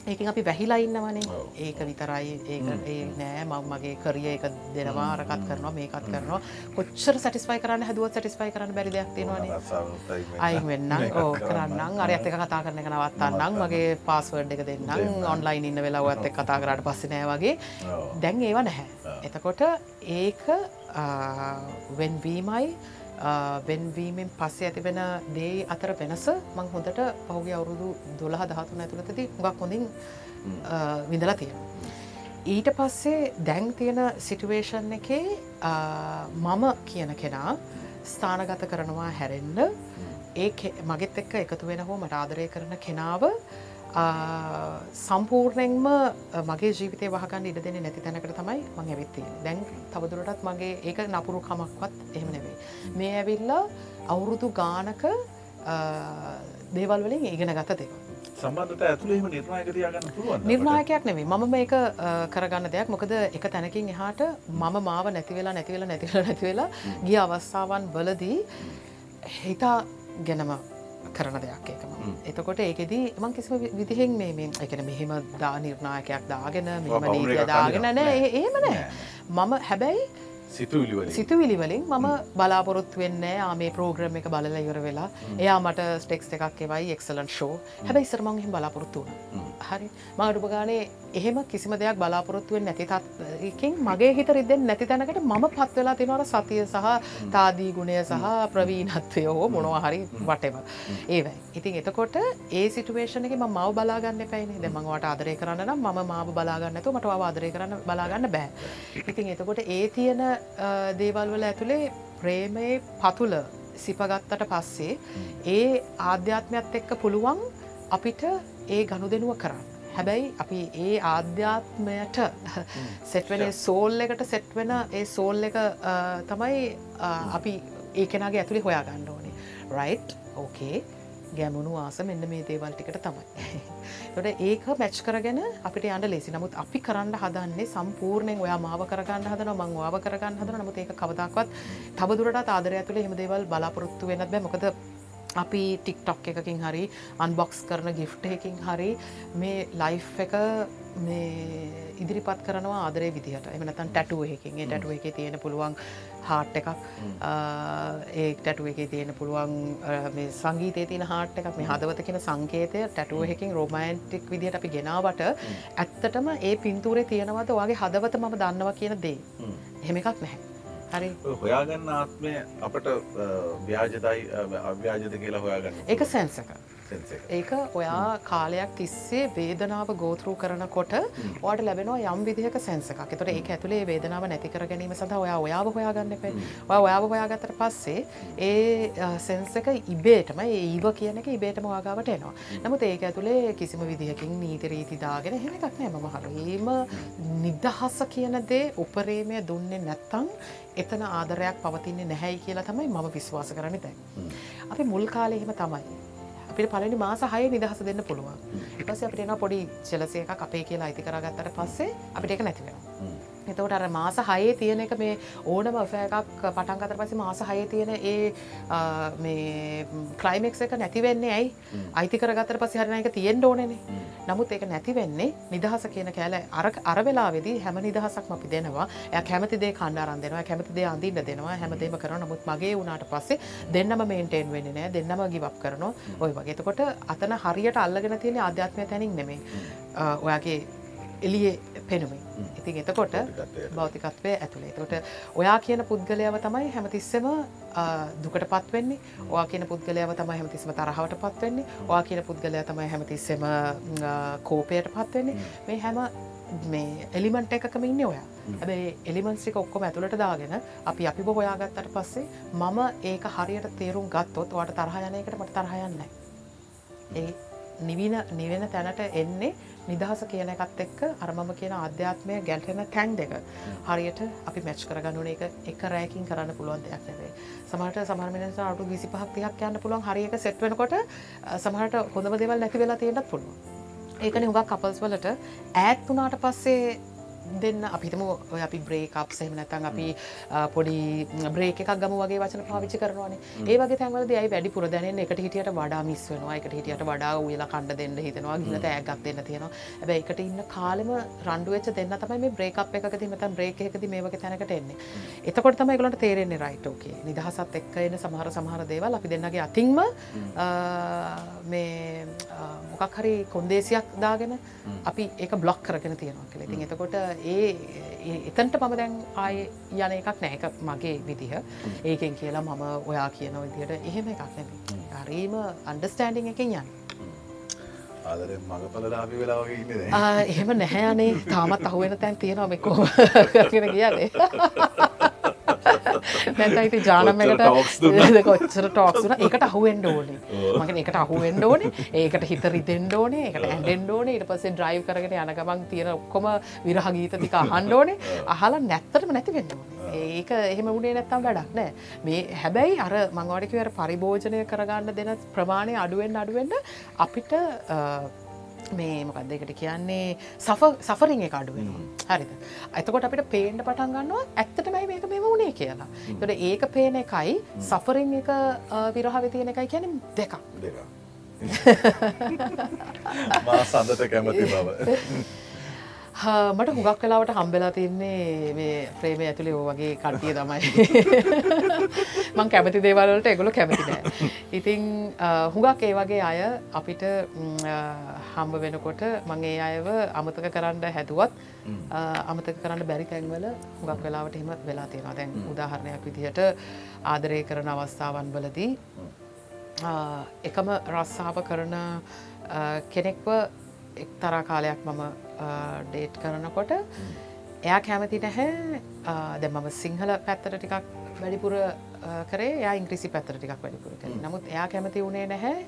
ඒකින් අපි වැහිලා ඉන්නවනේ. ඒක විතරයි. ඒ නෑ. මම මගේ කරිය එක දෙනවා අරකත් කරනවා මේකත් කරනවා. කොච්චර සටිස්පයි කරන්න හැදුවත් සටිස්පයි කරන්න බැරි දෙයක් තියෙනවානේ. අයින් වෙන්න ඕ කරන්නම්. අර ඇත කතා කරන එක නවත්තන්නම්. වගේ පාස්වර්ඩ් එක දෙන්නම්. ඔන්ලයින් ඉන්න වෙලා ඔත් එක් කතා කරට පස්ස නෑ වගේ. දැන් ඒව නැහැ. එතකොට ඒක වෙන්වීමයි වෙන්වීමෙන් පස්සේ ඇතිවෙන දේ අතර වෙනස මං හොඳට පහුගේ අවුරුදු දොළහ දහතුන ඇතුළතති හුඟක් හොඳින් විඳලා තියෙන. ඊට පස්සේ දැන් තියෙන සිටුවේෂන් එකේ මම කියන කෙනා ස්ථානගත කරනවා හැරෙන්ඩ ඒ මගෙත් එක්ක එකතු වෙන හෝ මට ආදරය කරන කෙනාව සම්පූර්ණයෙන්ම මගේ ජීවිතය වහගන්න ඉඩ දෙන්නේ නැති තැනකට තමයි මං ඇවිත්තිය දැන් තවදුරටත් මගේ ඒක නපුරු කමක්වත් එහෙම නෙවෙයි. මේ ඇවිල්ලා අවුරුදු ගානක දේවල් වලින් ඉගෙන ගත දෙව සම්බන්ධත ඇතුළේම නිර්ණයක තියාගන්න පුළුවන් නිර්ණායකයක් නෙවේ මම මේක කරගන්න දෙයක්. මොකද එක තැනකින් එහාට මම මාව නැතිවෙලා නැතිවෙලා නැතිවෙලා නැතිවෙලා ගිය අවස්ථාවන් වලදී හිතා ගැනම කරන දෙයක් ඒකම. එතකොට ඒකෙදී මං කිසිම විදිහෙන් මේ එකන මෙහෙම දා නිර්ණායකයක් දාගෙන මෙම නීතිය දාගෙන. නෑ. එහෙම නෑ. මම හැබැයි සිතුවිලිවලින් සිතුවිලි වලින් මම බලාපොරොත්තු වෙන්නේ මේ ප්‍රෝග්‍රම් එක බලලා ඉවර වෙලා. එයා මට ස්ටෙක්ස් එකක් එවයි එක්සලන්ට් ෂෝ හැබැයි ඉස්සර මං එහෙම බලාපොරොත්තු වුණා. හරි. මම අඩුම ගානේ එහෙම කිසිම දෙයක් බලාපොරොත්තු වෙන්නේ නැති තත්කින් මගේ හිත රිදෙන්නේ නැති තැනකට මම පත් වෙලා තියෙනවා අර සතිය සහ තාදී ගුණය සහ ප්‍රවීණත්වය හෝ මොනවා හරි වටෙව ඒවයි. ඉතින් එතකොට ඒ සිටුවේෂන එක මම මව බලාගන්න එපයිනේ දැන් මම වට ආදරය කරන්න නම් මම මාව බලාගන්න නැතුව මට මාව ආදරය කරන්න බලාගන්න බෑ. ඉතින් එතකොට ඒ තියෙන අ, දේවල් වල ඇතුලේ ප්‍රේමයේ පතුල සිපගත්තට පස්සේ ඒ ආධ්‍යාත්මයත් එක්ක පුළුවන් අපිට ඒ ගනුදෙනුව කරන්න. හැබැයි අපි ඒ ආධ්‍යාත්මයට සෙට්වෙන සෝල් එකට සෙට්වෙන ඒ සෝල් එක තමයි අපි ඒ කෙනගේ ඇතුළි හොයා ගන්න ඕනේ. රයිට් ඕකේ ගැමුණු ආස මෙන්න මේ දේවල් ටිකට තමයි. තොට ඒක මැච් කරගෙන අපිට යන්න ලෙසි. නමුත් අපි කරන්න හදන්නේ සම්පූර්ණයෙන් ඔයා මාව කරගන්න හදන මං වාව කරගන්න හදන නමුත් ඒක කවදක්වත් තවදුරට ආදරය ඇතුළ හෙම දේවල් බලාපොරොත්තු වෙනත් බෑ. මොකද අපි ටික්ටොක් එකකින් හරි අන්බොක්ස් කරන ගිෆ්ට එකින් හරි මේ ලයිෆ් එක මේ ඉදිරිපත් කරනවා ආදරේ විදිහට. එමනතන් ටැටුව එකකින්. ඒ ටැටුව එක තියෙන පුළුවන් හාට් එකක්. ඒ ටැටුව එක තියෙන පුළුවන් සංගීතය තියෙන හාට් එකක් මේ හදවත කියෙන සංකේතය ටැටුව එකින් රෝමයින්ටික් විදිහට අපි ගෙනාවට ඇත්තටම ඒ පින්තූරේ තියෙනවද වගේ හදවත මම දන්නවා කියන දේ? හෙම. එකක් නැහැ හොයාගන්න ආත්මය අපට ව්‍යාජතයි අව්‍යාජත කියලා හොයාගන්න ඒක සැන්සක සෙන්ස එක. ඒක ඔයා කාලයක් තිස්සේ වේදනාව ගෝතරු කරනකොට ඕට ලැබෙනවා යම් විදිහක සැන්සක එතට ඒ ඇතුළේ වේදනාව නැතිකර ගැනීම සඳහා ඔයා ඔයාව හොයාගන්න ඔය ඔයාව හොයාගතට පස්සේ ඒ සෙන්සක ඉබේටම ඒව කියන එක ඉබේටම වාගාවට එනවා. නමුත් ඒක ඇතුළේ කිසිම විදිහකින් නීතිරීති දාගෙන හෙම එකක් නෑ. මම හරීම නිදහස කියන දේ උපරේමය දුන්නේ නැත්තං එතන ආදරයක් පවතින්නේ නැහැයි කියලා තමයි මම විශ්වාස කරන දැන්. අපි මුල් කාලෙහෙම තමයි. අපිට පලනි මාස හය නිදහස දෙන්න පුළුවන්. පස අපිට එන පොඩි චෙලසය එක අපේ කියලා අයිති කරගත්තට පස්සේ අපිට එක නැතිවෙන එතකොට අර මාස හයේ තියෙන එක මේ ඕනම එකක් පටන් අතර පස්සේ මාස හයේ තියෙන ඒ මේ ක්ලයිමෙක්ස් එක නැතිවෙන්නේ ඇයි? අයිති කරගත්තර පස්සේ හරින එක තියෙන්ට ඕනනේ. නමුත් ඒක නැති වෙන්නේ නිදහස කියන කෑල අර අර වෙලාවෙදී හැම නිදහසක්ම අපි දෙනවා. එය කැමතිදේ කණ්ඩාරන් දෙනවා. කැමතිදේ අඳින්න දෙනවා. හැමදේම කරන නමුත් මගේ වුණාට පස්සේ දෙන්නම මේන්ටේන් වෙන්නේ නෑ දෙන්නම ගිවක් කරනවා. ඔය වගේ. එතකොට අතන හරියට අල්ලගෙන තියෙන අධ්‍යාත්මය තැනින් නෙමේ ඔයාගේ එලියේ පෙනුමේ. ඉතින් එතකොට භෞතිකත්වය. ඇතුළේ තකොට ඔයා කියන පුද්ගලයාව තමයි හැමතිස්සම දුකට පත්වෙන්නේ ඔයා කියන පුද්ගලයාව තමයි හැමතිස්සම තරහවට පත්වෙන්නේ ඔයා කියන පුද්ගලයා තමයි හැමතිස්සම කෝපයට පත්වෙන්නේ මේ හැම මේ එලිමන්ට එකකම ඉන්න ඔයා. හැබැයි එලිමන්සික ඔක්කොම ඇතුළට දාගෙන අපි අපි හොයාගත්තට පස්සේ මම ඒක හරියට තේරුම් ගත්තොත් වට තරහයනයකට මට තරහයන්නයි ඒ නිවින නිවෙන තැනට එන්නේ නිදහස කියන එකත් එක්ක අරමම කියන අධ්‍යාත්මය ගැල්ටෙන තැන් දෙක හරියට අපි මැච් කරගන්නුන එක එක රෑකින් කරන්න පුළුවන් දෙයක් නෙවේ සමට සමර්මනස අටු විසි පහක් තිහක් යන්න පුළුවන්. හරික සෙට්වෙනකොට සමහට හොඳම දෙවල් නැති වෙලා තියෙනත් පුළුවන්. ඒකන හුඟක් කපල්ස් වලට ඇත් වනාට පස්සේ දෙන්න. අපිතම ඔය අපි බ්‍රේකප් සෙම නැතන් අපි පොඩි බ්‍රේක එකක් ගම වගේ වචන පාවිච්චි කරනවානේ. ඒ වගේ තැන්වලද ඇයි වැඩි පුර දැනෙන් එකට හිටියට වඩා මිස් වෙනවා. එකට හිටියට වඩා උයලා කණ්ඩ දෙන්න හිතනවා. ගිල ඇගත් දෙන්න තියෙනවා. ඇබැ එකට ඉන්න කාලෙම රන්ඩුවච්ච දෙන්න තමයි මේ බ්‍රේකප් එකක මත බ්‍රේක එකද මේ වගේ තැනකට එන්නේ. එතකොට තම ගලට තේරෙන්නේ රයිටෝකේ නිදහසත් එක්ක එන සමහර සමහර දේවල් අපි දෙන්නගේ අතින්ම මේ මොකක් හරි කොන්දේසියක් දාගෙන අපි ඒක බ්ලොක් කරගෙන තියෙනවා කියල. ඉතින් එතකොට ඒ එතන්ට මම දැන් ආය යන එකක් නෑක මගේ විදිහ. ඒකෙන් කියලා මම ඔයා කියන විදියට එහෙම එකක් නැති හරීම අන්ඩස්ටෑන්ඩිං එකින් යන්න. ආදරෙන් මඟපලලාපි වෙලාවගේ ඉන්න එහෙම නැහැ අනේ. තාමත් අහුවෙන තැන් තියෙනවා මෙකෝ කරගෙන කියලේ නැතයිති ජානම කොච්චර ටෝක්න එකට අහුවෙන්ඩ ඕනේ. මගෙන එකට අහුවෙන්ඩ ඕනේ. ඒකට හිත රිතෙන්ඩ ඕනේ. එකට ඇන්ඩෙන්ඩ ඕනේ. ඉට පසේ ඩ්‍රයිව් කරගෙන යනගමන් තියෙන ඔක්කොම විරහගීත තික අහන්ඩ ඕනේ. අහලා නැත්තටම නැති වෙන්න ඕනේ. ඒක එහෙම උනේ නැත්තම් වැඩක් නෑ. මේ හැබැයි අර මංවාඩිකවර පරිභෝජනය කරගන්න දෙන ප්‍රමාණය අඩුවෙන් අඩුවෙන්ට අපිට මේ මොකක්ද එකට කියන්නේ? සෆ සෆරිං එක අඩුවෙන හරිද? ඇතකොට අපිට පේන්ට පටන් ගන්නවා ඇත්තටමයි මේක මෙම වුණේ කියලා. තොට ඒක පේන එකයි සෆරිං එක විරහව තියෙන එකයි කියන දෙකක්. දෙක මා සඳට කැමති බව මට හුඟක් කලාවට හම්බෙලා තින්නේ මේ ප්‍රේමය ඇතුළේ ඕ වගේ කට්ටිය තමයි. මං කැමති දේවල්වලට එගොලු කැමති නෑ. ඉතිං අ, හුඟක් ඒ වගේ අය අපිට හම්බ වෙනකොට මං ඒ අයව අමතක කරන්න හැදුවත් අමතක කරන්න බැරි තැන්වල හුඟක් වෙලාවට එහෙම වෙලා තියෙනවා. දැන් උදාහරණයක් විදිහට ආදරය කරන අවස්ථාවන් වලදී එකම රස්සාාව කරන කෙනෙක්ව එක්තරා කාලයක් මම ඩේට් කරනකොට එයා කැමති නැහැ. දැ මම සිංහල පැත්තට ටිකක් වැඩිපුර ආ, කරේ. යා ඉංග්‍රිසි පැත්තර ටිකක් වැඩිපුර කර. නමුත් එයා කැමති වුණේ නැහැ.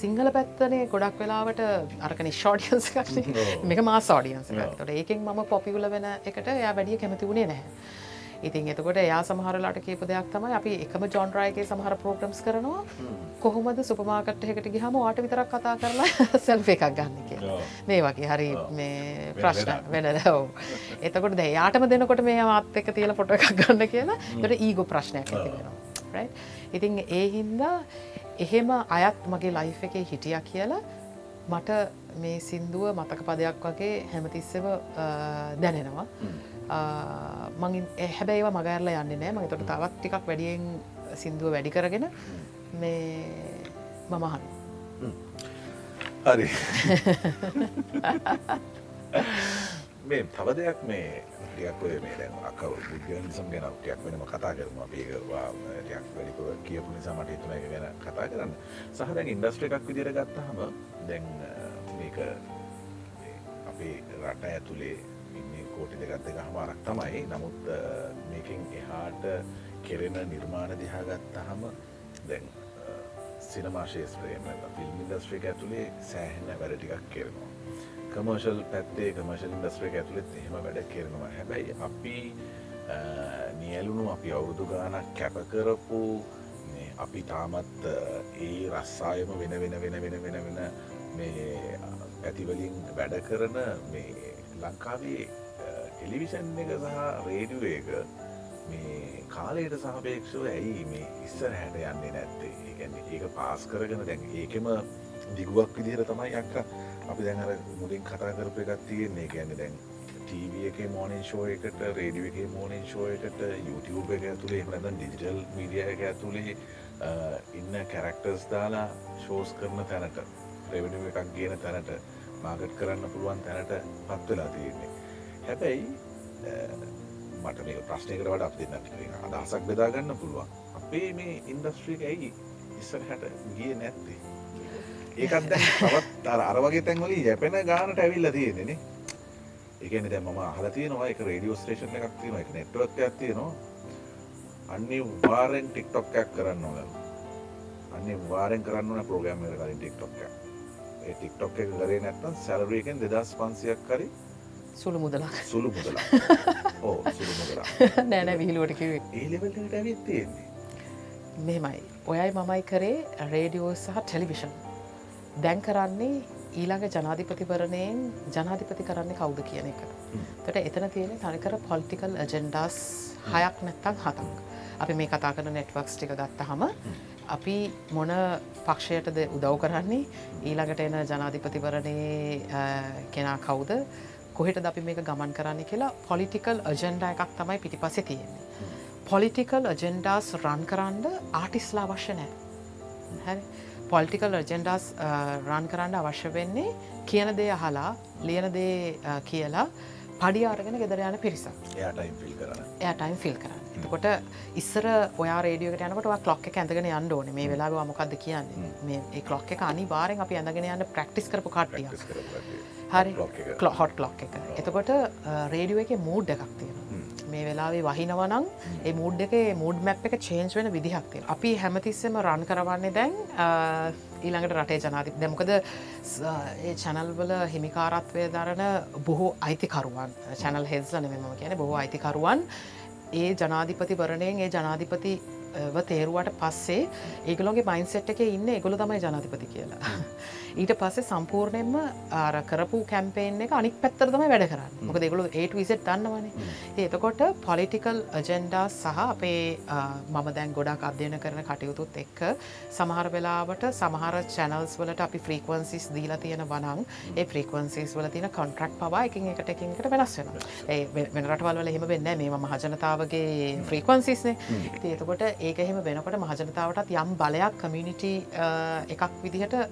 සිංහල පැත්තනේ ගොඩක් වෙලාවට අරකන ෂෝඩියන්ස මේක මා සෝඩියන්ස තොට ඒකෙන් මම පොපිවුල වෙන එකට එයා වැඩිය කැමති වුණේ නැහැ ඉතින් එතකොට එයා සමහරලාට කියප දෙයක් තමයි අපි එකම ජොන්රයගේ සමහර පෝග්‍රම්ස් කරනවා. කොහොමද සුපමාකට් එකට ගිහම වාට විතරක් කතා කරලා සෙල්ෆ එකක් ගන්න කියලා. මේ වගේ හරි මේ ප්‍රශ්න වෙන දව එතකොට ද යාටම දෙනකොට මේ මාත් එක තියල පොට එකක් ගන්න කියලා. තොට ඊගෝ ප්‍රශ්නයක් ඇති වෙනවා? ඉතින් ඒ හින්දා එහෙම අයත් මගේ ලයිෆ් එකේ හිටිය කියලා මට මේ සින්දුව මතක පදයක් වගේ හැමතිස්සම දැනෙනවා මං හැබැයි ඒවා මගඇරල යන්න නෑ. මගේ තොට තවත් ටිකක් වැඩියෙන් සින්දුව වැඩි කරගෙන මේ මමහන් හරි. මේ තව දෙයක් මේ ටියක් ඔය මේ දැන් අක බුද්ධියනිසම් ගැන ටියක් වෙනම කතා කරම. අපේවා ටියක් වැඩිපුර කියපු නිසා මට හිතුන එක ගැන කතා කරන්න. සහ දැන් ඉන්ඩස්ට්‍ර එකක් විදිර ගත්තහම දැන් මේක මේ අපේ රට ඇතුළේ කෝටි දෙගත් දෙක හමාරක් තමයි. නමුත් අ, මේකින් එහාට කෙරෙන නිර්මාණ දිහා ගත්තහම දැන් සිනමාශේස්ත්‍රයම ෆිල්ම් ඉන්ඩස්ට්‍රික ඇතුළේ සෑහෙන්න වැඩ ටිකක් කරනවා. කමර්ශල් පැත්තේ කමර්ශල් ඉන්ඩස්ට්‍රික ඇතුළෙත් එහෙම වැඩ කරනවා. හැබැයි අපි අ, නියලුණු අපි අවුරුදු ගානක් කැපකරපු මේ අපි තාමත් අ, ඒ රස්සායම වෙන වෙන වෙන වෙන වෙන වෙන මේ පැතිවලින් වැඩ කරන මේ ලංකාවේ ටෙලිවිෂන් එක සහ රේඩියෝ එක මේ කාලයට සාපේක්ෂව ඇයි මේ ඉස්සර හැට යන්නේ නැත්තේ? ඒගැන්නේ ඒක පාස් කරගෙන දැන් ඒකෙම දිගුවක් විදිහර තමයි අක්ක. අපි දැන් අර මුලින් කතා කරපු එකක් තියෙන්නේ. ගැන්න දැන් ටීව එක මෝනින් ෂෝ එකට රේඩිය එක මෝනින් ෂෝ එකට YouTube එක ඇතුළේ එමනදන් ඩිජිටල් මීඩිය එක ඇතුළේ ඉන්න කැරක්ටර්ස් දාලා ෂෝස් කරන තැනට රෙවනිුව එකක් ගේන තැනට මාගට් කරන්න පුළුවන් තැනට පත්වෙලා තියෙන්නේ. හැබැයි මට මේ ප්‍රශ්නයකට වඩ අප දෙන්නට අදහසක් බෙදාගන්න පුළුවන් අපේ මේ ඉන්ඩස්ට්‍රීක ඇයි ඉස්සර හැට ගිය නැත්තේ ඒකත් දැන් තවත් අර අර වගේ තැන්වලින් යැපෙන ගානට ඇවිල්ලා තියෙන්නේ නේ. ඒ කියන්නේ දැන් මම අහලා තියෙනවා ඒක රේඩියෝ ස්ටේෂන් එකක් තියෙනවා ඒක නෙට්වර්ක් එකක් තියෙනවා. අනිවාර්යෙන් TikTok එකක් කරන්න ඕන. අනිවාර්යෙන් කරන්න ඕන ප්‍රෝග්‍රෑම් එකකට කලින් TikTok එකක්. ඒ TikTok එක කරේ නැත්නම් සැලරි එකෙන් 2500ක් හරි සුළු මුදලක් සුළු මුදලක්. ඔව් සුළු මුදලක්. නෑ නෑ විහිලුවට කිව්වේ ඒ ලෙවල් එකට ඇවිත් තියෙන්නේ. මෙමයි ඔයයි මමයි කරේ රේඩියෝ සහ ටෙලිවිෂන් දැන් කරන්නේ ඊළඟ ජනාධිපතිවරණයෙන් ජනාධිපති කරන්නේ කවුද කියන එක. තට එතන තියෙන තනිකර පොලිටිකල් ඇජෙන්ඩස් හයක් නැත්තං හතක්. අපි මේ කතා කරන නෙට්වක්ස් ටික ගත්තහම අපි මොන පක්ෂයටද උදව් කරන්නේ ඊළඟට එන ජනාධිපතිවරණයේ කෙනා කවුද කොහෙට අපි මේක ගමන් කරන්න කියලා පොලිටිකල් අජෙන්ඩ එකක් තමයි පිටිපස තියෙන්නේ. පොලිටිකල් අජෙන්ඩාස් රන් කරන්න ආටිස්ලා අවශ්‍ය නෑ. හැරි පොලිටිකල් රජෙන්ඩස් රන් කරන්න අවශ්‍ය වෙන්නේ කියන දේ අහලා ලියන දේ කියලා පඩි අරගෙන ගෙදර යන පිරිසක් එයාටයිම් ෆිල් කරන්න. එතකොට ඉස්සර ඔයා රේඩියෝට යනකට ලොක් එක ඇඳගෙන යන්න ඕනේ. මේ වෙලා මොකක්ද කියන්නේ? මේ ඒ ලොක් එක අනි බාරෙන් අපි ඇඳගෙන යන්න ප්‍රක්ටිස් කරපු කට්ටිය. හරි. clock එක. හොට් ලොක් එක. එතකොට රේඩියෝ එක මූඩ් එකක් තියෙනවා. මේ වෙලාවේ වහිනවනං ඒ මූඩ් එක මූඩ් මැප් එක චේන්ජ් වෙන විදිහක් තියෙන අපි හැමතිස්සෙම රන් කරවන්නේ දැන් ඊළඟට රටේ ජනාධි දැමකද ඒ චැනල්වල හිමිකාරත්වය දරන බොහෝ අයිතිකරුවන් චැනල් හෙස්ල නෙමම කියන බොහෝ අයිතිකරුවන් ඒ ජනාධිපතිවරණයෙන් ඒ ජනාධිපති ව තේරුවට පස්සේ ඒගලොගේ මයින්සෙට් එක ඉන්න එගොල තමයි ජනාධිපති කියලා. ඊට පස්සේ සම්පූර්ණයෙන්ම ආර කරපු කැම්පේෙන් එක අනික් පැත්තර තමයි වැඩ කරන්න. මොක දෙගොලු ඒට විසෙට් දන්නවනේ. ඒතකොට පොලිටිකල් අජෙන්ඩා සහ අපේ මම දැන් ගොඩක් අධ්‍යයන කරන කටයුතුත් එක්ක සමහර වෙලාවට සමහර චැනල්ස් වලට අපි ෆ්‍රීකවන්සිස් දීලා තියෙන වනං ඒ ෆ්‍රීකවන්සිස් වල තියෙන කොන්ට්‍රක්් පවා එකින් එකට එකින්කට වෙනස් වෙන ඒ වෙ- වෙන රටවල් වල එහෙම වෙන්න මේ මහජනතාවගේ ෆ්‍රීකවන්සිස්නේ ඒතකොට ඒක එහෙම වෙනකොට මහජනතාවටත් යම් බලයක් කමියනිටි එකක් විදිහට අ,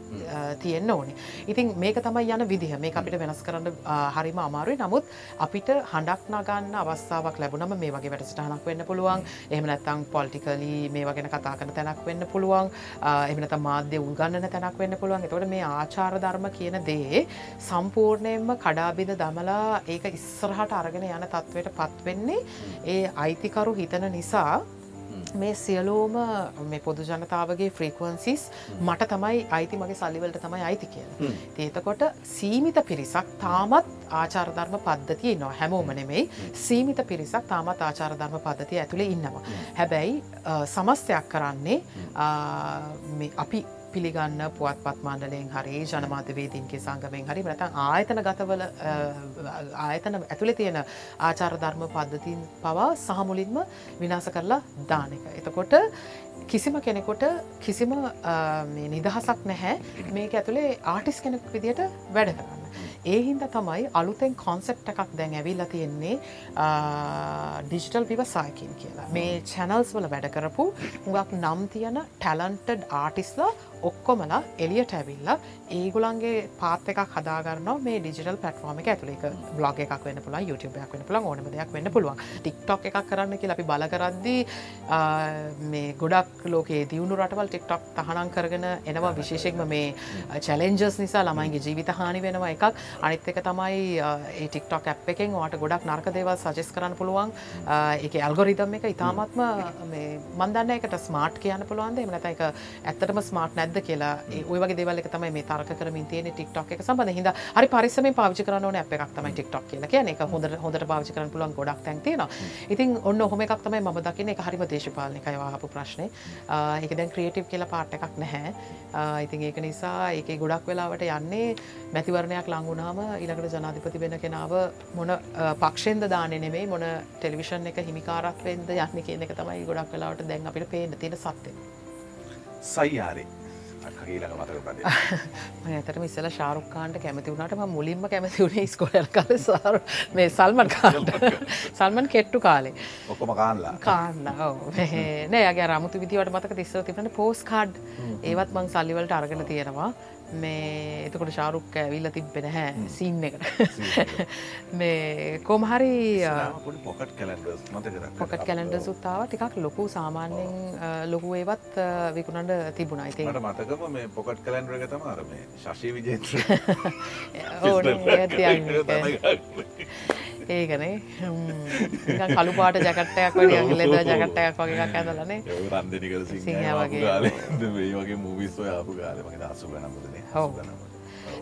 තියෙන්න ඕනි. ඉතින් මේක තමයි යන විදිහ. මේ අපිට වෙනස් කරන්න හරිම අමාරුයි. නමුත් අපිට හඬක් නගන්න අවස්ථාවක් ලැබුණම මේ වගේ වැඩසටහනක් වෙන්න පුළුවන්. එහෙම නැත්තං පොල්ටිකලි මේ වගෙන කතා කරන තැනක් වෙන්න පුළුවන්. එමනත මාධ්‍ය උල්ගන්නන තැනක් වෙන්න පුළුවන්. එතවට මේ ආචාර ධර්ම කියන දේ සම්පූර්ණයෙන්ම කඩාබිද දමලා ඒක ඉස්සරහට අරගෙන යන තත්ත්වයට පත්වෙන්නේ ඒ අයිතිකරු හිතන නිසා මේ සියලෝම මේ පොදු ජනතාවගේ ෆ්‍රීකවන්සිස් මට තමයි අයිති මගේ සල්ලිවලට තමයි අයිති කියලා. ඒතකොට සීමිත පිරිසක් තාමත් ආචාරධර්ම පද්ධතිය නවා හැමෝම නෙමෙයි. සීමිත පිරිසක් තාමත් ආචාරධර්ම පද්ධතිය ඇතුළේ ඉන්නවා. හැබැයි සමස්තයක් කරන්නේ අපි පිළිගන්න පුවත්පත් මණ්ඩලයෙන් හරි ජනමාධ්‍යවේදීන්ගේ සංගමෙන් හරි නැතන් ආයතන ගතවල අ, ආයතන ඇතුළේ තියෙන ආචාර ධර්ම පද්ධතින් පවා සහමුලින්ම විනාස කරලා දාන එක. එතකොට කිසිම කෙනෙකොට කිසිම අ, මේ නිදහසක් නැහැ මේක ඇතුළේ ආටිස් කෙනෙක් විදියට වැඩ කරන්න. ඒ හින්ද තමයි අලුතෙන් කොන්සෙප් එකක් දැන් ඇවිල්ලා තියෙන්නේ ඩිජිටල් විවසායකින් කියලා මේ චැනල්ස් වල වැඩ කරපු හුඟක් නම් තියන ටැලන්ටඩ් ආටිස්ලා ඔක්කොමලා එලියට ඇවිල්ලා ඒගුලන්ගේ පාත් එකක් හදාගන්න මේ ඩිජිටල් පටෆෝර්ම එක ඇතුලේක බ්ලොග එකක් වෙන්න පුළන් YouTube එකක් වෙන්න පුළන් ඕනම දෙයක් වෙන්න පුළුවන්. ටික්ටොක් එකක් කරන්න කියලා අපි බලකරද්දී ආ, මේ ගොඩක් ලෝකේ දියුණු රටවල් ටික්ටොක් තහනම් කරගෙන එනවා. විශේෂෙක්ම මේ චලෙන්ජස් නිසා ළමයිගේ ජීවිත හානි වෙනවා එකක්. අනිත් එක තමයි අ, ඒ ටික්ටොක් ඇප් එකෙන් වාට ගොඩක් නර්ක දේවල් සජෙස් කරන්න පුළුවන්. එක ඇල්ගොරිදම් එක ඉතාමත්ම මේ මන්දන්න එකට ස්මාර්ට් කියන්න පුළුවන්ද? එම නැත එක ඇත්තටම ස්මාර්ට් නැද්ද? මොකක්ද කියලා? ඒ ඔය වගේ දෙවල් එක තමයි මේ තර්ක කරමින් තියෙන ටික්ටොක් එක සම්බන්ධ හින්දා හරි පරිස්සමෙන් පාවිච්චි කරන්න ඕනේ ඇප් එකක් තමයි ටික්ටොක් කියලා. කියන්නේ ඒක හොඳට හොඳට පාවිච්චි කරන්න පුළුවන් ගොඩක් තැන් තියෙනවා. ඉතින් ඔන්න ඔහොම එකක් තමයි මම දකින්නේ. ඒක හරිම දේශපාලනිකයි අහපු ප්‍රශ්නේ. ඒක දැන් ක්‍රියේටිව් කියලා පාර්ට් එකක් නැහැ. ඉතින් ඒක නිසා ඒකේ ගොඩක් වෙලාවට යන්නේ මැතිවරණයක් ලං වුණාම ඊළඟට ජනාධිපති වෙන කෙනාව මොන පක්ෂෙන්ද දාන්නේ නෙමෙයි මොන ටෙලිවිෂන් එක හිමිකාරත්වෙන්ද යන්නේ කියන එක තමයි ගොඩක් වෙලාවට දැන් අපිට පේන්න තියෙන සත්‍යය. සයියාරේ අකගේලක මතක පද මම ඇතරම ඉස්සල ශාරුක්කාන්ට කැමති වුණට මුලින්ම කැමති වුණේ ස්කොල කාල සාර මේ සල්මන් කාන්ට සල්මන් කෙට්ටු කාලේ. ඔක්කොම කාන්ලා කාන්න නෑ අගේ රමුතු විදිවට මතක තිස්සව තිබන පෝස් කාඩ් ඒවත් මං සල්ලිවලට අරගෙන තියෙනවා මේ එතකොට ශාරුක් ඇවිල්ල තිබෙන හැ සින්න එකට. මේ කොමහරි පොකට් පොකට් කැලන්ඩ සුත්තාව ටිකක් ලොකු සාමාන්‍යෙන් ලොකු ඒවත් විකුණන්ට තිබුණ මට මතකම මේ පොකට් කලන්ඩර එක තමාර මේ ශශී විජේත්‍ර ඒකනේ. කළු පාට ජකට්ටයක් වගේ ලෙද ජකට්ටයක් වගේ එකක් ඇදලනේ රන්දනිකල සිංහයා වගේ. ගාල. මේ වගේ මූවිස් ඔයාපු ගාල මගේ දස්සු ගනමුදන ඔව්.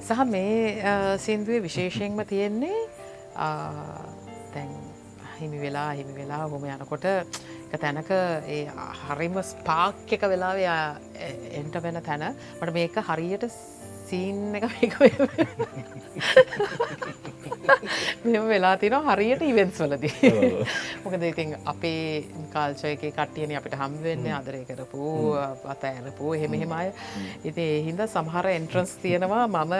සහ මේ සින්දුවේ විශේෂයෙන්ම තියෙන්නේ දැන් හිමි වෙලා හිමි වෙලා හොම යනකොට එක තැනක ඒ හරිම ස්පාක් එක වෙලා එන්ට වෙන තැන. මට මේක හරියට සීන් එක මෙම වෙලා තින හරියට ඉවෙන්ස් වලදී. මොකද ඉතින් අපේ කාල්චයක කට්ටියන අපිට හම්වෙන්න අදරය කරපු අත ඇරපු හෙමහෙමය ඉති එහින්ද සමහර එන්ට්‍රන්ස් තියෙනවා මම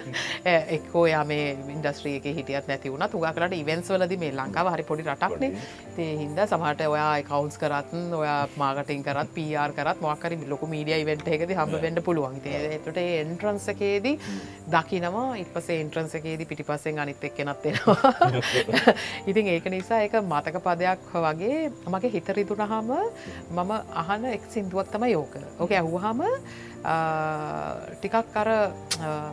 එක්කෝ යා මේ ඉන්ඩස්ට්‍රියක හිටියත් නැති වුණ තුගකට ඉවෙන්ස් වලද මේ ලංකාව හරි පොඩි රටක්නේ ඒ හින්ද සමහට ඔයා කවන්ස් කරත්න් ඔයා මාගටින් කරත් පR කරත් මොකරි ලොකු මීඩිය ඉවෙන්ට එකද හම. වෙන්ඩ පුළුවන්. එතට එන්ට්‍රන්සකේදී දකිනවා ඉපසේ එන්ට්‍රන්සකේදී පිටිපස්සෙන් අනිත් එක් කෙනත් එෙනවා. ඉතින් ඒක නිසා එක මතක පදයක් වගේ මගේ හිතරිදුනහම මම අහන එක් සිින්දුවක් තම යෝක ඕක ඇහුහම ටිකක් අර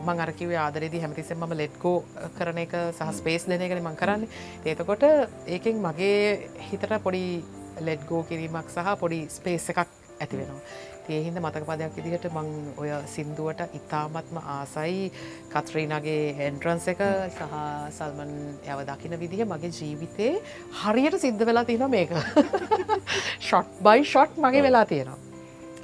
මං අරකිවේ ආදරෙදි හැමතිසෙන් මම ලෙට්කෝ කරන එක සහ ස්පේස් දෙන එකන මං කරන්න. ඒතකොට ඒකෙන් මගේ හිතට පොඩි ලෙඩ්ගෝ කිරීමක් සහ පොඩි ස්පේස් එකක් ඇති වෙනවා ඒහින්ද මතක පදයක් ඉදිහට මං ඔය සින්දුවට ඉතාමත්ම ආසයි. කත්‍රීනගේ එන්ට්‍රන්ස එක සහ සල්මන් යව දකින විදිහ මගේ ජීවිතේ හරියට සිද්ධ වෙලා තියෙන මේක. ෂොට් බයි ෂොට් මගේ වෙලා තියෙනවා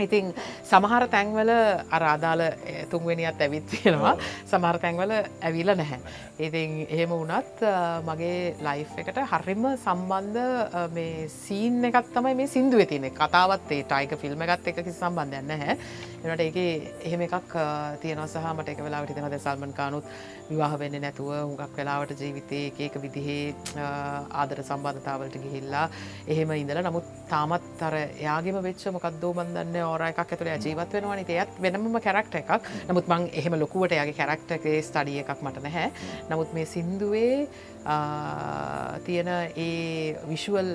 ඉතින් සමහර තැන්වල අරාදාල තුන්වෙනිත් ඇවිත් තියෙනවා. සමහර තැන්වල ඇවිල නැහැ. ඉතින් එහෙම වුණත් අ, මගේ ලයිෆ් එකට හරිම සම්බන්ධ අ, මේ සීන් එකක් තමයි මේ සිින්දුව තියනෙ කතාවත් ඒ ටයික ෆිල්ම් එකත් එක කිසි සම්බන්ධයන්න හැ එනට ඒක එහෙම එකක් අ, තියෙන සහමට එක වෙලාවට තිනද සල්මන් කානුත් විවාහ වෙන්න නැතුව හුඟක් වෙලාවට ජීවිතය ඒක විදිහේ අ, ආදර සම්බන්ධතාවලට ගිහිල්ලා. එහෙම ඉඳල නමුත් තාමත් අර යාගේම වෙච්ච මොකක්දෝ මන්දන්න ඕර එකක් ඇතුළ ජීවත් වෙනවානි ඒත් වෙනම කැරක්ට එකක්. නමුත් මං එහෙම ලොකුවට යාගේ කැරක්ටගේ ස්ටඩිය එකක් මට නැහැ. නමුත් මේ සින්දුවේ ආ, තියෙන ඒ විශුවල්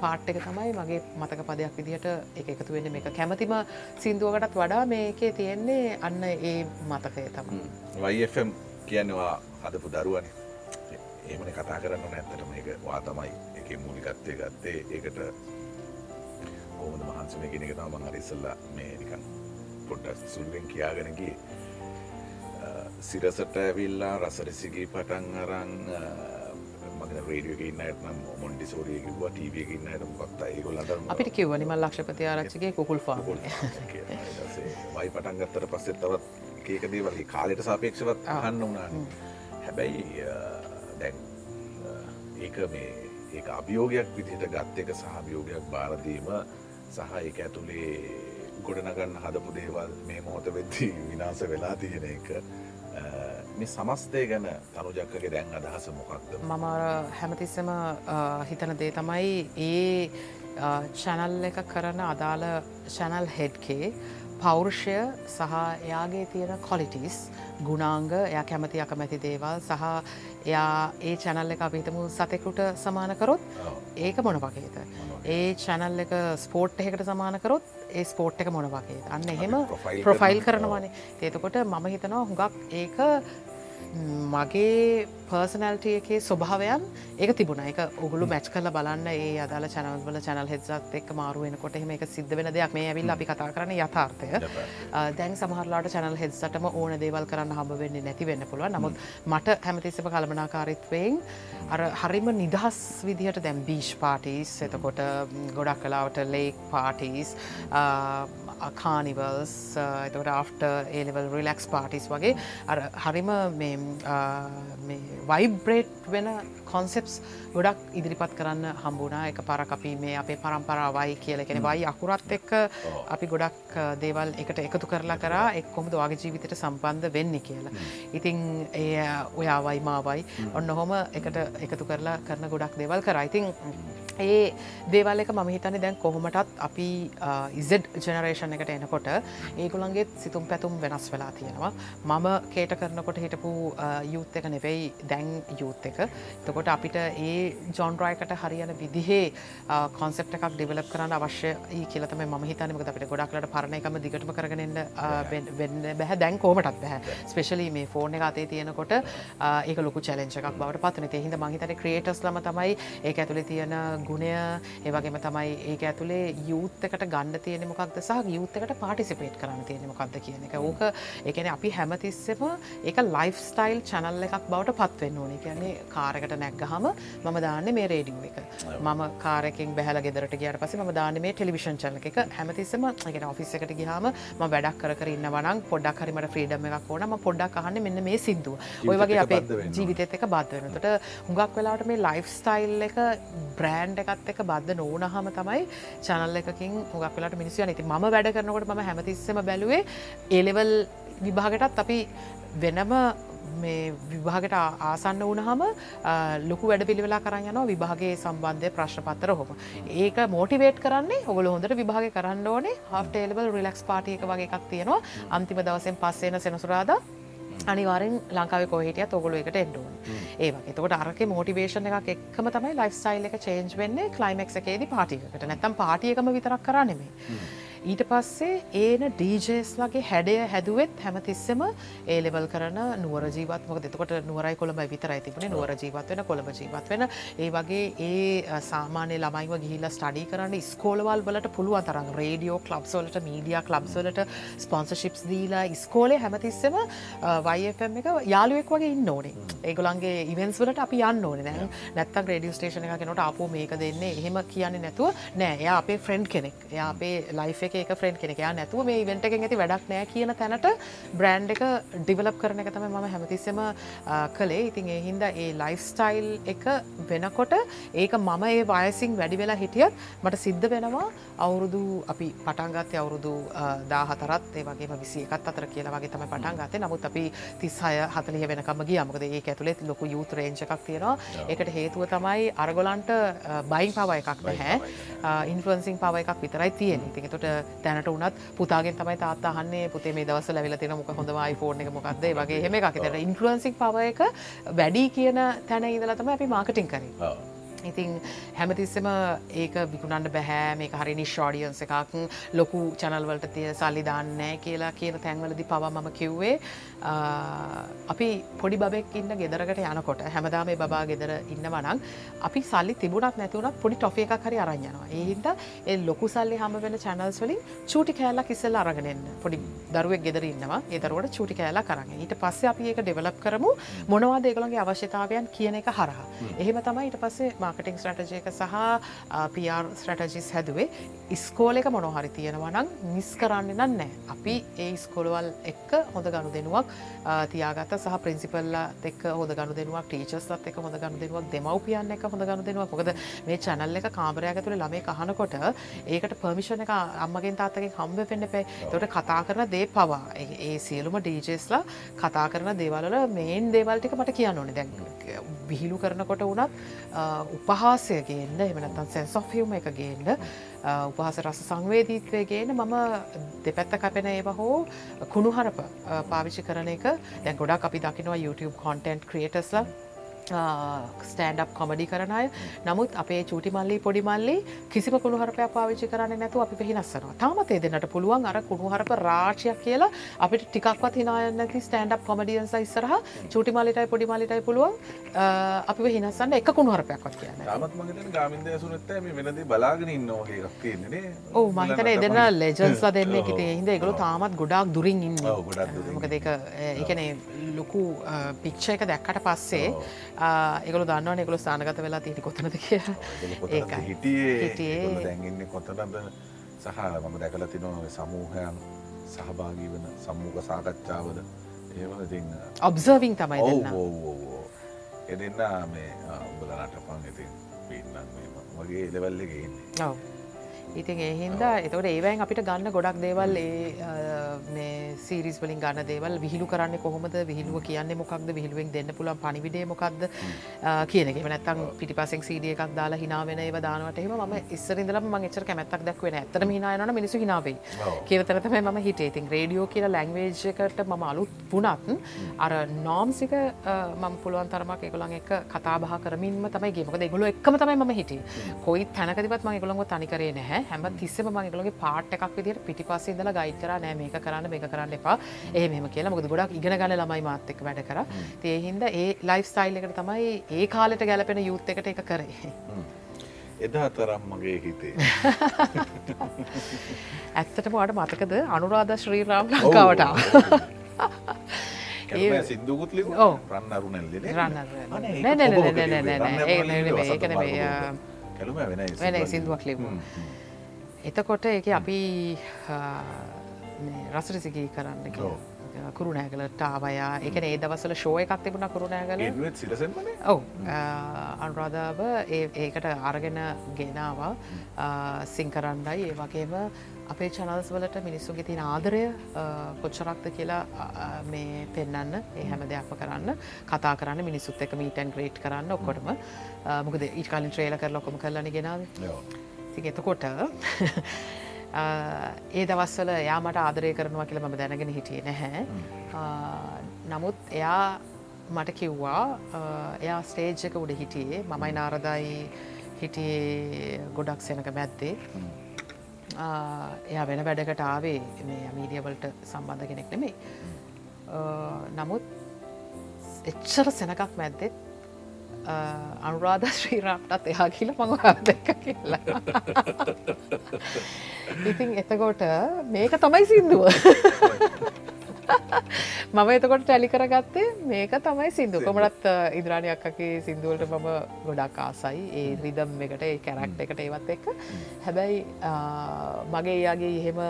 පාට් එක තමයි මගේ මතක පදයක් විදිහට එක එකතු වෙන්න. මේක කැමතිම සින්දුවකටත් වඩා මේකේ තියෙන්නේ අන්න ඒ මතකය තම වයිFM කියනවා හදපු දරුවන. ඒමන කතා කරන්න නැත්තට මේක වා තමයි එක මූලිකත්වය ගත්තේ. ඒකට ඕමද මහන්සම කෙනෙක තම මං අරිස්සල්ලා මේ නිකන් පොඩ්ඩ සුල්ලෙන් කියාගෙනගේ සිරසට ඇවිල්ලා රසරසිගේ පටන් අරං මගන රේඩියක ඉන්නනම් මොන්ඩි සෝරියකිව ටීවකින්න ට මොක්ත ඒගොල්ලට අපිට කිව්ව නිමල් ලක්ෂපති ආරක්ෂගේ කුකුල් ෆාම් වයි පටන් ගත්තට පස්සෙත් තවත් ඒක දේවල්ගේ කාලෙට සාපේක්ෂවත් අහන්න වුණාන හැබැයි දැන් ඒක මේ ඒක අභියෝගයක් විදිහට ගත්ත එක සහභියෝගයක් බාරදීම සහ ඒක ඇතුළේ ගොඩනගන්න හදපු දේවල් මේ මොහොත වෙද්දී විනාස වෙලා තියෙන එක මේ සමස්තය ගැන තනුජක්කගේ දැන් අදහස මොකක්ද? මම හැමතිස්සම හිතන දේ තමයි ඒ චැනල් එක කරන අදාළ චැනල් හෙඩ්කේ පෞරුෂය සහ එයාගේ තියෙන කොලිටිස් ගුණාංග එයා කැමති අකමැති දේවල් සහ එයා ඒ චැනල් එක අපිතමු සතෙකුට සමානකරොත් ඒක මොන වගේද? ඒ චැනල් එක ස්පෝට් එකට සමානකරොත් ඒ ස්පෝට් එක මොන වගේ අන්න එහෙම ප්‍රොෆයිල් ප්‍රොෆයිල් කරනවා. කරනවානේ. ඒතකොට මම හිතනවා හුඟක් ඒක මගේ පර්සනල්ට එකේ ස්වභාවයන් ඒක තිබුණ. එක ඔගුලු මැච් කල බලන්න ඒ අදාල චනල්වල චනල් හෙදසත් එක් මාරුවෙනකොට එහෙම එක සිද්ධ වෙන දෙයක්. මේ ඇවිල් අපි කතා කරන යථාර්ථය. දැන් සමහරලාට චනල් හෙදසටම ඕන දේවල් කරන්න හබ වෙන්නේ නැති වෙන්න පුළුව නමුත් මට හැමතිස්සම කළමනාකාරිත්වයෙන් අර හරිම නිදහස් විදිහට දැම් බීෂ් පාටිස් එතකොට ගොඩක් කලාවට ලේක් පාටිස් කානිවල්ස් එතකට ආෆ්ට ඒලවල් රිලක්ස් පාටිස් වගේ හරිම වයිබ්‍රේට් වෙන කොන්සෙප්ස් ගොඩක් ඉදිරිපත් කරන්න හම්බුනා එක පර අපි මේ අපේ පරම්පරාවයි කියල. කෙන වයි අකුරත් එක්ක අපි ගොඩක් දේවල් එකට එකතු කරලා කරා එක් කොමද වගේ ජීවිතයට සම්බන්ධ වෙන්න කියලා. ඉතිං ඒ ඔයාවයි මාවයි ඔන්න හොම එකට එකතු කරලා කරන ගොඩක් දේවල් කර. ඉතිං ඒ දේවල් එක මම හිතන්නේ දැන් කොහොමටත් අපි ඉසෙඩ් ජනරේෂන් එකට එනකොට ඒගොළන්ගේ සිතුම් පැතුම් වෙනස් වෙලා තියෙනවා. මම කේට කරනකොට හිටපු යුත් එක නෙවෙයි දැන් යුත් එක. තකොට අපිට ඒ ජොන්රයකට හරියන විදිහේ කොන්සෙප් එකක් ඩිවලප් කරන්න අවශ්‍ය කියලතම ම හිතනමක අපිට ගොඩක්ලට පරණ එකම දිගටම කරගෙනන්න වෙන්න බැහ දැන් කෝමටත් බැහ ස්පේශලි මේ ෆෝර්න එක අතේ තියෙනකොට ඒක ලොකු චලෙන්ච එකක් බවට පත්න හිද මහිතන ක්‍රේටස් ලම තමයි ඒ ඇතුළේ තියෙන ගුණය ඒවගේම තමයි ඒක ඇතුළේ යුත්තකට ගන්න තියෙන මොකක්ද සහ යුත්තකට පාටිසිපේට් කරන්න තියෙන මොකක්ද කියන එක. ඕක එකන අපි හැමතිස්සම ඒක ලයිෆ් ස්ටයිල් චනල්ල එකක් බවට පත්වෙන්න ඕනේ. කියන්නේ කාරකට නැක්ගහම මම දාන්න මේ රේඩියෝ එක. මම කාරකින් බැහල ගෙදරට ගියට පස ම දාන්න මේ ටෙලිවිෂන් චල එක. හැමතිස්සම ගෙන ඔෆිස් එකට ගහම ම වැඩක් කර ඉන්න වනම් පොඩක් හරිමට ෆ්‍රීඩම් එකක් ඕනම පොඩ්ඩක් අහන්න මෙන්න මේ සිින්දුව ඔය වගේ අපේ ජීවිතත් එක බද්ධ වෙනතට හුඟක් වෙලාට මේ ලයිෆ් ස්ටයිල් එක බ්‍රෑන්් බ්‍රෑන්් එකත් එක බද්ධ නෝනහම තමයි චනල්ල එකකින් හොගක් වෙලාට මිනිස්සු නති ම වැඩ කරනකොට ම හැමතිස්සම බැලුවේ ඒලෙවල් විභාගටත් අපි වෙනම මේ විභාගට ආසන්න වනහම ලොකු වැඩ පිළිවෙලා කරන්න යනවා විභාගේ සම්බන්ධය ප්‍රශ්පත්තර හොම ඒක මෝටිවේට් කරන්නේ ඔගල හොඳට විභාග කරන්න ඕනේ. හටේලබල් රිලක්ස් පාටියක වගේ එකක් තියෙනවා. අන්තිම දවසෙන් පස්සේන සෙනසුරාදා. අනිවාරෙන් ලංකාව කොහිටිය තොගොල එකට එන්ඩුවන් ඒවා එතකොට අරක මෝටිවේෂන එකක් එක්කම තමයි ලයිෆ්ස්ටයිල් එක චේන්ජ් වෙන්නේ කලයිමක් එකේදී පාටිකට නැත්තම් පාටියකම විතරක් කරන්නෙමේ. ඊට පස්සේ ඒන ඩීජස් වගේ හැඩය හැදුවත් හැමතිස්සම ඒලෙවල් කරන නුවර ජීවත් මොක දෙතකොට නුවරයි කොළඹ විතරයි තිබුණේ. නුවර ජීවත් වෙන කොළඹ ජීවත් වෙන. ඒ වගේ ඒ සාමානය ළමයිව ගිහිල්ල ස්ටඩි කරන්න ස්කෝලවල් වලට පුළුවන් තරම්. රේඩියෝ කලබ්සෝලට මීඩිය කලබ්සලට ස්පොන්සශිප්ස් දීලා ස්කෝලේ හැමතිස්සම වයිFM එක යාළුවෙක් වගේ ඉන්න ඕනේ. ඒගොලන්ගේ ඉවෙන්ස් වලට අපි යන්න ඕන නෑ. නැත්තක් රේඩිය ස්ටේෂන එක කෙනට අපෝ මේක දෙන්නේ. එහෙම කියන්නේ නැතුව නෑ. එයා අපේ ෆ්‍රෙන්ඩ් කෙනෙක්. එයා අපේ ලයිෆ එක එක ෆ්‍රෙන්ඩ් කෙනෙකයා නැතුව මේ ඉවෙන්ට එකෙන් ඇති වැඩක් නෑ කියන තැනට බ්‍රන්් එක ඩිවලප් කරන එක තම ම හැමතිස්සම කළේ. ඉතින් ඒ හින්ද ඒ ලයිෆ්ස්ටයිල් එක වෙනකොට ඒක මම ඒ වයසින් වැඩි වෙලා හිටියත් මට සිද්ධ වෙනවා අවුරුදු අපි පටන්ගත්තය අවුරුදු දාහතරත් ඒ වගේ විසි එකත් අතර කියලා වගේ තම පටන් ගත්තේ. නමුත් අපි තිස්සාය හතලිය වෙනකම ගිය. අමකද ඒ ඇතුළෙත් ලොකු යුත රේංච එකක් තියෙනවා. එකට හේතුව තමයි අරගොලන්ට බයින් පව එකක් නැහැ. ඉන්ෆලන්සින් පව එකක් විතරයි තියෙන ඉතිකට දැනට උනත් පුතාගෙන් තමයි තාත්තහන්නේ පුතේ මේ දවස ලැවිල තින මොක හොඳම iPhone එක මොකක්ද? වගේ හෙම එකක්. තර ඉන්ෆලන්සික් පව එක වැඩි කියන තැන ඉදලතම අපි මාර්කටින් කරින්. ඉතින් හැමතිස්සම ඒක විකුණන්න බැහැ මේ හරි නිශ්ෝඩියන්ස එකක්. ලොකු චනල්වලට තිය සල්ලි දාන්නෑ කියලා කියන තැන්වලදි පව මම කිව්වේ අපි පොඩි බෙක් ඉන්න ගෙදරකට යනකොට හැමදාම මේ බා ගෙදර ඉන්නවනං අපි සල්ලි තිබුණත් නැතිවුණත් පොඩි ටොෆ එකක් හරි අරයනවා ඒහින්ද ඒ ලොකු සල්ලි හම වෙන චැනල්ස් වලින් චූටි කෑල්ලා කිසල් අරගෙනන්න පොඩි දරුවක් ගෙදර ඉන්නවා. ඒදරුවට චූටි කෑලා කරන්න ඊට පස්සේ අපි ඒක ඩෙවලප් කරමු. මොනවා දේගලන්ගේ අවශ්‍යතාවයන් කියන එක හරහා. එහෙම තමයි ඊට පස්සේ මාකටිං ස්ට්‍රටජයක සහ PR ස්ට්‍රටජිස් හැදුවේ. ඉස්කෝල එක මොනොහරි තියෙනවනම් මිස් කරන්න නෑ. අපි ඒ ස්කොලවල් එක්ක හොඳ ගණු දෙනුවක් තියාගත සහ ප්‍රින්සිපල්ලා එක් හොද ගණු දෙනුවක් ටීචස්ත් එක හොඳ ගණු දෙනුවක් දෙමවපියන්න එක හොඳ ගණු දෙනුවක්. මොකද මේ චැනල්ල එක කාමරයක තුළ ළමේ කහනකොට ඒකට පර්මිෂණ එක අම්මගෙන් තාත්තගේ හම්බ පෙන්න්න පේ තොට කතා කරන දේ පවා. ඒ සියලුම ඩීජස්ලා කතා කරන දේවල්ල මේන් දේවල්ටික මට කියන්න ඕනේ. දැන් විහිලු කරනකොට වනත් උපහාසය ගේන්න එමනත්තන් සැන්ස් ඔෆියුම එක ගේන්න උපහස රස සංවේදීත්වය ගේන මම දෙපැත්ත කැපෙන ඒව හෝ කුණුහරප පාවිච්චි කරන එක. දැන් ගොඩක් අපි දකිනවා YouTube කොන්ටන්ට් ක්‍රියටස්ලා ස්ටන්ඩ් කොමඩි කරන අය. නමුත් අපේ චූටි මල්ලි පොඩි මල්ලි කිසිම කුණුහරපයක් පාවිච්චි කරන්න නැතු අපි පිහිනස්සනවා තාමත් ඒ දෙන්නට පුළුවන් අර කුණුහරප රාශයක් කියලා අපිට ටිකක්වත් හිනායන්න නැති ස්ටන්ඩ් කොමඩියන්ස ඉස්සරහ චූටි මලිටයි පොඩි මලිටයි පුළුවන්. අපි හිනස්සන්න එක කුණුහරපයක්වත් කියන්න තාමත් මගේ ගාමින්ද ඇසුනත් මේ වෙනද බලාගෙන ඉන්නවාගේ එකක් තියෙන්නේ ඕ මහිතන එදන්න ලෙජන්ස්ලා දෙන්න එක හිද එකගලු තාමත් ගොඩක් දුරින් ඉන්න. මොකද එක එකනේ ලොකු පික්ෂ එක දැක්කට පස්සේ ඒකල දන්න එකල ස්ථානගත වෙලා තිටි කොතනද කිය හිටියේ? දැන්ගන්න කොතනද? සහ මම දැකල තිනවා සමූහයන් සහභාගී වන සම්මූක සාකච්ඡාවද ඒවල තින්න ඔබ්සර්විං තමයි එදන්න මේ උඹලනට පන් ඉතින් පින්නන් වගේ ලෙවල්ලක ඉන්නේ ඉතින් ඒහින්ද එතකට ඒවයින් අපිට ගන්න ගොඩක් දේවල් මේ සීරිස් වලින් ගන්න දේවල් විහිලු කරන්න කොහොමද? විහිලුව කියන්නේ මොකක්ද? විහිලුවෙන් දෙන්න පුළන් පනිවිඩේ මොකක්ද? කියනක නැත්තම් පිටිපසෙක් සීඩිය එකක් දාලා හිනාවෙන ඒ දානවට එම ම ඉස්සරින්දලම ම එච්චර කැමැත්තක් දක්වෙන ඇතර හිනායන මිනිසු හිනාවේ කියවතරතම ම හිටේ ඉතින් රේඩියෝ කියලා ලැංවේජ්කට ම අලුත් පුනත් අර නෝම්සික මම පුළුවන් තරමක් එකොළන් එක කතාබහ කරමින්ම තමයි ගේමක දෙගොලු එක්ම තමයි ම හිටිය. කොයි තැනකතිවත් ම ගොළොග තනිකරේ නැහැ හැම තිස්සම මගේලගේ පාට් එකක් විදිට පිටිපස්සේ ඉඳලා ගයිඩ් කරා නෑ මේක කරන්න මේක කරන්න එපා. ඒ මෙම කියලා. මොකද ගොඩක් ඉගෙන ගන්න ළමයි මාත් එක්ක වැඩ කර. ඒ හින්දා ඒ ලයිෆ් ස්ටයිල් එකට තමයි ඒ කාලෙට ගැලපෙන යුත් එකට එක කරේ. එදා තරම් මගේ හිතේ. ඇත්තටම අට මතකද අනුරාධ ශ්‍රීරාම් ලංකාවට සිින්දුකුත් ලි රන්න අරුණැල්ලේ රන්න ඒකන කැලුම වෙන සිින්දුවක් ලිබ එතකොට එක අපි රසරසිකී කරන්න කුරුණෑගලට ආවයා. එක ඒ දවසල ෂෝ එකක් තිබුණ කුරුණෑගල. ඔව. අනුරාධාව ඒකට අරගෙන ගෙනවා. සිංකරන්නයි ඒ වගේම අපේ චනල්ස් වලට මිනිස්සුගේ තින ආදරය කොච්චරක්ද කියලා මේ පෙන්න්න ඒ හැම දෙයක්ම කරන්න. කතා කරන්න. මිනිස්සුත් එක මීටන් ග්‍රේට් කරන්න ඔක්කොටම. මොකද ඉකාලින් ට්‍රේල කර ලොකොම කරලන ගෙනාව ති එතකොට ඒ දවස්වල යාමට ආදරය කරනවා කියල මම දැනගෙන හිටිය නැහැ. නමුත් එයා මට කිව්වා එයා ස්ටේජ්ක උඩ හිටියේ මමයි නාරදායි හිටියේ ගොඩක් සෙනක මැත්තේ එයා වෙන වැඩකට ආවේ මේ මීඩියවලට සම්බන්ධ කෙනෙක් නෙමේ නමුත් එච්චර සෙනකක් මැද්දෙත් අනුරාධ ශ්‍රීරාප්ටත් එහා කියල මඟ දෙක්ක කියලා. ඉතින් එතකොට මේක තමයි සින්දුව. මම එතකොට ටැලි කරගත්තේ මේක තමයි සිින්දු කොමටත් ඉද්‍රාණයක්කගේ සිින්දුවලට මම ගොඩක් ආසයි ඒ රිදම් එකට ඒ කැරක්ට එකට ඒවත් එක්ක හැබැයි මගේ එයාගේ එහෙම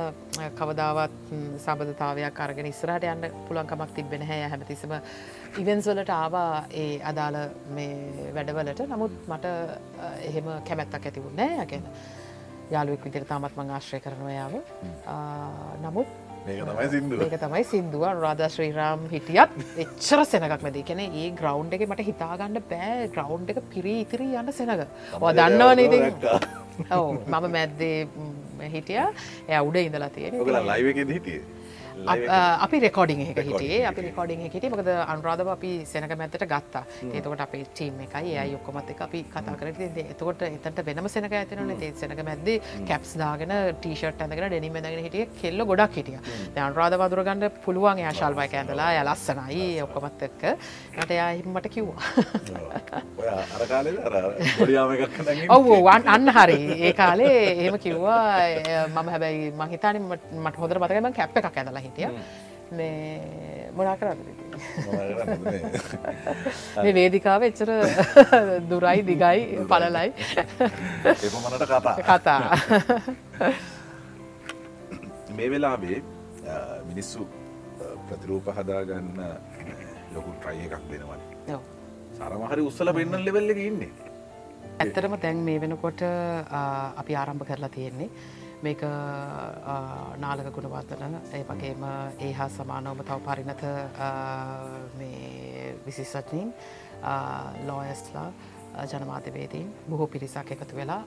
කවදාවත් සබධතාවයක් අරගෙන ඉස්රට යන්න පුළන්කමක් තිබෙන හැ හැමතිසම ඉවෙන්ස්වලට ආවා ඒ අදාළ මේ වැඩවලට. නමුත් මට එහෙම කැමැත්තක් ඇතිවුණ නෑ. ඇගෙන යාලුවෙක් විදිර තාමත් මං ආශ්‍රය කරනවයාව නමුත් ඒක තමයි සිින්දුව. රාධ ශ්‍රීරාම් හිටියත් එච්චර සෙනකක් මැද කැන ඒ ග්‍රවන්් එක මට හිතාගන්න බෑ. ග්‍රවන්් එක පිරී ඉතිරී යන්න සෙනක දන්නවන ඔව. මම මැද්දේ හිටිය. ඇ උඩ ඉඳලා තියෙන ලයිව හිටිය අපි රෙකෝඩිං එක හිටේ අපි රෙකෝඩිං හිට මකද අනුරාධව අපි සෙනක මැත්තට ගත්තා. ඒතකොට අපේ ටීම් එකයි ඒ යොක්කොමත් එක අපි කතා කර එතකොට එතට වෙනම සෙනක ඇතින තේ සෙනක මැද කැප්ස් දාගෙන ටීෂට් ඇඳගෙන ඩෙනිම ඇඳගෙන හිටිය. කෙල්ල ගොඩක් හිටිය. අනුරාධ වදුරගන්න පුළුවන් යා ශල්වය ඇඳලා ය ලස්සනයි. ඔක්කොමත් එක්ක. නට යාහිමට කිව්වා. ඔව්. අන්න හරි. ඒ කාලේ එහෙම කිව්වා. මම හැබැයි මහිතාන මට හොදර මතකම කැප් එකක් ඇදලා හිටිය. මේ මොනා කරන්න මේ වේදිකාව එච්චර දුරයි දිගයි පලලයි එපමණට කතා? කතා. මේ වෙලාබේ මිනිස්සු ප්‍රතිරූප හදාගන්න ලොකු ට්‍රයි එකක් දෙනවන සරමහරි උත්සල පෙන්න්න ලෙවල්ල ඉන්නේ. ඇත්තරම තැන් මේ වෙනකොට අපි ආරම්භ කරලා තියෙන්නේ මේක නාලක ගුණවර්තන ඒ වගේම ඒ හා සමානවම තව පරිණත විසිසටනින් ලෝයස්ලා ජනමාධ්‍යවේදීන් බොහෝ පිරිසක් එකතු වෙලා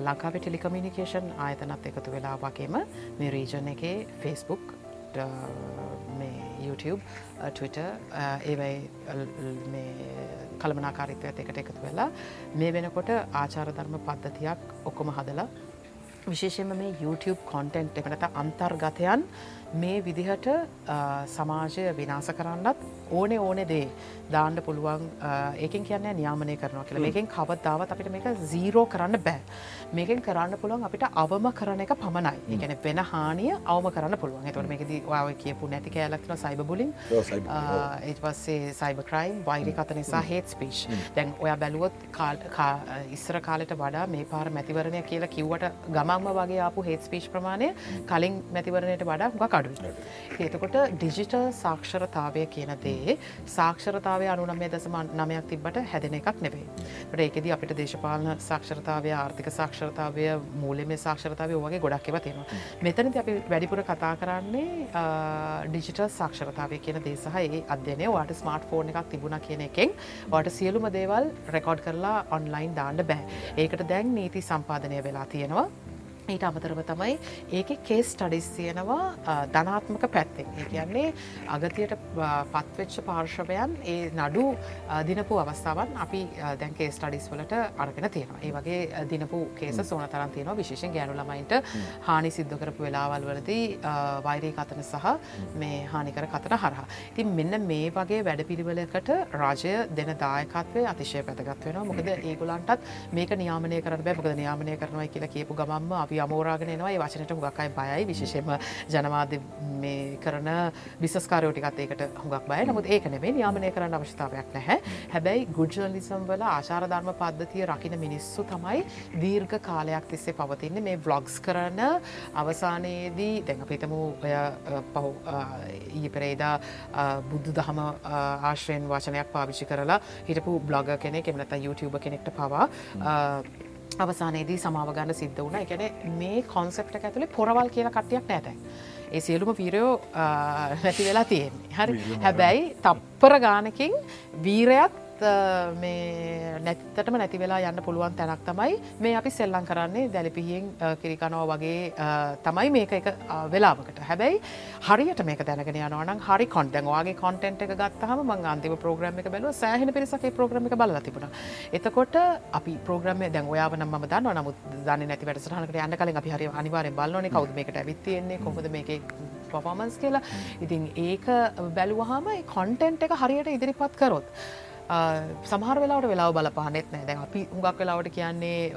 ලංකාව ටෙලිකමිනිකේෂන් ආයතනත් එකතු වෙලා වගේම මේ රීජන එකේ ෆෙස්බුක් got uh, මේ YouTube uh, Twitter ඒවයි කළමනාකාරිත්වයත් එකට එකතු වෙලා මේ වෙනකොට ආචාර ධර්ම පද්ධතියක් ඔක්කොම හදලා විශේෂයෙන්ම මේ YouTube කොන්ටෙන්ට් එකට අන්තර්ගතයන් මේ විදිහට සමාජය විනාස කරන්නත් ඕනේ ඕනේ දේ දාන්න පුළුවන් ඒකෙන් කියන්නේ නියාමනය කරනවා කියලා. මේකෙන් කවදාවත් අපිට මේක සීරෝ කරන්න බෑ. මේකෙන් කරන්න පුළුවන් අපිට අවම කරන එක පමණයි. ඒ කියන්නේ වෙන හානිය අවම කරන්න පුළුවන්. එතකොට මේකදී ඔයාව කියපු නැති කෑල්ලක් තියෙනවා සයිබර් බුලින් ඊට පස්සේ සයිබර් ක්‍රයිම් වෛරී කත නිසා හේට් ස්පීච් දැන් ඔයා බැලුවොත් ඉස්සර කාලෙට වඩා මේ පාර මැතිවරණය කියලා කිව්වට ගමන්ම වගේ ආපු හේට් ස්පීච් ප්‍රමාණය කලින් මැතිවරණයට වඩා හුඟක් අඩුයි. ඒතකොට ඩිජිටල් සාක්ෂරතාවය කියන දේ සාක්ෂරතාවය අනුනමය දසම නමයක් තිබට හැදෙන එකක් නෙවේ. ට ඒකෙද අපිට දේශපාලන සාක්ෂරතාවය ආර්ථික සාක්ෂරතාවය මූලම සාක්ෂරතාවය වගේ ගොඩක් එව තියෙනවා. මෙතනති අපි වැඩිපුර කතා කරන්නේ ඩිජිටල් සාක්ෂරතාවය කියන දේසහ ඒ අධ්‍යනය වාට ස්මර්ට් ෆෝන් එකක් තිබුණ කියන එකෙන් වාට සියලුම දේවල් රෙකෝඩ් කරලා ඔන්ලයින් දාන්න බෑ. ඒකට දැන් නීති සම්පාදනය වෙලා තියෙනවා. ඊට අමතරව තමයි ඒක කේස් ටඩිස් තියෙනවා ධනාත්මක පැත්තෙන්. ඒ කියන්නේ අගතියට පත්වෙච්ච පාර්ශවයන් ඒ නඩු දිනපු අවස්ථාවන් අපි දැන් කේස් ටඩිස් වලට අරගෙන තියෙනවා. ඒ වගේ දිනපු කේස සෝන තරන් තියෙනවා. විශේෂෙන් ගෑනු ළමයින්ට හානි සිද්ධ කරපු වෙලාවල් වලදී වෛරී කතන සහ මේ හානිකර කතන හරහා. ඉතින් මෙන්න මේ වගේ වැඩපිළිවෙලකට රාජය දෙන දායකත්වය අතිශය පැදගත් වෙනවා. මොකද ඒගොලන්ටත් මේක නියාමනය කරන්න බෑ. මොකද නියාමනය කරනවා කියලා කියපු ගමම්ම අපි අමෝරාගෙන එනවා. ඒ වචනට හුඟක් අය බයයි. විශේෂයෙන්ම ජනමාධ්‍ය මේ කරන බිස්ස්කාරයෝ ටිකත් ඒකට හුඟක් බය නමුත් ඒක නෙමෙයි. නියාමනය කරන්න අවශ්‍යතාවයක් නැහැ. හැබැයි ගුඩ් ජර්නලිසම් වල ආචාර ධර්ම පද්ධතිය රකින්න මිනිස්සු තමයි දීර්ඝ කාලයක් තිස්සේ පවතින්නේ. මේ ව්ලොග්ස් කරන අවසානයේදී දැන් අපි හිතමු ඔය පහු ඊයේ පෙරේදා බුදු දහම ආශ්‍රයෙන් වචනයක් පාවිච්චි කරලා හිටපු බ්ලොග කෙනෙක් එහෙම නැත්නම් YouTube කෙනෙක්ට පවා අවසානයේදී සමාව ගන්න සිද්ධ වුණ එකන මේ කොන්සෙප්ට ඇතුළේ පොරවල් කියල කට්ටියක් නැතැන්. ඒ සියලුම වීරයෝ නැති වෙලා තියෙන්නේ. හරි හැබැයි තප්පර ගානකින් වීරයක් මේ නැත්තටම නැති වෙලා යන්න පුළුවන් තැනක් තමයි මේ අපි සෙල්ලං කරන්නේ දැලිපිහියෙන් කිරිකනෝ වගේ තමයි මේක එක වෙලාවකට හැබැයි හරියට මේක දැනගෙන යනවනම් හරි කොන්ටැන් වගේ කොන්ටෙන්ට් එක ගත්තහම මං අන්තිම ප්‍රෝග්‍රම් එක බැලුව සෑහෙන පිරිසක ප්‍රෝග්‍රම් එක බලලා තිබුණා. එතකොට අපි ප්‍රෝග්‍රම් දැන් ඔයාව නම් මම දන්නවා නමුත් දන්නේ නැති වැඩසටහනකට යන්න කලින් අපි හරි අනිවාර්යෙන් බලනෝනේ කවුද මේකට ඇවිත් තියෙන්නේ කොහොමද මේකේ පර්ෆෝමන්ස් කියලා. ඉතින් ඒක බැලුවාම ඒ කොන්ටෙන්ට් එක හරියට ඉදිරිපත් කරොත් සමහර වෙලාවට වෙලාව බලපානෙත් නෑ. දැන් අපි හුඟක් වෙලාවට කියන්නේ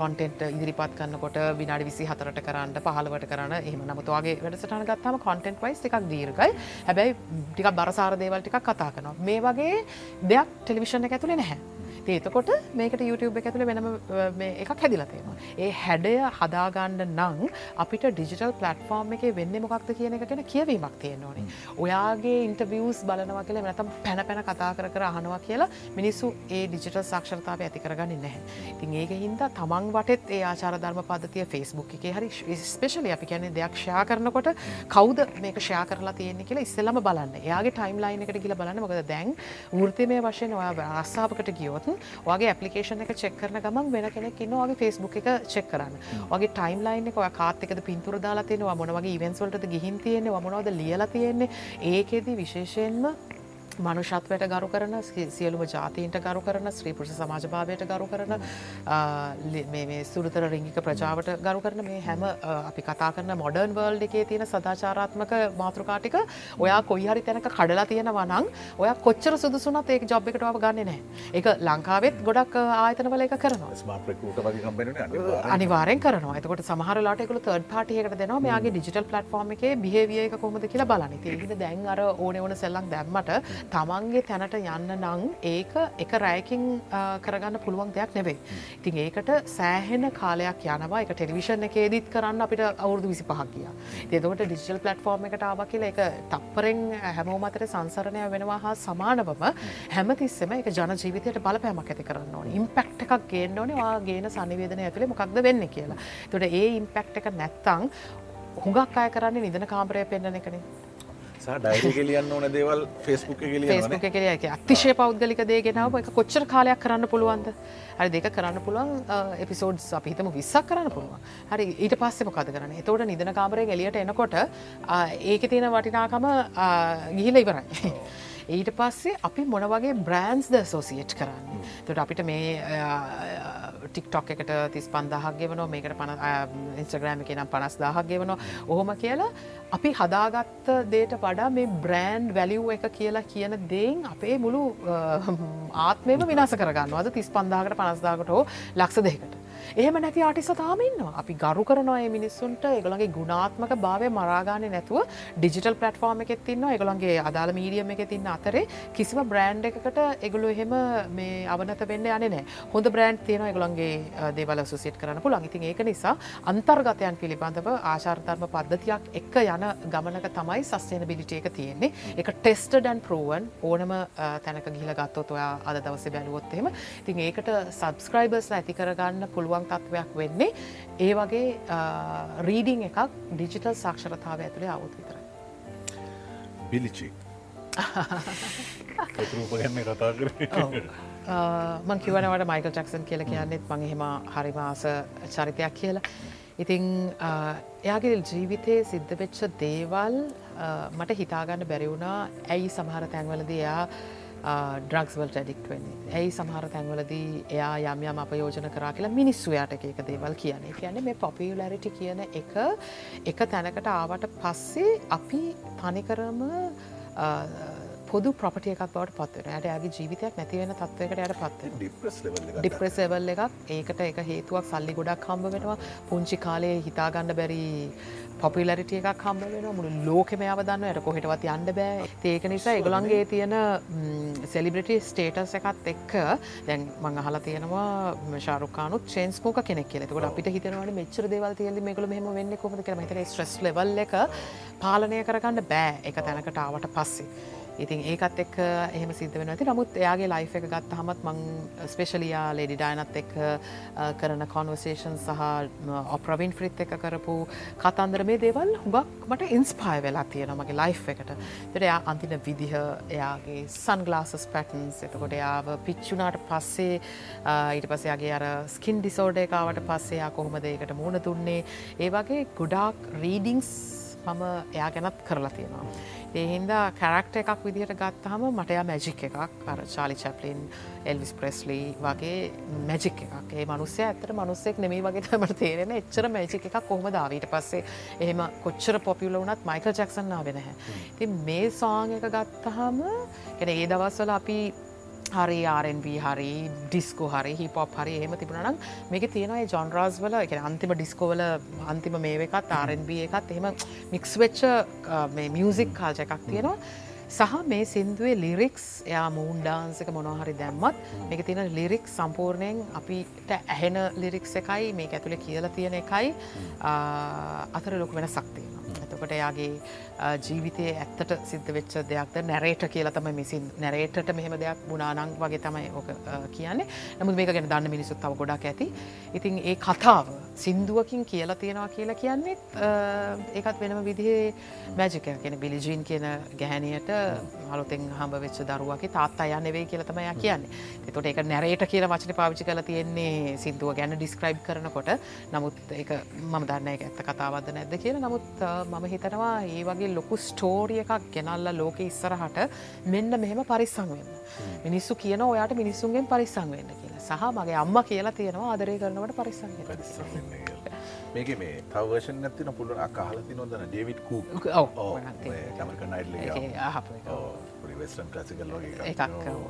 කොන්ටෙන්ට් ඉදිරිපත් කරන්නකොට විනාඩි විසි හතරට කරන්න පහලවට කරන්න. එහම නමුතුවාගේ වැඩසටන ගත්තම කොන්ටෙන්ට් වයිස් එකක් දීර්ගයි හැබැයි ටික බරසාර දේවල් ටික් කතා කනවා මේ වගේ දෙයක් ටෙලිවිෂණ එක ඇතුළේ නැහැ. ඒතකොට මේකට YouTube එක ඇතුළ වෙනම එකක් හැදිලා තියෙනවා. ඒ හැඩය හදාගන්න නං අපිට ඩිජිටල් පලට්ෆෝර්ම් එක වෙන්න මොකක්ද කියන එක ගැන කියවීමක් තියෙන ඕනේ. ඔයාගේ ඉන්ටවියස් බලනවා කියලා නැතම් පැන පැන කතා කර කර අහනවා කියලා මිනිස්සු ඒ ඩිජිටල් සක්ෂරතාව ඇති කරගන්න නැහැ. ඉතින් ඒක හින්දා තමන් වටෙත් ඒ ආචාර ධර්ම පද්ධතිය Facebook එකේ හරි ස්පෙෂලි අපි කියන්නේ දෙයක් ෂෙයා කරනකොට කවුද මේක ෂෙයා කරලා තියෙන්නේ කියලා ඉස්සෙල්ලම බලන්න. එයාගේ ටයිම් ලයින් එකට ගිහලා බලන්න. මොකද දැන් වෘත්තිමය වශයෙන් ඔයා රස්සාවකට ගියොත් වගේ ඇපලිකේෂන එක චෙක් කරන ගමන් වෙන කෙනෙක් ඉන්න වගේ ෆෙස්බුක් එක චෙක් කරන්න. වගේ ටයිම් ලයින් එක කාත්තකද පින්තුර දාලා තියෙනවා මොන වගේ ඉවෙන්ස්වලට ගිහින් තියෙන්නේ මොනවද ලියලා තියෙන්නේ. ඒකෙදි විශේෂයෙන්ම මනුෂත්වයට ගරු කරන සියලුම ජාතීන්ට ගරු කරන ශ්‍රීපුරුෂ සමාජභාවයට ගරු කරන මේ සුරතර රිංගික ප්‍රජාවට ගරු කරන මේ හැම අපි කතා කරන මොඩර්න් වර්ල්ඩ එකේ තියෙන සදාචාරාත්මක මාතෘකාටික ඔයා කොයි හරි තැනක කඩලා තියෙනවා නම් ඔය කොච්චර සුදුසුනත් ඒක ජොබ් එකටව ගන්න නෑ එක ලංකාවෙත් ගොඩක් ආයතනවල එක කරනවා. අනිවාරෙන් කරනවා. එතකොට සමහරලාට එකකු තර්ඩ පාටියකට දෙනවා. මෙයාගේ ඩිජිටල් පලට්ෆෝර්ම එකේ බිහේවිය එක කොමද කියලා බලනි තිහිද දැන් අර ඕන ඕන සෙල්ලක් දැම්මට තමන්ගේ තැනට යන්න නං ඒක එක රෑකින් කරගන්න පුළුවන් දෙයක් නෙවේ. ඉතින් ඒකට සෑහෙන කාලයක් යනවා එක ටෙලිවිෂන් එකේදීත් කරන්න අපිට අවුරදු විසි පහක් කිය. ඒතකොට ඩිජිටල් පලට්ෆෝර්ම් එකට ආව කියල එක තප්පරෙන් හැමෝ මතර සංසරණය වෙනවා හා සමානවම හැමතිස්සම එක ජන ජීවිතයට බලපෑමක් ඇති කරන්න ඕන ඉම්පෙක්් එකක් ගේන්න ඕනේ ගේන සනිවේදන ඇතුළේ මොකක්ද වෙන්න කියලා. තොට ඒ ඉම්පෙක්් එක නැත්තං හුඟක් අය කරන්නේ නිදන කාමරය පෙන්න්න එකනේ සහ ඩයිරි ගෙලියන්න ඕන දේවල් ෆෙස්බුක් ෆේස්බුක් එකේ එක. අතිශය පෞද්ගලික දේගෙනාව එක කොච්චර කාලයක් කරන්න පුළුවන්ද? හරි දෙක කරන්න පුළුවන් එපිසෝඩ් අපිහිතම විස්සක් කරන්න පුළුවන්. හරි ඊට පස්සෙ මොකද කරන්න? එතවට නිදන කාමරය එලියට එනකොට ඒක තියෙන වටිනාකම ගිහිල ඉවරයි. ඊට පස්සේ අපි මොන වගේ බ්‍රෑන්ස් ද සෝසියට් කරන්න. තොට අපිට මේ ටික්ටොක් එකට තිස් පන්දාහක් ගෙවනෝ මේකට පන ඉන්ස්ට්‍රග්‍රෑම එක නම් පනස් දාහක් ගෙවනවා ඔහොම කියලා අපි හදාගත්ත දේට වඩා මේ බ්‍රෑන්් වැලිව් එක කියලා කියන දෙයින් අපේ මුළු ආත්මම විනාස කරගන්නවාද තිස් පන්දාකට පනස්දාකට හෝ ලක්ෂ දෙකට. එහෙම නැති ආටිස තාමන්නවා අපි ගරු කරනවා ඒ මිනිස්සුන්ට. එකළගේ ගුණාත්මක භාවය මරාගානය නැතුව ඩිජිටල් පලටෆෝර්ම එකෙත් තින්න එකළන්ගේ අදාළ මීඩියම එක තින්න අතරේ කිසිම බ්‍රෑන්් එකකට එගුලු එහෙම මේ අවනත වෙන්න යන නෑ හොඳ බ්‍රෑන්් තියෙන එකළන්ගේ දේවල සුසිට කරන පුළන් ඉතින් ඒක නිසා අන්තර්ගතයන් පිළිබඳව ආශාර්ධර්ම පද්ධතියක් එක්ක යන ගමනක තමයි සස්සේන බිලිටිය එක තියෙන්නේ. එක ටෙස්ටඩන් පරුවන් ඕනම තැනක ගිල ගත්තොත් ඔයා අද දවස බැලුවොත්තෙම ඉතින් ඒකට සබස්ක්‍රයිබර්ස් ඇති කරගන්න පුළුවන් තත්ත්වයක් වෙන්නේ. ඒ වගේ රීඩිං එකක් ඩිජිටල් සාක්ෂරතාව ඇතුළේ අවුත් විතර. බිලිචි. රූපගන්න කතා කර. මං කිවනවට මයිකල් චක්සන් කියල කියන්නෙත් මං එහෙම හරිමාස චරිතයක් කියලා. ඉතිං එයාගේ ජීවිතයේ සිද්ධ වෙච්ච දේවල් මට හිතාගන්න බැරිවුණා ඇයි සමහර තැන්වලද එයා ඩ්‍රක්ස්වල්ට ඇඩික්ට වෙන්නේ. ඇයි සමහර තැන්වලදී එයා යම් යම් අපයෝජන කරා කියලා මිනිස්සුයට එක දේවල් කියන්නේ. කියන්නේ මේ පොපියලරිටි කියන එක එක තැනකට ආවට පස්සේ අපි තනිකරම පොදු ප්‍රපටිය එකක් බවට පත්වෙන යට ඇගේ ජීවිතයක් නැතිවෙන තත්වකට යට පත්ව ඩිප්‍රෙස් එවල් එකක්. ඒකට එක හේතුවක් සල්ලි ගොඩක් හම්බ වෙනවා. පුංචි කාලේ හිතාගන්න බැරි පොපිලරිටිය එකක් හම්බ වෙන මුළු ලෝකෙම අවදන්න යට කොහෙටවත් යන්න බෑ. ඒක නිසා එගොලන්ගේ තියෙන සෙලිබ්‍රටි ස්ටේටස් එකත් එක්ක දැන් මං අහලා තියෙනවා ශාරුකානු චේන්ස් මෝක කෙනෙක් කියලෙතකොට අපිට හිතනවට මෙච්චර දේවල් තියල්ලි මේකල මෙහම වෙන්න කොමද කියලා. හිතන ස්ට්‍රස් ලෙවල් එක පාලනය කරගන්න බෑ. එක තැනකට ආවට පස්සේ. ඉතින් ඒකත් එක් එහෙම සිද්ධ වෙන ඇති නමුත් එයාගේ ලයිෆ් එක ගත්ත හමත් මං ස්පේශලියා ලෙඩි ඩයිනත් එක් කරන කොන්වසේෂන් සහ ඔප්‍රවින් ෆ්‍රිත් එක කරපු කතන්දර මේ දේවල් හුඟක් මට ඉන්ස්පාය වෙලා තියෙන මගේ ලයිෆ් එකට. තට එයා අන්තින විදිහ එයාගේ සන් ගලාසස් පැටන්ස් එතකොට එයාව පිච්චුනාට පස්සේ ඊට පසයාගේ අර ස්කින් ඩිසෝඩ එකාවට පස්සේයා කොහොමද ඒකට මුණ දුන්නේ? ඒ වගේ ගොඩාක් රීඩිංස් මම එයා ගැනත් කරලා තියෙනවා. ඒහින්දා කැරක්ට එකක් විදිහට ගත්තහම මටයා මැජික් එකක්. අර චාලි චැප්ලින් එල්විස් ප්‍රෙස්ලි වගේ මැජික් එකක්. ඒ මනුස්සය ඇතට මනුස්සෙක් නෙමේ වගේ තමට තේරෙන එච්චර මැජික් එකක් කොහොම දාවීට පස්සේ එහෙම කොච්චර පොපියල වනත් මයිකල් ජක්සන්නා වෙනහැ. ති මේ සෝං එක ගත්තහම එන ඒ දවස්වල අපි හරි ආරන්B හරි ඩිස්කෝ හරි හිපොප් හරි එහෙම තිබුණනම් මේක තියෙනවා ජොන්රාස් වල එක අන්තිම ඩිස්කෝවල අන්තිම මේ එකත් ආරන්B එකත් එහෙම මික්ස් වෙච්ච මේ මියසික් කාල්ච එකක් තියෙනවා සහ මේ සින්දුවේ ලිරික්ස් එයා මූන්ඩාන්සක මොනොහරි දැම්මත් මේක තියෙන ලිරික් සම්පූර්ණයෙන් අපිට ඇහෙන ලිරික්ස් එකයි මේ ඇතුළේ කියලා තියෙන එකයි අතර ලොක වෙන සක්තියනවා. එතකොට එයාගේ ජීවිතය ඇත්තට සිද්ධ වෙච්ච දෙයක්ද? නැරේට කියලා තම මිසින් නැරේටට මෙහෙම දෙයක් බුණානං වගේ තමයි ඕක කියන්නේ. නමුත් මේක ගැන දන්න මිනිසුත් තව ගොඩක් ඇති. ඉතින් ඒ කතාව සින්දුවකින් කියලා තියෙනවා කියලා කියන්නේත් ඒකත් වෙනම විදිහේ මැජික කියෙන බිලිජීන් කියන ගැහැනියට හලුතෙන් හම්බ වෙච්ච දරුවගේ තාත්තා යන්න වේ කියලා තමයා කියන්නේ. එතොට ඒක නැරේට කියලා වචන පාවිචි කල තියෙන්නේ සිින්දුව ගැන ඩිස්ක්‍රයිබ් කරනකොට. නමුත් ඒ මම දන්න එක ඇත්ත කතාවද නැද්ද කියලා. නමුත් මම හිතනවා ඒ වගේ වගේ ලොකු ස්ටෝරිය එකක් ගෙනල්ල ලෝක ඉස්සරහට මෙන්න මෙහෙම පරිස්සං වෙන්න. මිනිස්සු කියන ඔයාට මිනිස්සුන්ගෙන් පරිස්සං වෙන්න කියලා. සහ මගේ අම්ම කියලා තියෙනවා ආදරය කරනවට පරිස්සං මේක මේ තවර්ෂන් නැතින පුළුවන් අකාහලති නොදන ඩේවිඩ් කූ කමක නයිඩ් වෙස්ටන් ක්ලසිකල් වගේ එකක්.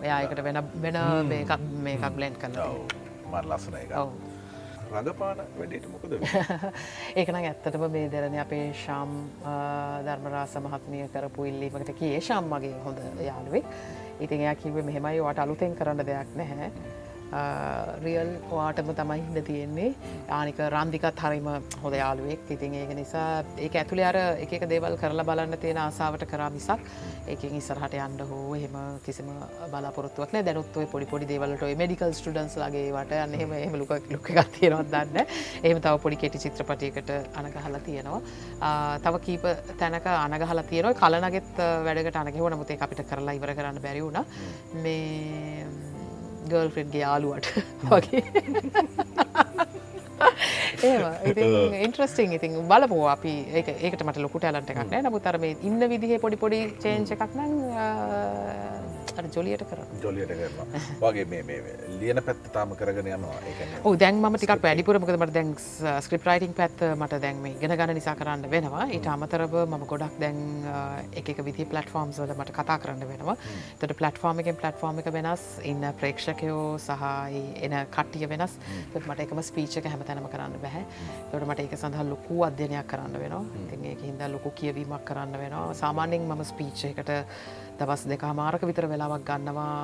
එයායකට වෙන වෙන මේකක් මේකක් බ්ලෙන්් කන්න මර ලස්සන එක රඟපාන වැඩට මොකද ඒකන ඇත්තටම මේ දෙරන අපේ ශම් ධර්මරාස මහත්මිය කරපු ඉල්ලීමකට කිය. ශම් මගේ හොඳ යාළුවෙක්. ඉතින් එයා කිවේ මෙහෙමයි වට අලුතෙන් කරන්න දෙයක් නැහැ. රියල් වාටම තමයි හිද තියෙන්නේ. ආනික රන්දිකත් හරිම හොද යාලුවෙක් ඉතින් ඒක නිසා ඒක ඇතුළේ අර එක දේවල් කරලා බලන්න තියෙන ආසාාවට කරා මිසක් ඒකින් ඉස්සරහට යන්න හෝ එහෙම කිසිම බලාපොරත්තුවක් නෑ දැනුත් ඔය පොඩි පොඩි දේවල්ට මෙඩිකල් ස්ටඩන්ස් ලගේ වට යන්න එහෙම එහෙම ලුක ලොක තියෙනවත් දන්න එහෙම තව පොඩි කෙටි චිත්‍රපටයකට අනගහලා තියෙනවා. තව කීප තැනක අනගහල තියෙනවා. කලනගෙත් වැඩට අනගෙව නමුතේ අපිට කරලා ඉවර කරන්න බැරි වුණ මේ ගර්ල්ෆ්‍රෙන්ඩ්ගේ යාලුවට වගේ. ඒ ඉන්ට්‍රස්ටිං ඉතින් බලපු අපි. ඒකට මට ලොකුට ඇලන්ට එකක් නෑ. නමුත් අර මේ ඉන්න විදිහේ පොඩි පොඩි චේංච එකක් නම් ජොලියට කර. ජොලියට කරනවා. වගේ මේ ලියන පැත්ත තාම කරගෙන යනවා. දැන් ම ටික් වැඩිපුරමකද මට දැන් ස්ක්‍රප් රයිටිං පැත් මට දැන් මේ ගෙන ගන්න නිසා කරන්න වෙනවා. ඊට අමතරව මම ගොඩක් දැන් එක විදි පලටෆෝර්ම්ස් වල මට කතා කරන්න වෙනවා. තට පලටෆෝර්ම එකෙන් පලටෆෝර්ම එක වෙනස් ඉන්න ප්‍රේක්ෂකයෝ සහයි එන කට්ටිය වෙනස්. මට එකම ස්පීචක හැම තැනම කරන්න බැහැ. තොට මට එක සඳහා ලොකු අධ්‍යනයක් කරන්න වෙනවා. ඉතින් ඒක හින්දා ලොකු කියවීමක් කරන්න වෙනවා. සාමාන්‍යෙන් මම ස්පීච්චයකට දවස් දෙක මාරක විතර වෙලාවක් ගන්නවා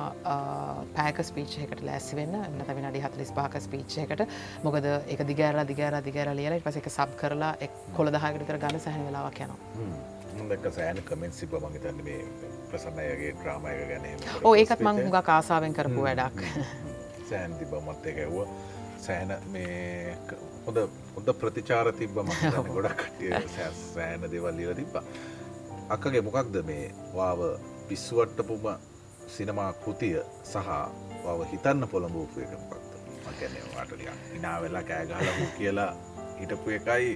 පෑක ස්පීච්චයකට ලැස්සි වෙන්න. එන්න තැ අඩි හතලිස් පාක ස්පීච්චයකට මොකද එක දිගෑර දිගෑර දිගෑර ලියල පස එක සබ් කරලා එක් කොළ දහකට විතර ගන්න සැහන වෙලාවක් යනවා. දැක සෑන කමෙන්ට සිබ මගතන්න මේ ප්‍රසන්නයගේ ්‍රාමයක ගැන ඕ ඒකත් මං හුඟ කාසාාවෙන් කරපු වැඩක්. සෑන් තිබ මත් එක ඇව්ව සෑන මේ හොඳ හොඳ ප්‍රතිචාර තිබ්බ ම ගොඩක් සෑන දෙවල් ලිල තිබ්බා. අක්කගේ මොකක්ද මේ වාව පිස්සුවට්ටපුම සිනමා කෘතිය සහ බව හිතන්න පොළඹූපු එක මොකක්ද? මකැනේ වාටලියක් ඉනාවෙල්ලා කෑගහලහු කියලා හිටපු එකයි.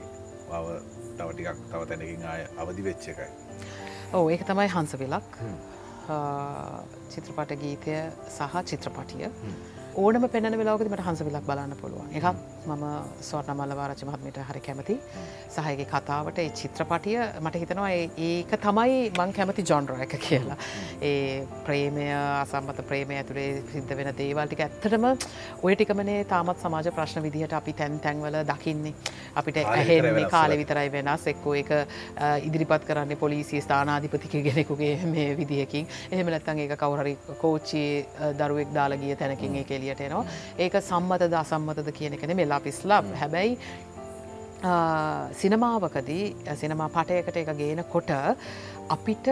බව තවටිකක් තව තැනකින් ආය අවදි වෙච්ච එකයි. ඕ ඒක තමයි හංස වෙලක්. චිත්‍රපට ගීතය සහ චිත්‍රපටිය ඕනම පෙන වෙලාවකද මට හංසවිලක් බලන්න පුළුවන්. එකක් මම සෝර්ණ මල්ලවාරච මහත්මට හරි කැමති. සහයගේ කතාවට ඒ චිත්‍රපටිය මට හිතනවා ඒක තමයි මං කැමති ජොන්ඩර එක කියලා. ඒ ප්‍රේමය අසම්මත ප්‍රේමය ඇතුළේ සිද්ධ වෙන දේවල්ටික ඇත්තටම ඔය ටිකමනේ තාමත් සමාජ ප්‍රශ්න විදිහට අපි තැන් තැන්වල දකින්නේ. අපිට ඇහෙන්නේ කාලෙ විතරයි වෙනස්. එක්කෝ එක ඉදිරිපත් කරන්න පොලිසිය ස්ථානාධිපතික ගෙනෙකුගේ මේ විදිහකින්. එහෙම නැත්තන් ඒක කවුහරි කෝච්චි දරුවෙක් දාලගිය තැනකින් ඒ කෙලිය එලියට එනවා. ඒක සම්මතද අසම්මතද කියන එකන මෙලා පිස්ලම් හැබැයි සිනමාවකදී සිනමා පටයකට එක ගේන කොට අපිට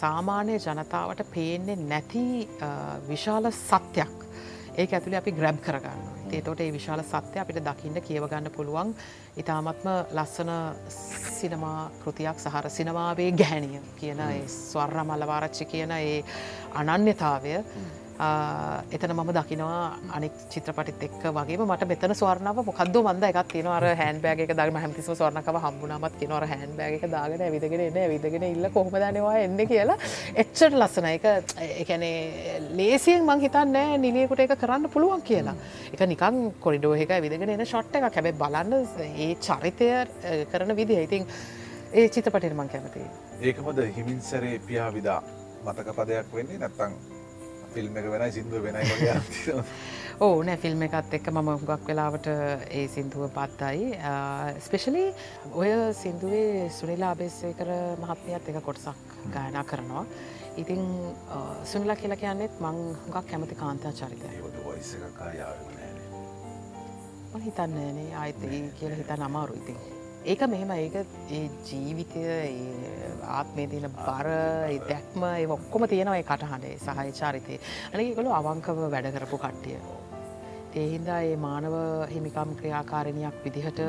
සාමාන්‍ය ජනතාවට පේන්නේ නැති විශාල සත්‍යයක් ඒක ඇතුළේ අපි ග්‍රැබ් කරගන්න. ඒතොට ඒ විශාල සත්‍ය අපිට දකින්න කියවගන්න පුළුවන්. ඉතාමත්ම ලස්සන සිනමා කෘතියක් සහර සිනමාවේ ගැහැනිය කියන ස්වර්ණ මලවාරච්චි කියන ඒ අනන්‍යතාවය එතන මම දකිනවා අනික් චිත්‍රපටිත් එක් වගේ මට මෙතන ස්වර්ණාව මොකක්ද මන්ද එකක් තිනවර හැන් බෑග දම හැමතිම ස්වර්ණකව හම්බුනාමත් කිනවර හැන් බෑග දාගෙන විදගෙන එන්න විදගෙන ඉල්ල කොහොම දනවා එන්න කියලා. එච්චට ලස්සන එක එකනේ ලේසියෙන් මං හිතන්න නිලියකුට එක කරන්න පුළුවන් කියලා. එක නිකන් කොරිඩෝ එක විදගෙන එන ෂොට් එක කැබැ බලන්න ඒ චරිතය කරන විදි ඉතින් ඒ චිතපටට මං කැමති ඒකමද හිමින්සරේ පියා විදා මතක පදයක් වෙන්නේ නැත්තං ෆිල්ම් එක වෙනයි සිින්දුව වෙනයි ඕ නෑ ෆිල්ම් එකත් එක්ක මම හුඟක් වෙලාවට ඒ සිින්දුව පත්තයි. ස්පෙශලි ඔය සිින්දුවේ සුනිලා අබේස්සේ කර මහත්මයත් එක කොටසක් ගායනා කරනවා. ඉතිං සුනිලා කියලා කියන්නෙත් මං හුඟක් කැමති කාන්තා චරිතය හිතන්නේනේ ආයිත කියල හිතන්න අමාරු ඉතින් ඒක මෙහෙම ඒක ඒ ජීවිතය ආත්මේ තියන බර දැක්ම ඒ ඔක්කොම තියෙනවයි කටහඬේ සහය චාරිතය අනකොළු අවංකව වැඩ කරපු කට්ටිය. ඒහින්දා ඒ මානව හිමිකම් ක්‍රියාකාරණයක් විදිහට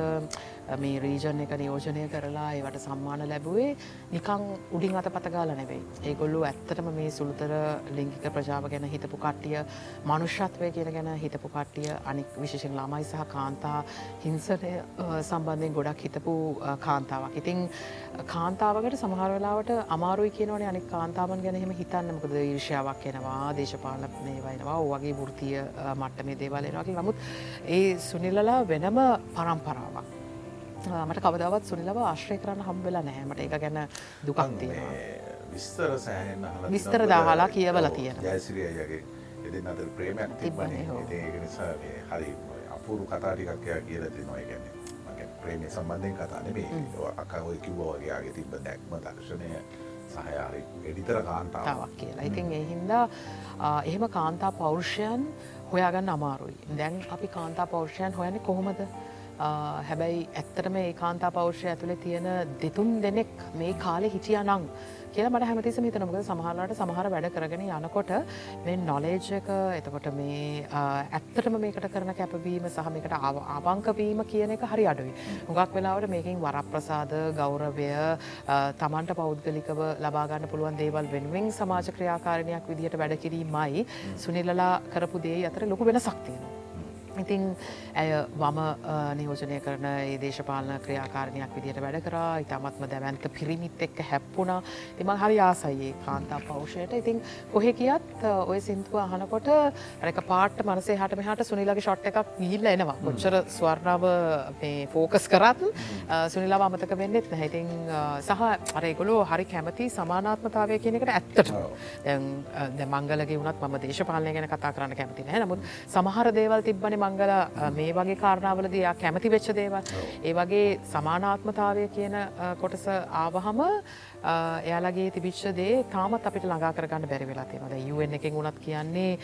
මේ රීජන් එක නියෝජනය කරලා ඒවට සම්මාන ලැබුවේ නිකං උඩින් අත පතගාල නෙවෙයි. ඒගොල්ලු ඇත්තටම මේ සුළුතර ලිංගික ප්‍රජාව ගැන හිතපු කට්ටිය මනුෂ්‍යත්වය කියන ගැන හිතපු කට්ටිය අනික් විශේෂෙන් ළමයි සහ කාන්තා හිංසනය සම්බන්ධයෙන් ගොඩක් හිතපු කාන්තාවක්. ඉතිං කාන්තාවකට සමහර වෙලාවට අමාරුයි කියනවනේ අනික් කාන්තාවන් ගැන හෙම හිතන්න මොකද ඊර්ෂාවක් එනවා දේශපාලනය වයිනවා වගේ වෘතිය මට්ට මේ දේවල්ලෙනවාගේ නමුත් ඒ සුනිල්ලලා වෙනම පරම්පරාවක්. මට කවදාවත් සුනිලව ආශ්‍රය කරන්න හම්බෙලා නෑමට එක ගැන දුකක් තියෙනවා. විස්තර සෑහෙන් විස්තර දාහලා කියවල තියෙන ජයසිරියගේ එදෙන් අතර ප්‍රේමයක් තිබන ඒ නිසා හරි අපුරු කතාටිකක් කියල තිනවා ගැන ප්‍රේමය සම්බන්ධයෙන් කතා නෙමේ අකවයි කිව්ව වගේගේ තිබ දැක්ම දක්ෂණය සහයාරි එඩිතර කාන්තාව තාවක් කියලා. ඉතින් එහින්දා එහෙම කාන්තා පෞරුෂයන් හොයාගන්න අමාරුයි. දැන් අපි කාන්තා පෞරුෂයන් හොයන්නේ කොහොමද? හැබැයි ඇත්තටම ඒ කාන්තා පෞරුෂය ඇතුළේ තියෙන දෙතුන් දෙනෙක් මේ කාලෙ හිටියා නං. කියලා මට හැමතිසම හිතන මොකද සමහරලාට සමහර වැඩ කරගෙන යනකොට මේ නොලේජ් එක එතකොට මේ ඇත්තටම මේකට කරන කැපවීම සහ මේකට ආවංකවීම කියන එක හරි අඩුයි. හුඟක් වෙලාවට මේකින් වරප්‍රසාද ගෞරවය තමන්ට පෞද්ගලිකව ලබාගන්න පුළුවන් දේවල් වෙනුවෙන් සමාජ ක්‍රියාකාරණයක් විදිහට වැඩ කිරීමයි සුනිලලා කරපු දේ අතර ලොකු වෙනසක් තියෙනවා. ඉතිං ඇය වම නියෝජනය කරන ඒ දේශපාලන ක්‍රියාකාරණයක් විදියට වැඩ කරා. ඉතාමත්ම දැවන්ත පිරිමිත් එක්ක හැප්පුුණා. තිම හරි ආසයේ කාන්තා පෞෂයට ඉතින් කොහෙ කියත් ඔය සිින්තුව අහනකොට රැක පාට මනසේ හට මෙහට සුනිලගේ ෂොට් එකක් ගිල්ල එනවා. කොච්චර ස්වර්ණාව ෆෝකස් කරත් සුනිලා අමතක වෙන්නෙත් නැහිතින් සහ අරේගොලෝ හරි කැමති සමානාත්මතාවය කියන එකට ඇත්තට දැ මංගලගේ වුණත් ම දේශපාලනය ගැන කතා කරන්න කැමති නෑ නමුත් සමහර දේවල් තිබ්බන මංගල මේ වගේ කාරණාවලදී යා කැමති වෙච්ච දේවල් ඒ වගේ සමානාත්මතාවය කියන කොටස ආවහම එයාලගේ තිබිච්ච දේ තාමත් අපිට ළඟා කරගන්න බැරි වෙලා තියෙනවා. දැන් UN එකෙන් උනත් කියන්නේ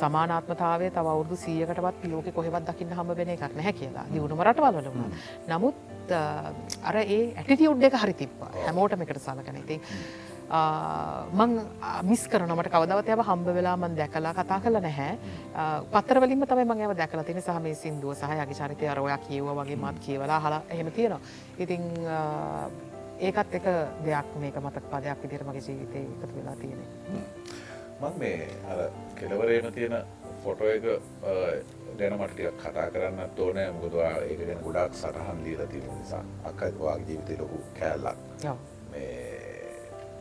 සමානාත්මතාවය තව අවුරුදු 100කටවත් ලෝකෙ කොහෙවත් දකින්න හම්බ වෙන එකක් නැහැ කියලා. දිනුම රටවල් වල උනත්. නමුත් අර ඒ ඇටිටියුඩ් එක හරි තිබ්බා. හැමෝටම එකට සලකන. ඉතින් මං මිස් කරනමට කවදවතයව හම්බ වෙලා මන් දැකලා කතා කළ නැහැ. පත්තරවලින්ම තමයි මං ඇව දැකලා තින සහ මේ සින්දුව සහ යගේ චරිතය අරෝයක් කියව වගේ මත් කියවලා හලා එහෙම තියෙනවා. ඉතිං ඒකත් එක දෙයක් මේක මතක් පදයක් විදිර මගේ ජීවිතය එකතු වෙලා තියෙන මං මේ අර කෙලවරේම තියෙන ෆොටෝ එක දැනමටික කතා කරන්න තෝනෑ මුදවා ඒක ගැන ගොඩක් සටහන් දීලා තියෙන නිසා. අක්කවා ජීවිතය ලොකු කෑල්ලක්. මේ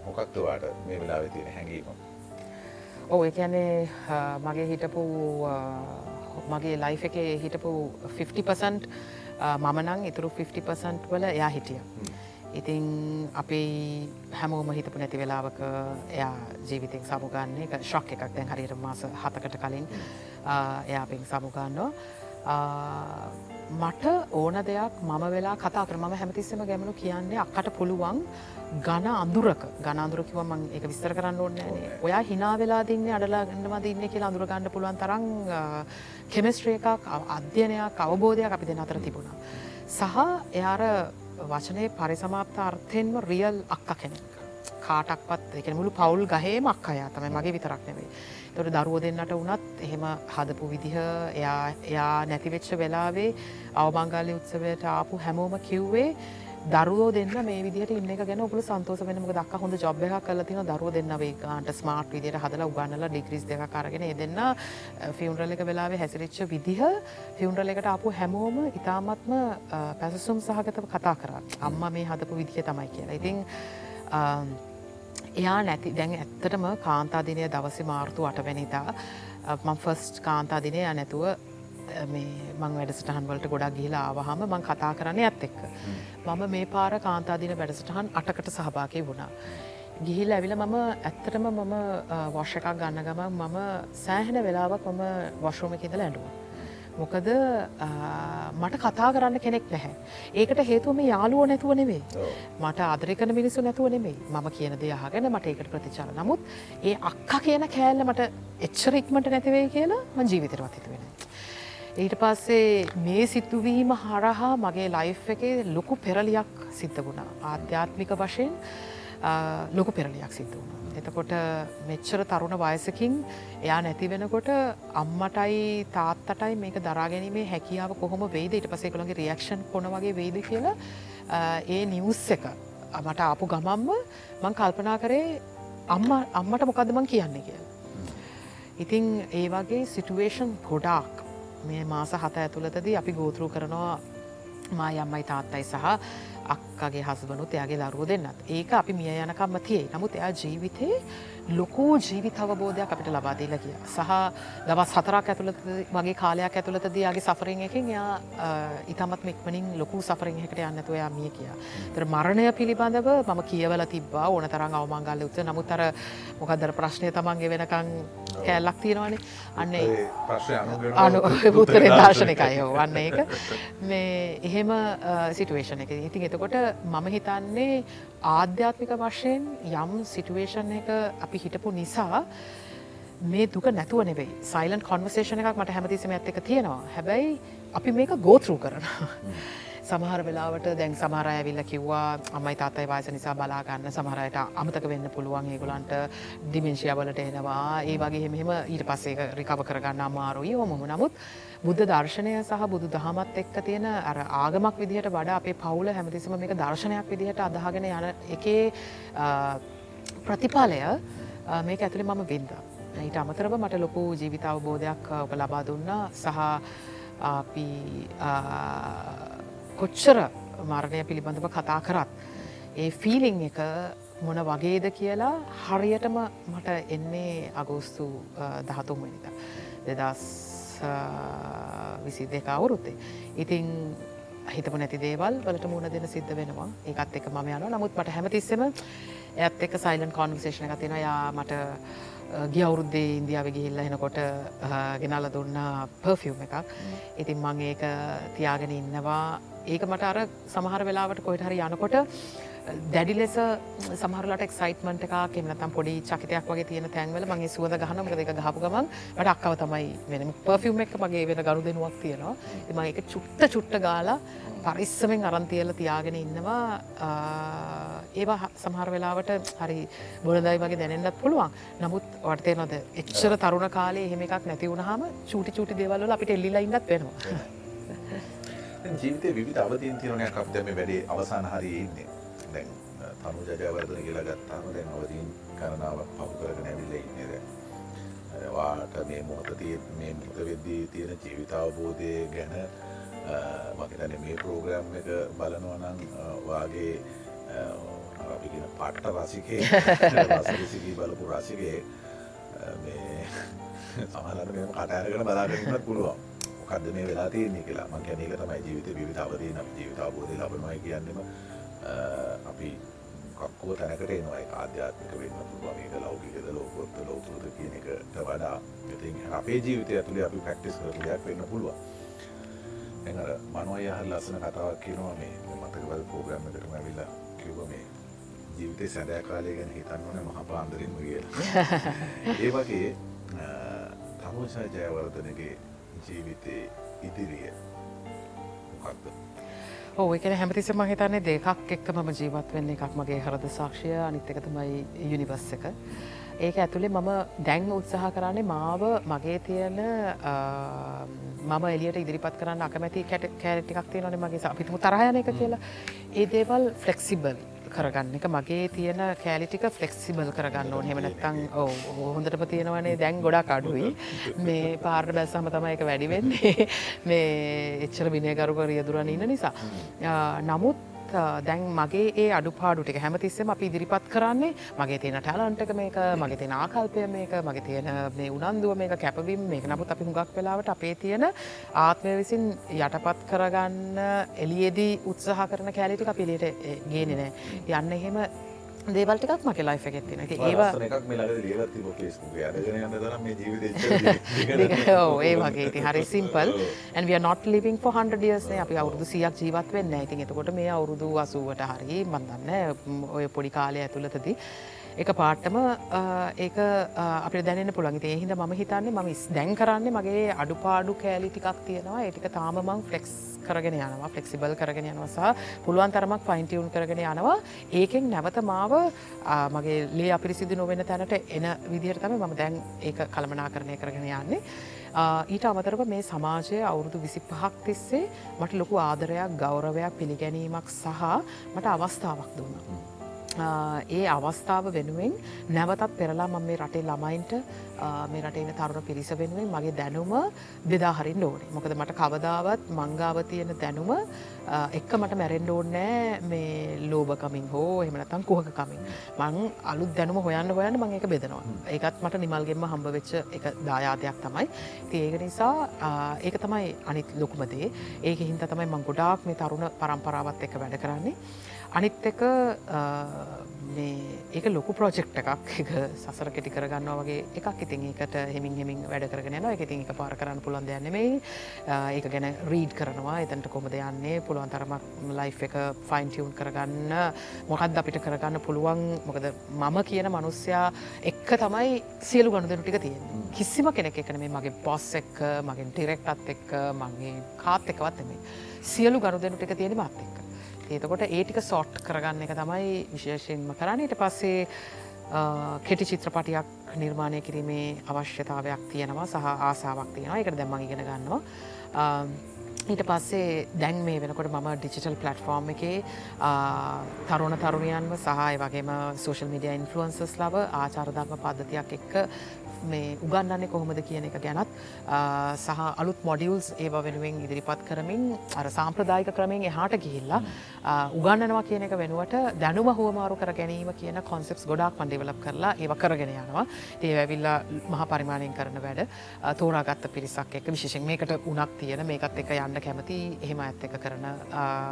මොකක්දවාට මේ වෙලාවෙ තියෙන හැඟීම. ඕ එකන්නේ මගේ හිටපු මගේ ලයි් එකේ හිටපු 50% මමනං ඉතුරු 50% වල එයා හිටිය. ඉතිං අපි හැමෝම හිතපු නැති වෙලාවක එයා ජීවිතෙන් සමුගන්නේ එක ශොක් එකක් දැන් හරියට මාස හතකට කලින් එයා අපෙන් සමුගන්නවා. මට ඕන දෙයක් මම වෙලා කතා කර ම හැමතිස්සම ගැමනු කියන්නේ අක්කට පුළුවන් ගණ අඳුරක ගනන්දුරකිව මං එක විස්තර කරන්න ඕන්නේනේ ඔයා හිනා වෙලා දින්න අඩලා ගන්නම දින්න කියලා අඳුරගන්න පුළුවන් තරම් කෙමස්ට්‍රිය එකක් අධ්‍යනයක් අවබෝධයක් අපි දෙන අතර තිබුණා. සහ එයාර වචනය පරිසමාප්ත අර්ථයෙන්ම රියල් අක්ක කෙනෙක්. කාටක්වත් එක මුළු පවුල් ගහේම අක් අයා තමයි මගේ විතරක් නෙවෙයි. තොට දරුව දෙන්නට වනත් එහෙම හදපු විදිහ එයා එයා නැතිවෙච්ච වෙලාවේ අවමංගල්ලි උත්සවයට ආපු හැමෝම කිව්වේ දරුවෝ දෙන්න මේ විදිහට ඉන්න එක ගැන ඔපුළු සන්තෝස වෙනම දක් හොඳ ජොබ් එක කල තින දරුව දෙන්න වේගන්ට ස්මාර්ට් විදියට හදලා උගන්නල ඩිග්‍රිස් දෙක කරගෙන දෙන්න ෆියුන්රල එක වෙලාවේ හැසිරිච්ච විදිහ ෆියුන්රල එකට ආපු හැමෝම ඉතාමත්ම පැසසුම් සහගතව කතා කර. අම්ම මේ හදපු විදිහ තමයි කියලා. ඉතිං එයා නැති දැන් ඇත්තටම කාන්තාදිනය දවසි මාර්තු අටවැනිදා මං ෆස්ට් කාන්තාදිනය නැතුව මං වැඩසටහන් වලට ගොඩක් ගිහිලා ආවහම මං කතා කරන්න ඇත් එක්ක. මම මේ පාර කාන්තාදින වැඩසටහන් අටකට සහභාගය වුණා. ගිහිල් ඇවිල මම ඇත්තටම මම වර්ෂ එකක් ගන්න ගම මම සෑහෙන වෙලාවක් මම වශෝමකිදල ඇඩුව. මොකද මට කතා කරන්න කෙනෙක් නැහැ. ඒකට හේතුවම යාලුව නැතුව නෙවේ. මට ආදරකන මිනිසු නැතුව නෙමෙයි මම කියන දෙයහගෙන මට ඒකට ප්‍රතිචාර නමුත් ඒ අක්ක කියන කෑල්ල මට එච්චරෙක්මට නැතිවේ කියලා ම ජීවිතරවත් හිතුවෙන. ඊට පස්සේ මේ සිතුවීම හරහා මගේ ලයිෆ් එකේ ලොකු පෙරලියක් සිද්ධ වුණා. ආධ්‍යාත්මික වශයෙන් ලොකු පෙරලියක් සිද්ධ වුණා. එතකොට මෙච්චර තරුණ වයසකින් එයා නැති වෙනකොට අම්මටයි තාත්තටයි මේක දරාගැනීමේ හැකියාව කොහොම වේද ඊට පසේ කළගේ රියක්ෂන් කොන වගේ වේද කියලා ඒ නිවස් එක මට ආපු ගමම්ම මං කල්පනා කරේ අම්ම අම්මට මොකදමං කියන්නේ කියලා. ඉතිං ඒ වගේ සිටුවේෂන් ගොඩාක් මේ මාස හත ඇතුළතදී අපි ගෝතරු කරනවා මා යම්මයි තාත්තයි සහ අක්කගේ හසබනුත් එයාගේ දරුව දෙන්නත්. ඒක අපි මිය යනකම්ම තියේ නමුත් එයා ජීවිතේ ලොකෝ ජීවිත අවබෝධයක් අපිට ලබාදීල කිය සහ දවස් හතරක් ඇතුළත වගේ කාලයක් ඇතුළතදයාගේ සෆරින් එකින් යා ඉතාමත් මෙක්මනින් ලොකු සෆරින් එකට යන්නතු යා මිය කිය. තර මරණය පිළිබඳව මම කියවල තිබා ඕන තරම් අවමංගල්ල උත්ස නමුත්තර මොකදර ප්‍රශ්නය තමන්ගේ වෙනකං කෑල්ලක් තියෙනවානේ. අන්න අනු උත්තරේ දර්ශනකයෝ වන්න එක මේ එහෙම සිටුවේෂන එක ඉතින් එතකොට මම හිතන්නේ ආධ්‍යාත්මික වශයෙන් යම් සිටුවේෂන් එක අපි හිටපු නිසා මේ දුක නැතුව නෙවෙයි. සයිලන් කොන්වර්සේෂන එකක් මට හැමතිසිම ඇත් එක තියෙනවා. හැබැයි අපි මේක ගෝතරු කරන. සමහර වෙලාවට දැන් සමහරය ඇවිල්ල කිව්වා අමයි තාත්තයි වාස නිසා බලාගන්න සමහරයට අමතක වෙන්න පුළුවන් ඒගොලන්ට ඩිමෙන්ශියවලට එනවා. ඒ වගේ මෙම ඊට පස්සේ රිකව කරගන්න අමාරුයි. හොමම නමුත් බුද්ධ දර්ශනය සහ බුදු දහමත් එක්ක තියෙන අර ආගමක් විදිහට වඩා අපේ පවුල හැමතිසම මේක දර්ශනයක් විදිහට අදහගෙන යන එකේ ප්‍රතිපාලය මේක ඇතුළේ මම වින්ද. ඊට අමතරව මට ලොකු ජීවිත අවබෝධයක් ඔබ ලබා දුන්නා. සහ අපි කොච්චර මරණය පිළිබඳව කතා කරත්. ඒ ෆීලිං එක මොන වගේද කියලා හරියටම මට එන්නේ අගෝස්තු දහතුන්වනිද. දෙදස් විසි දෙක අවුරුත්තේ. ඉතිං හිතපු නැති දේවල් වලට මුණ දෙන සිද්ධ වෙනවා ඒකත් එක ම යන නමුත් මට හැමතිස්සෙම ඇත් එක සයිලන් කොන්වර්සේෂන එක තින යා මට ගිය අවුරුද්දේ ඉන්දියාව ගිහිල්ල එනකොට ගෙනල්ල දුන්න පර්ෆියම් එකක් ඉතින් මං ඒක තියාගෙන ඉන්නවා ඒක මට අර සමහර වෙලාවට කොයිට හරි යනකොට දැඩි ලෙස සමහරලට එක්සයිටමට එක කෙමනතම් පොඩි චකිතයක් වගේ තියෙන තැන්වල මගේ සුවද ගහන මක දෙක ගහපු ගමන් ට අක්කව තමයි වෙන. පර්ෆියම් එක මගේ වෙන ගරු දෙනුවක් තියෙනවා. එම එක චුට්ට චුට්ට ගාලා පරිස්සමෙන් අරන්තියල තියාගෙන ඉන්නවා. ඒවා සමහර වෙලාවට හරි බොලදයි වගේ දැනෙන්න්නත් පුළුවන්. නමුත් වටතේ නොද එච්චර තරුණ කාලේ එහෙම එකක් නැති වුණහම චූටි චූටි දේවල්ල අපිට එල්ලිලා ඉන්නත් වෙනවා. ජීවිතය විධ අවතීන් තිරණයක් අප දැම වැඩේ අවසාන හරි ඉන්නේ. දැන් තනු ජජවර්ධන කියලා ගත්තාම දැන් අවදීන් කරනාවක් පහු කරගෙන ඇවිල්ලා ඉන්නේ දැන්. වාට මේ මොහොත මේ මොහොත වෙද්දී තියෙන ජීවිත අවබෝධය ගැන මහිතන මේ ප්‍රෝග්‍රෑම් එක බලනවා නම් වාගේ අපිගෙන පට්ට රසිකේ රසිකී බලපු රසිකේ මේ සමහලට මෙම කටයරගෙන බලාගන්නත් පුළුවන්. මොකක්ද මේ වෙලා තියන්නේ කියලා? මං කැනක තමයි ජීවිත විවිධවදීන ජීවිතාබෝධය ලබනවායි කියන්නෙම. අපි කක්කෝ තැනකට එනවයි ආධ්‍යාත්මික වෙන්න පුළුවන්. ඒක ලෞකිකද ලෝකොත්ත ලෝතුද කියන එකට වඩා ඉතින් අපේ ජීවිතය ඇතුළේ අපි ප්‍රක්ටිස් කරපු දෙයක් වෙන්න පුළුවන්. එඟ මනුවය හල් ලස්සන කතාවක් කියනවා මේ මතකවල පෝග්‍රම් එකටම ඇවිල්ලා කිව්ව මේ ජීවිතය සැදෑ කාලය ගැන හිතන්න ඕන මහ පාන්දරින්ම කියලා. ඒ වගේ තමුසා ජයවර්ධනගේ ජීවිතයේ ඉදිරිය මොකක්ද? ඕ එකන හැමතිසම හිතන්නේ දෙකක් එක්ක මම ජීවත් වෙන්න එකක් මගේ හරද සාක්ෂය අනිත් එක තමයි යුනිවස් එක. ඒක ඇතුළේ මම දැන් උත්සාහ කරන්නේ මාව මගේ තියෙන මම එලියට ඉදිරිපත් කරන්න අකමැති කැට කෑරටිකක් තියෙනවන මගේ අපිතුම තරහයන එක කියලා. ඒ දේවල් ෆලෙක්සිබල් කරගන්න එක. මගේ තියෙන කෑලිටික ෆලෙක්සිබල් කරගන්න ඕන. හෙමනැත්තං හොඳටම තියෙනවනේ. දැන් ගොඩක් අඩුයි. මේ පාර්ට බැස්සම තමයි එක වැඩිවෙන්නේ මේ එච්චර විනයගරුක රියදුරන ඉන්න නිසා. නමුත් දැන් මගේ ඒ අඩුපාඩු ටික හැමතිස්සෙම අපි ඉදිරිපත් කරන්නේ මගේ තියෙන ටැලන්ටක මේක මගේ තියෙන ආකල්පය මේක මගේ තියෙන මේ උනන්දුව මේක කැපවීම මේක. නමුත් අපි හුඟක් වෙලාවට අපේ තියෙන ආත්මය විසින් යටපත් කරගන්න එලියේදී උත්සාහ කරන කෑලිටික අපිලියට ගේනෙ නෑ. යන්න එහෙම දේවල්ටිකක් මගේ ලයිෆ එකෙත් තින ඒවා ඒ වගේ. ති හරි simple and we are not living for 100 years. නේ අපි අවුරුදු 100ක් ජීවත් වෙන්නේ නැහැ. ඉතින් එතකොට මේ අවුරුදු 80ට හරි මන් දන්නේ ඔය පොඩි කාලය ඇතුළතදී එක පාට්ටම ඒක අපිට දැනෙන පුළන්ගේ ඒහිද ම හිතන්නේ ම දැන් කරන්නේ මගේ අඩුපාඩු කෑලි ටිකක් තියෙනවා ඒටික තාමමං ෆලෙක්ස් කරගෙන යනවා ෆලෙක්සිබල් කරගෙන යනවසා පුළුවන් තරමක් ෆයින්ටියවුන් කරගෙන යනවා ඒකෙන් නැවත මාව මගේ ලේ අපිරිසිදු නොවෙන තැනට එන විදිහරතම මම දැන් ඒක කළමනා කරණය කරගෙන යන්නේ. ඊට අමතරව මේ සමාජය අවුරුදු විසි පහක් තිස්සේ මට ලොකු ආදරයක් ගෞරවයක් පිළිගැනීමක් සහ මට අවස්ථාවක් දුන්නා. ඒ අවස්ථාව වෙනුවෙන් නැවතත් පෙරලා මම මේ රටේ ළමයින්ට මේ රටේන තරුණ පිරිස වෙනුවෙන් මගේ දැනුම බෙදාහරින්න ඕනේ. මොකද මට කවදාවත් මංගාව තියෙන දැනුම එක්ක මට මැරෙන්ඩ ඕන්නෑ මේ ලෝබකමින් හෝ එහමනතන් කුහකකමින්. මං අලුත් දැනුම හොයන්න හොයන්න මං එක බෙදනවා. ඒකත් මට නිමල්ගෙන්ම හම්බ වෙච්ච එක දායාතයක් තමයි. ඒක නිසා ඒක තමයි අනිත් ලොකුමදේ ඒක හින්ත තමයි මං ගොඩාක් මේ තරුණ පරම්පරාවත් එක වැඩ කරන්නේ. අනිත් එක ඒක ලොකු ප්‍රෝජෙක්් එකක්. එක සසර කෙටි කරගන්න වගේ එකක්. ඉතින් ඒකට හෙමින් හෙමින් වැඩ කරගෙන යන එක ඉතින් එක පාර කරන්න පුළන් දෙයන්නෙමයි ඒක ගැන රීඩ් කරනවා. එතන්ට කොමද යන්නේ? පුළුවන් තරමක් ලයි් එක ෆයින් ටියවුන් කරගන්න. මොකක්ද අපිට කරගන්න පුළුවන්? මොකද මම කියන මනුස්්‍යයා එක්ක තමයි සියලු ගණුදනු ටික තියෙන කිසිම කෙනෙක් එකන මේ මගේ පොස් එක්ක මගෙන් ටිරෙක්ටත් එක්ක මගේ කාත් එකවත් එමේ සියලු ගණුදනු ටික තියෙන මාත් එක්ක ඒතකොට ඒටික සෝට් කරගන්න එක තමයි විශේෂයෙන්ම කරන්න. ඊට පස්සේ කෙටි චිත්‍රපටියක් නිර්මාණය කිරීමේ අවශ්‍යතාවයක් තියෙනවා සහ ආසාාවක් තියෙනවා. එකට දැම්ම ඉගෙන ගන්නවා. ඊට පස්සේ දැන් මේ වෙනකොට මම ඩිජිටල් පලට්ෆෝර්ම් එකේ තරුණ තරුණයන්ව සහය වගේම සෝෂල් මිඩිය ඉන්ෆලුවන්සස් ලව ආචාරධර්ම පද්ධතියක් එක්ක මේ උගන්නන්නේ කොහොමද කියන එක ගැනත් සහ අලුත් මොඩියල්ස් ඒව වෙනුවෙන් ඉදිරිපත් කරමින් අර සාම්ප්‍රදායික ක්‍රමයෙන් එහාට ගිහිල්ලා උගන්නනවා කියන එක වෙනුවට දැනුම හුවමාරු කර ගැනීම කියන කොන්සෙප්ස් ගොඩක් පන්ඩිවලප් කරලා ඒව කරගෙන යනවා. ඒ ඇවිල්ලා මහ පරිමාණයෙන් කරන වැඩ තෝරාගත්ත පිරිසක් එක විශේෂෙන් මේකට උනක් තියෙන මේකත් එක යන්න කැමති එහෙම ඇත් එක කරන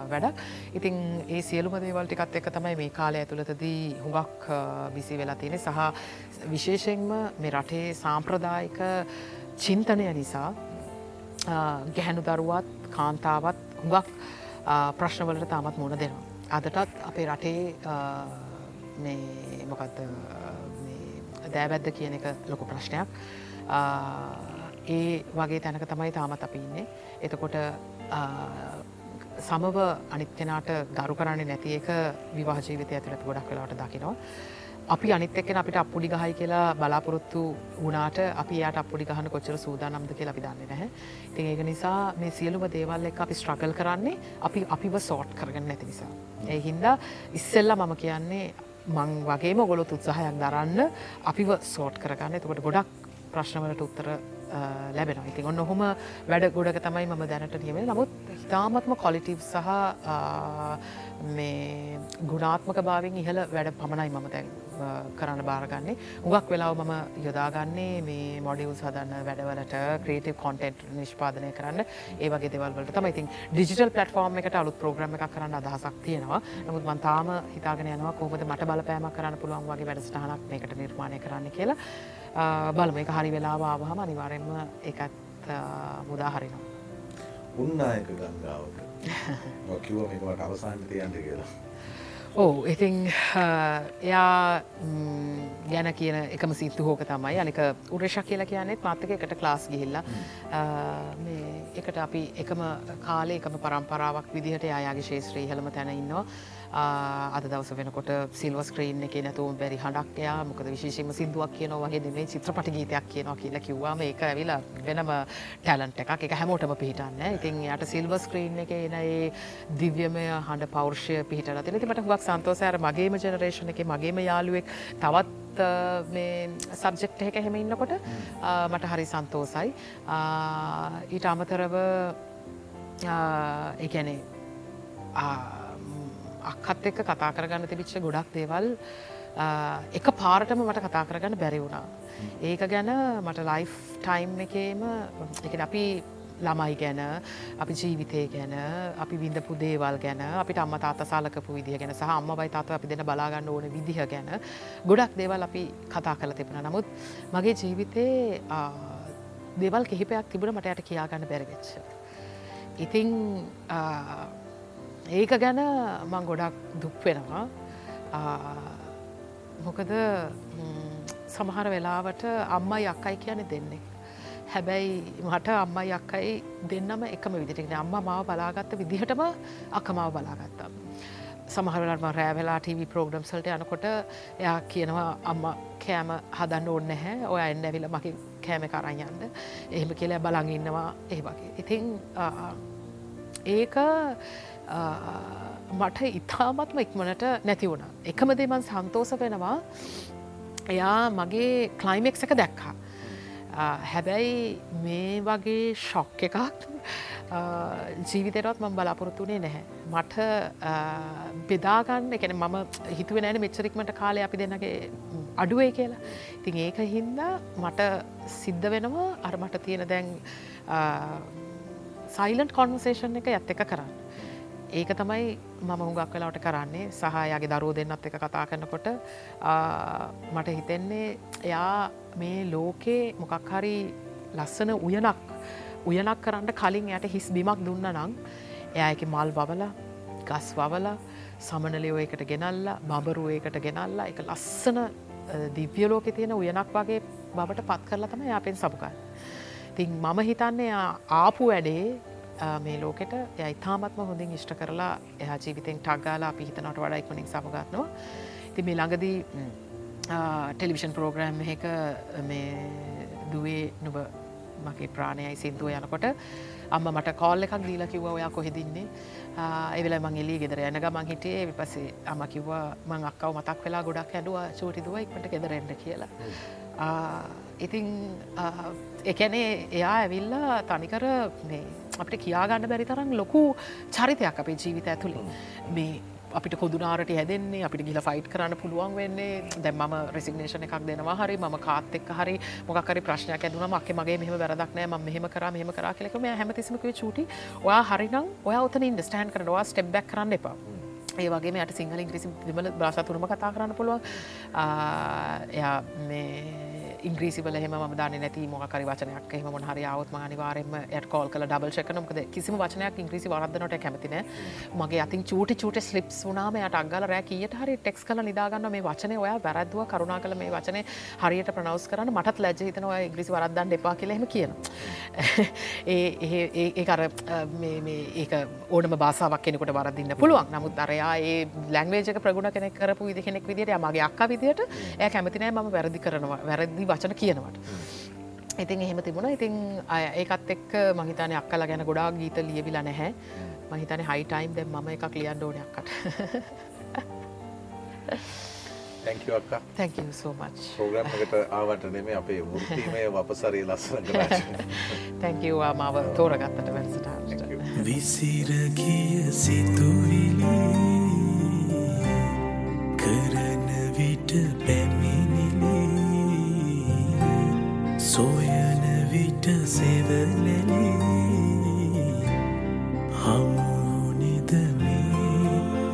වැඩක්. ඉතින් ඒ සියලුම දේවල් ටිකත් එක තමයි මේ කාලය ඇතුළතදී හුඟක් බිසි වෙලා තියෙන සහ විශේෂෙන්ම මේ රටේ අපේ සාම්ප්‍රදායික චින්තනය නිසා ගැහැනු දරුවත් කාන්තාවත් හුඟක් ප්‍රශ්නවලට තාමත් මුණ දෙනවා. අදටත් අපේ රටේ මොකත් දෑබැද්ද කියන එක ලොකු ප්‍රශ්නයක් ඒ වගේ තැනක තමයි තාමත් අපි ඉන්නේ. එතකොට සමව අනිත්‍යනාට ගරු කරන්නේ නැති එක විවාජීවිතය ඇතුළත් ගොඩක් වෙලාට දකිනවා. අපි අනිත් එක්කෙන අපිට අපපුඩි ගහයි කියලා බලාපොරොත්තු වුණාට අපි යාට අපපුඩි ගහන කොච්චර සූදානම්ද කියලා අපි දන්නේ නැහැ. ඉතින් ඒක නිසා මේ සියලුම දේවල් එක්ක අපි ස්ට්‍රගල් කරන්නේ අපි අපිව සෝට් කරගන්න නැති නිසා. ඒ හින්දා ඉස්සෙල්ලා මම කියන්නේ මං වගේම ඔගොල්ලොත් උත්සාහයක් දරන්න අපිව සෝට් කරගන්න. එතකොට ගොඩක් ප්‍රශ්නවලට උත්තර ලැබෙන ඉතින් ඔන්න ඔහොම වැඩ ගොඩක තමයි මම දැනට නියමේ නමුත් හිතාමත්ම කොලිටිව් සහ මේ ගුණාත්මක භාවෙන් ඉහළ වැඩ පමණයි මම දැන් කරන්න බාරගන්නේ. උගක් වෙලාව මම යොදාගන්නේ මේ මොඩියවල් සදන්න වැඩවලට ක්‍රේටව කොන්ටෙන්ට් නිෂ්පාදනය කරන්න. ඒ වගේ දෙවල්වලට තම ඉතින් ඩිජිටල් පලටෆෝර්ම් එකට අලුත් ප්‍රෝග්‍රම එක කරන්න අදහසක් තියෙනවා. නමුත් මන්තාම හිතාගෙන යනවා කොහොමද මට බලපෑම කරන්න පුළුවන් වගේ වැඩසටහනක් මේකට නිර්මාණය කරන්න කියලා. බලම එක හරි වෙලාව ආවහම අනිවාරෙන්ම එකත් මුදාහරිනවා උන්නායක ගංගාවක. කිව්ව මේකට අවසාන්ත තියන්ට කියලා. ඕ ඉතිං එයා ගැන කියන එකම සිත්තු හෝක තමයි. අනික උරේෂ කියලා කියන්නෙත් මත්තක එකට ක්ලාස් ගිහිල්ල. එකට අපි එකම කාලේ එකම පරම්පරාවක් විදිහට යාගේ ශේත්‍රී හළම තැන ඉන්නවා අද දවස වෙනකොට සිල්ව ස්ක්‍රීන් එක නැතුවම් බැරි හඬක්යා මොකද විශේෂම සිදුවක් කියනවා වගේ දෙමේ චිත්‍රපට ගීතයක් කියනවා කියලා කිව්වාම ඒක ඇවිලා වෙනම ටැලන්ට එකක්. එක හැමෝටම පිහිටන්න ඉතින් යට සිල්ව ස්ක්‍රීන් එක එන ඒ දිව්‍යමය හඬ පෞර්ෂය පිහිටල තින මට හුවක් සන්තෝසෑර මගේම ජනරේෂණ එක මගේම යාළුවෙක් තවත් මේ සබ්ජෙක්් එක හෙම ඉන්නකොට මට හරි සන්තෝසයි ඊට අමතරව එකැනේ අක්කත් එක්ක කතා කරගන්න තිබිච්ච ගොඩක් දේවල් එක පාරටම මට කතා කරගන්න බැරි වුණා. ඒක ගැන මට ලයිෆ් ටයිම් එකේම එක අපි ළමයි ගැන අපි ජීවිතය ගැන අපි විඳපු දේවල් ගැන අපිට අම්ම තාත සලකපු විදිහ ගැන සහ අම්ම බයි තාත අපි දෙන බලාගන්න ඕන විදිහ ගැන ගොඩක් දේවල් අපි කතා කළ තිබුණ නමුත් මගේ ජීවිතේ දෙවල් කිහිපයක් තිබුණ මට යට කියාගන්න බැරිවෙච්ච. ඉතිං ඒක ගැන මං ගොඩක් දුක් වෙනවා මොකද සමහර වෙලාවට අම්මයි අක්කයි කියන දෙන්නේ. හැබැයි මට අම්මයි අක්කයි දෙන්නම එකම විදිටෙන අම්ම මාව බලාගත්ත විදිහටම අකමාව බලාගත්තා. සමහරලටම රෑවෙලා ටීවි ප්‍රෝග්‍රම් සල්ට යනකොට එයා කියනවා අම්ම කෑම හදන්න ඕන්න හැ ඔය එන්න ඇවිල මකි කෑම කරයන්ද එහෙම කියලා බලඟ ඉන්නවා ඒ වගේ. ඉතිං ඒක මට ඉතාමත්ම ඉක්මනට නැති වුණ. එකම දෙමන් සන්තෝස වෙනවා එයා මගේ කලයිමෙක් එක දැක්කා. හැබැයි මේ වගේ ශොක් එකක් ජීවිතයටත් මම බලාපොරොත්තුනේ නැහැ. මට බෙදාගන්න එකන මම හිතුව නෑන මෙච්චරික්මට කාලය අපි දෙන්නගේ අඩුවේ කියලා. ඉතින් ඒක හින්දා මට සිද්ධ වෙනවා අර මට තියෙන දැන් සයිලන්ට කොන්වසේෂන් එක ඇත්ත එක කරන්න. ඒක තමයි මම හුඟක් වෙලාවට කරන්නේ සහයාගේ දරුව දෙන්නත් එක කතා කරනකොට ආ, මට හිතෙන්නේ එයා මේ ලෝකේ මොකක් හරි ලස්සන උයනක් උයනක් කරන්න කලින් යට හිස් බිමක් දුන්න නං එයා එක මල් වවල ගස් වවල සමනලයෝ එකට ගෙනල්ලා බබරුව එකට ගෙනල්ලා එක ලස්සන දිව්‍යලෝක තියෙන උයනක් වගේ බවට පත් කරලා තම යාපෙන් සපුකන්. තින් මම හිතන්නේ එයා ආපු වැඩේ අ, මේ ලෝකෙට යයි තාමත්ම හොඳින් ඉෂ්ට කරලා එයා ජීවිතෙන් ටක්ගාලා අපි හිතනට වඩා ඉක්මනින් සපගත්නවා ති මේ ළඟදී ටෙලිවිෂන් ප්‍රෝග්‍රෑම් එක මේ දුවේ නුබ මගේ ප්‍රාණයයි සිින්දුව යනකොට අම්ම මට කෝල්ල එකක් දීලා කිව්ව ඔයා කොහෙදින්නේ එවෙල මං එලි ගෙදර යන ගමන් හිටියේ. විපසේ අම කිව්වා මං අක්කව මතක් වෙලා ගොඩක් ඇඩුව චූටිදුව ඉක්මට ගෙදරෙන්ට කියලා. ඉතින් එකනේ එයා ඇවිල්ලා තනිකර මේ අපිට කියාගන්න බැරි තරම් ලොකු චරිතයක් අපේ ජීවිත ඇතුළේ මේ අපිට කොදුනාරට හැදෙන්නේ අපිට ගිල ෆයිට් කරන්න පුළුවන් වෙන්නේ. දැ ම රෙසිගනේෂන එකක් දෙනවා හරි ම කාත් එක් හරි මොකරි ප්‍රශ්නයක් ඇදුන මක් මගේ මෙහම වැරදක්නෑ ම මෙහම කර මෙහම කර කෙලෙකම හැමතිසමක චුටි ඔයා හරිනම් ඔය ඔතන ඉන්ඩස්ටෑන් කරනවා ස්ටෙබ්බක් කරන්න එපා. ඒ වගේ යට සිංහල ඉංග්‍රිසි දෙමල බාසතුරම කතා කරන්න පුළුවන්. එයා මේ ඉංග්‍රීසිවල හෙම දාන නැති මොකරි වචනයක් එහම හරි අවත්ම අනිවාරෙන්ම යට කෝල් කල ඩබල් ශකනමකද කිසිම වචනයක් ඉංග්‍රීසි වරදනට කැමතින මගේ අතින් චූටි චූට ස්ලිප් වුනාම යට අගල රෑ කියට හරි ටෙක්ස් කල නිදාගන්න මේ වචනය ඔය වැරද්දුව කරුණා කල මේ වචනය හරියට ප්‍රනවස් කරන්න මටත් ලැජ හිතන ඔය ඉංග්‍රිසි වරද්දන්න එපා කියලෙම කියන ඒ කර ඒක ඕනම බාසාවක් කෙනෙකුට වරදින්න පුළුවන්. නමුත් අරයා ඒ ලැංවේජක ප්‍රගුණ කෙනෙක් කරපු විදි කෙනෙක් විදිට මගේ අක්ක විදිට ඇය කැමතිනෑ ම වැරදි කරනවා. වැරදි වචන කියනවට. ඉතින් එහෙම තිබුණ. ඉතින් ඒකත් එක් මහිතන අක්කල ගැන ගොඩා ගීත ලියවිලා නැහැ. මහිතන හයිටයිම් දැ මම එකක් ලියන් ඕනයක්කට තැක සෝමච් පෝග්‍රම්මකට ආවට නෙමේ අපේ ෘතිමය වපසරී ලස්සන තැකවා මාව තෝරගත්තට වැසට විසිර කිය සිතුවිලි කරන විට පැමිණිලේ. සොයන විට සෙවලලේ හමුනිදමේ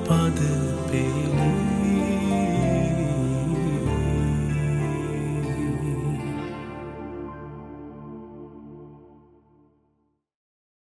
පදපේ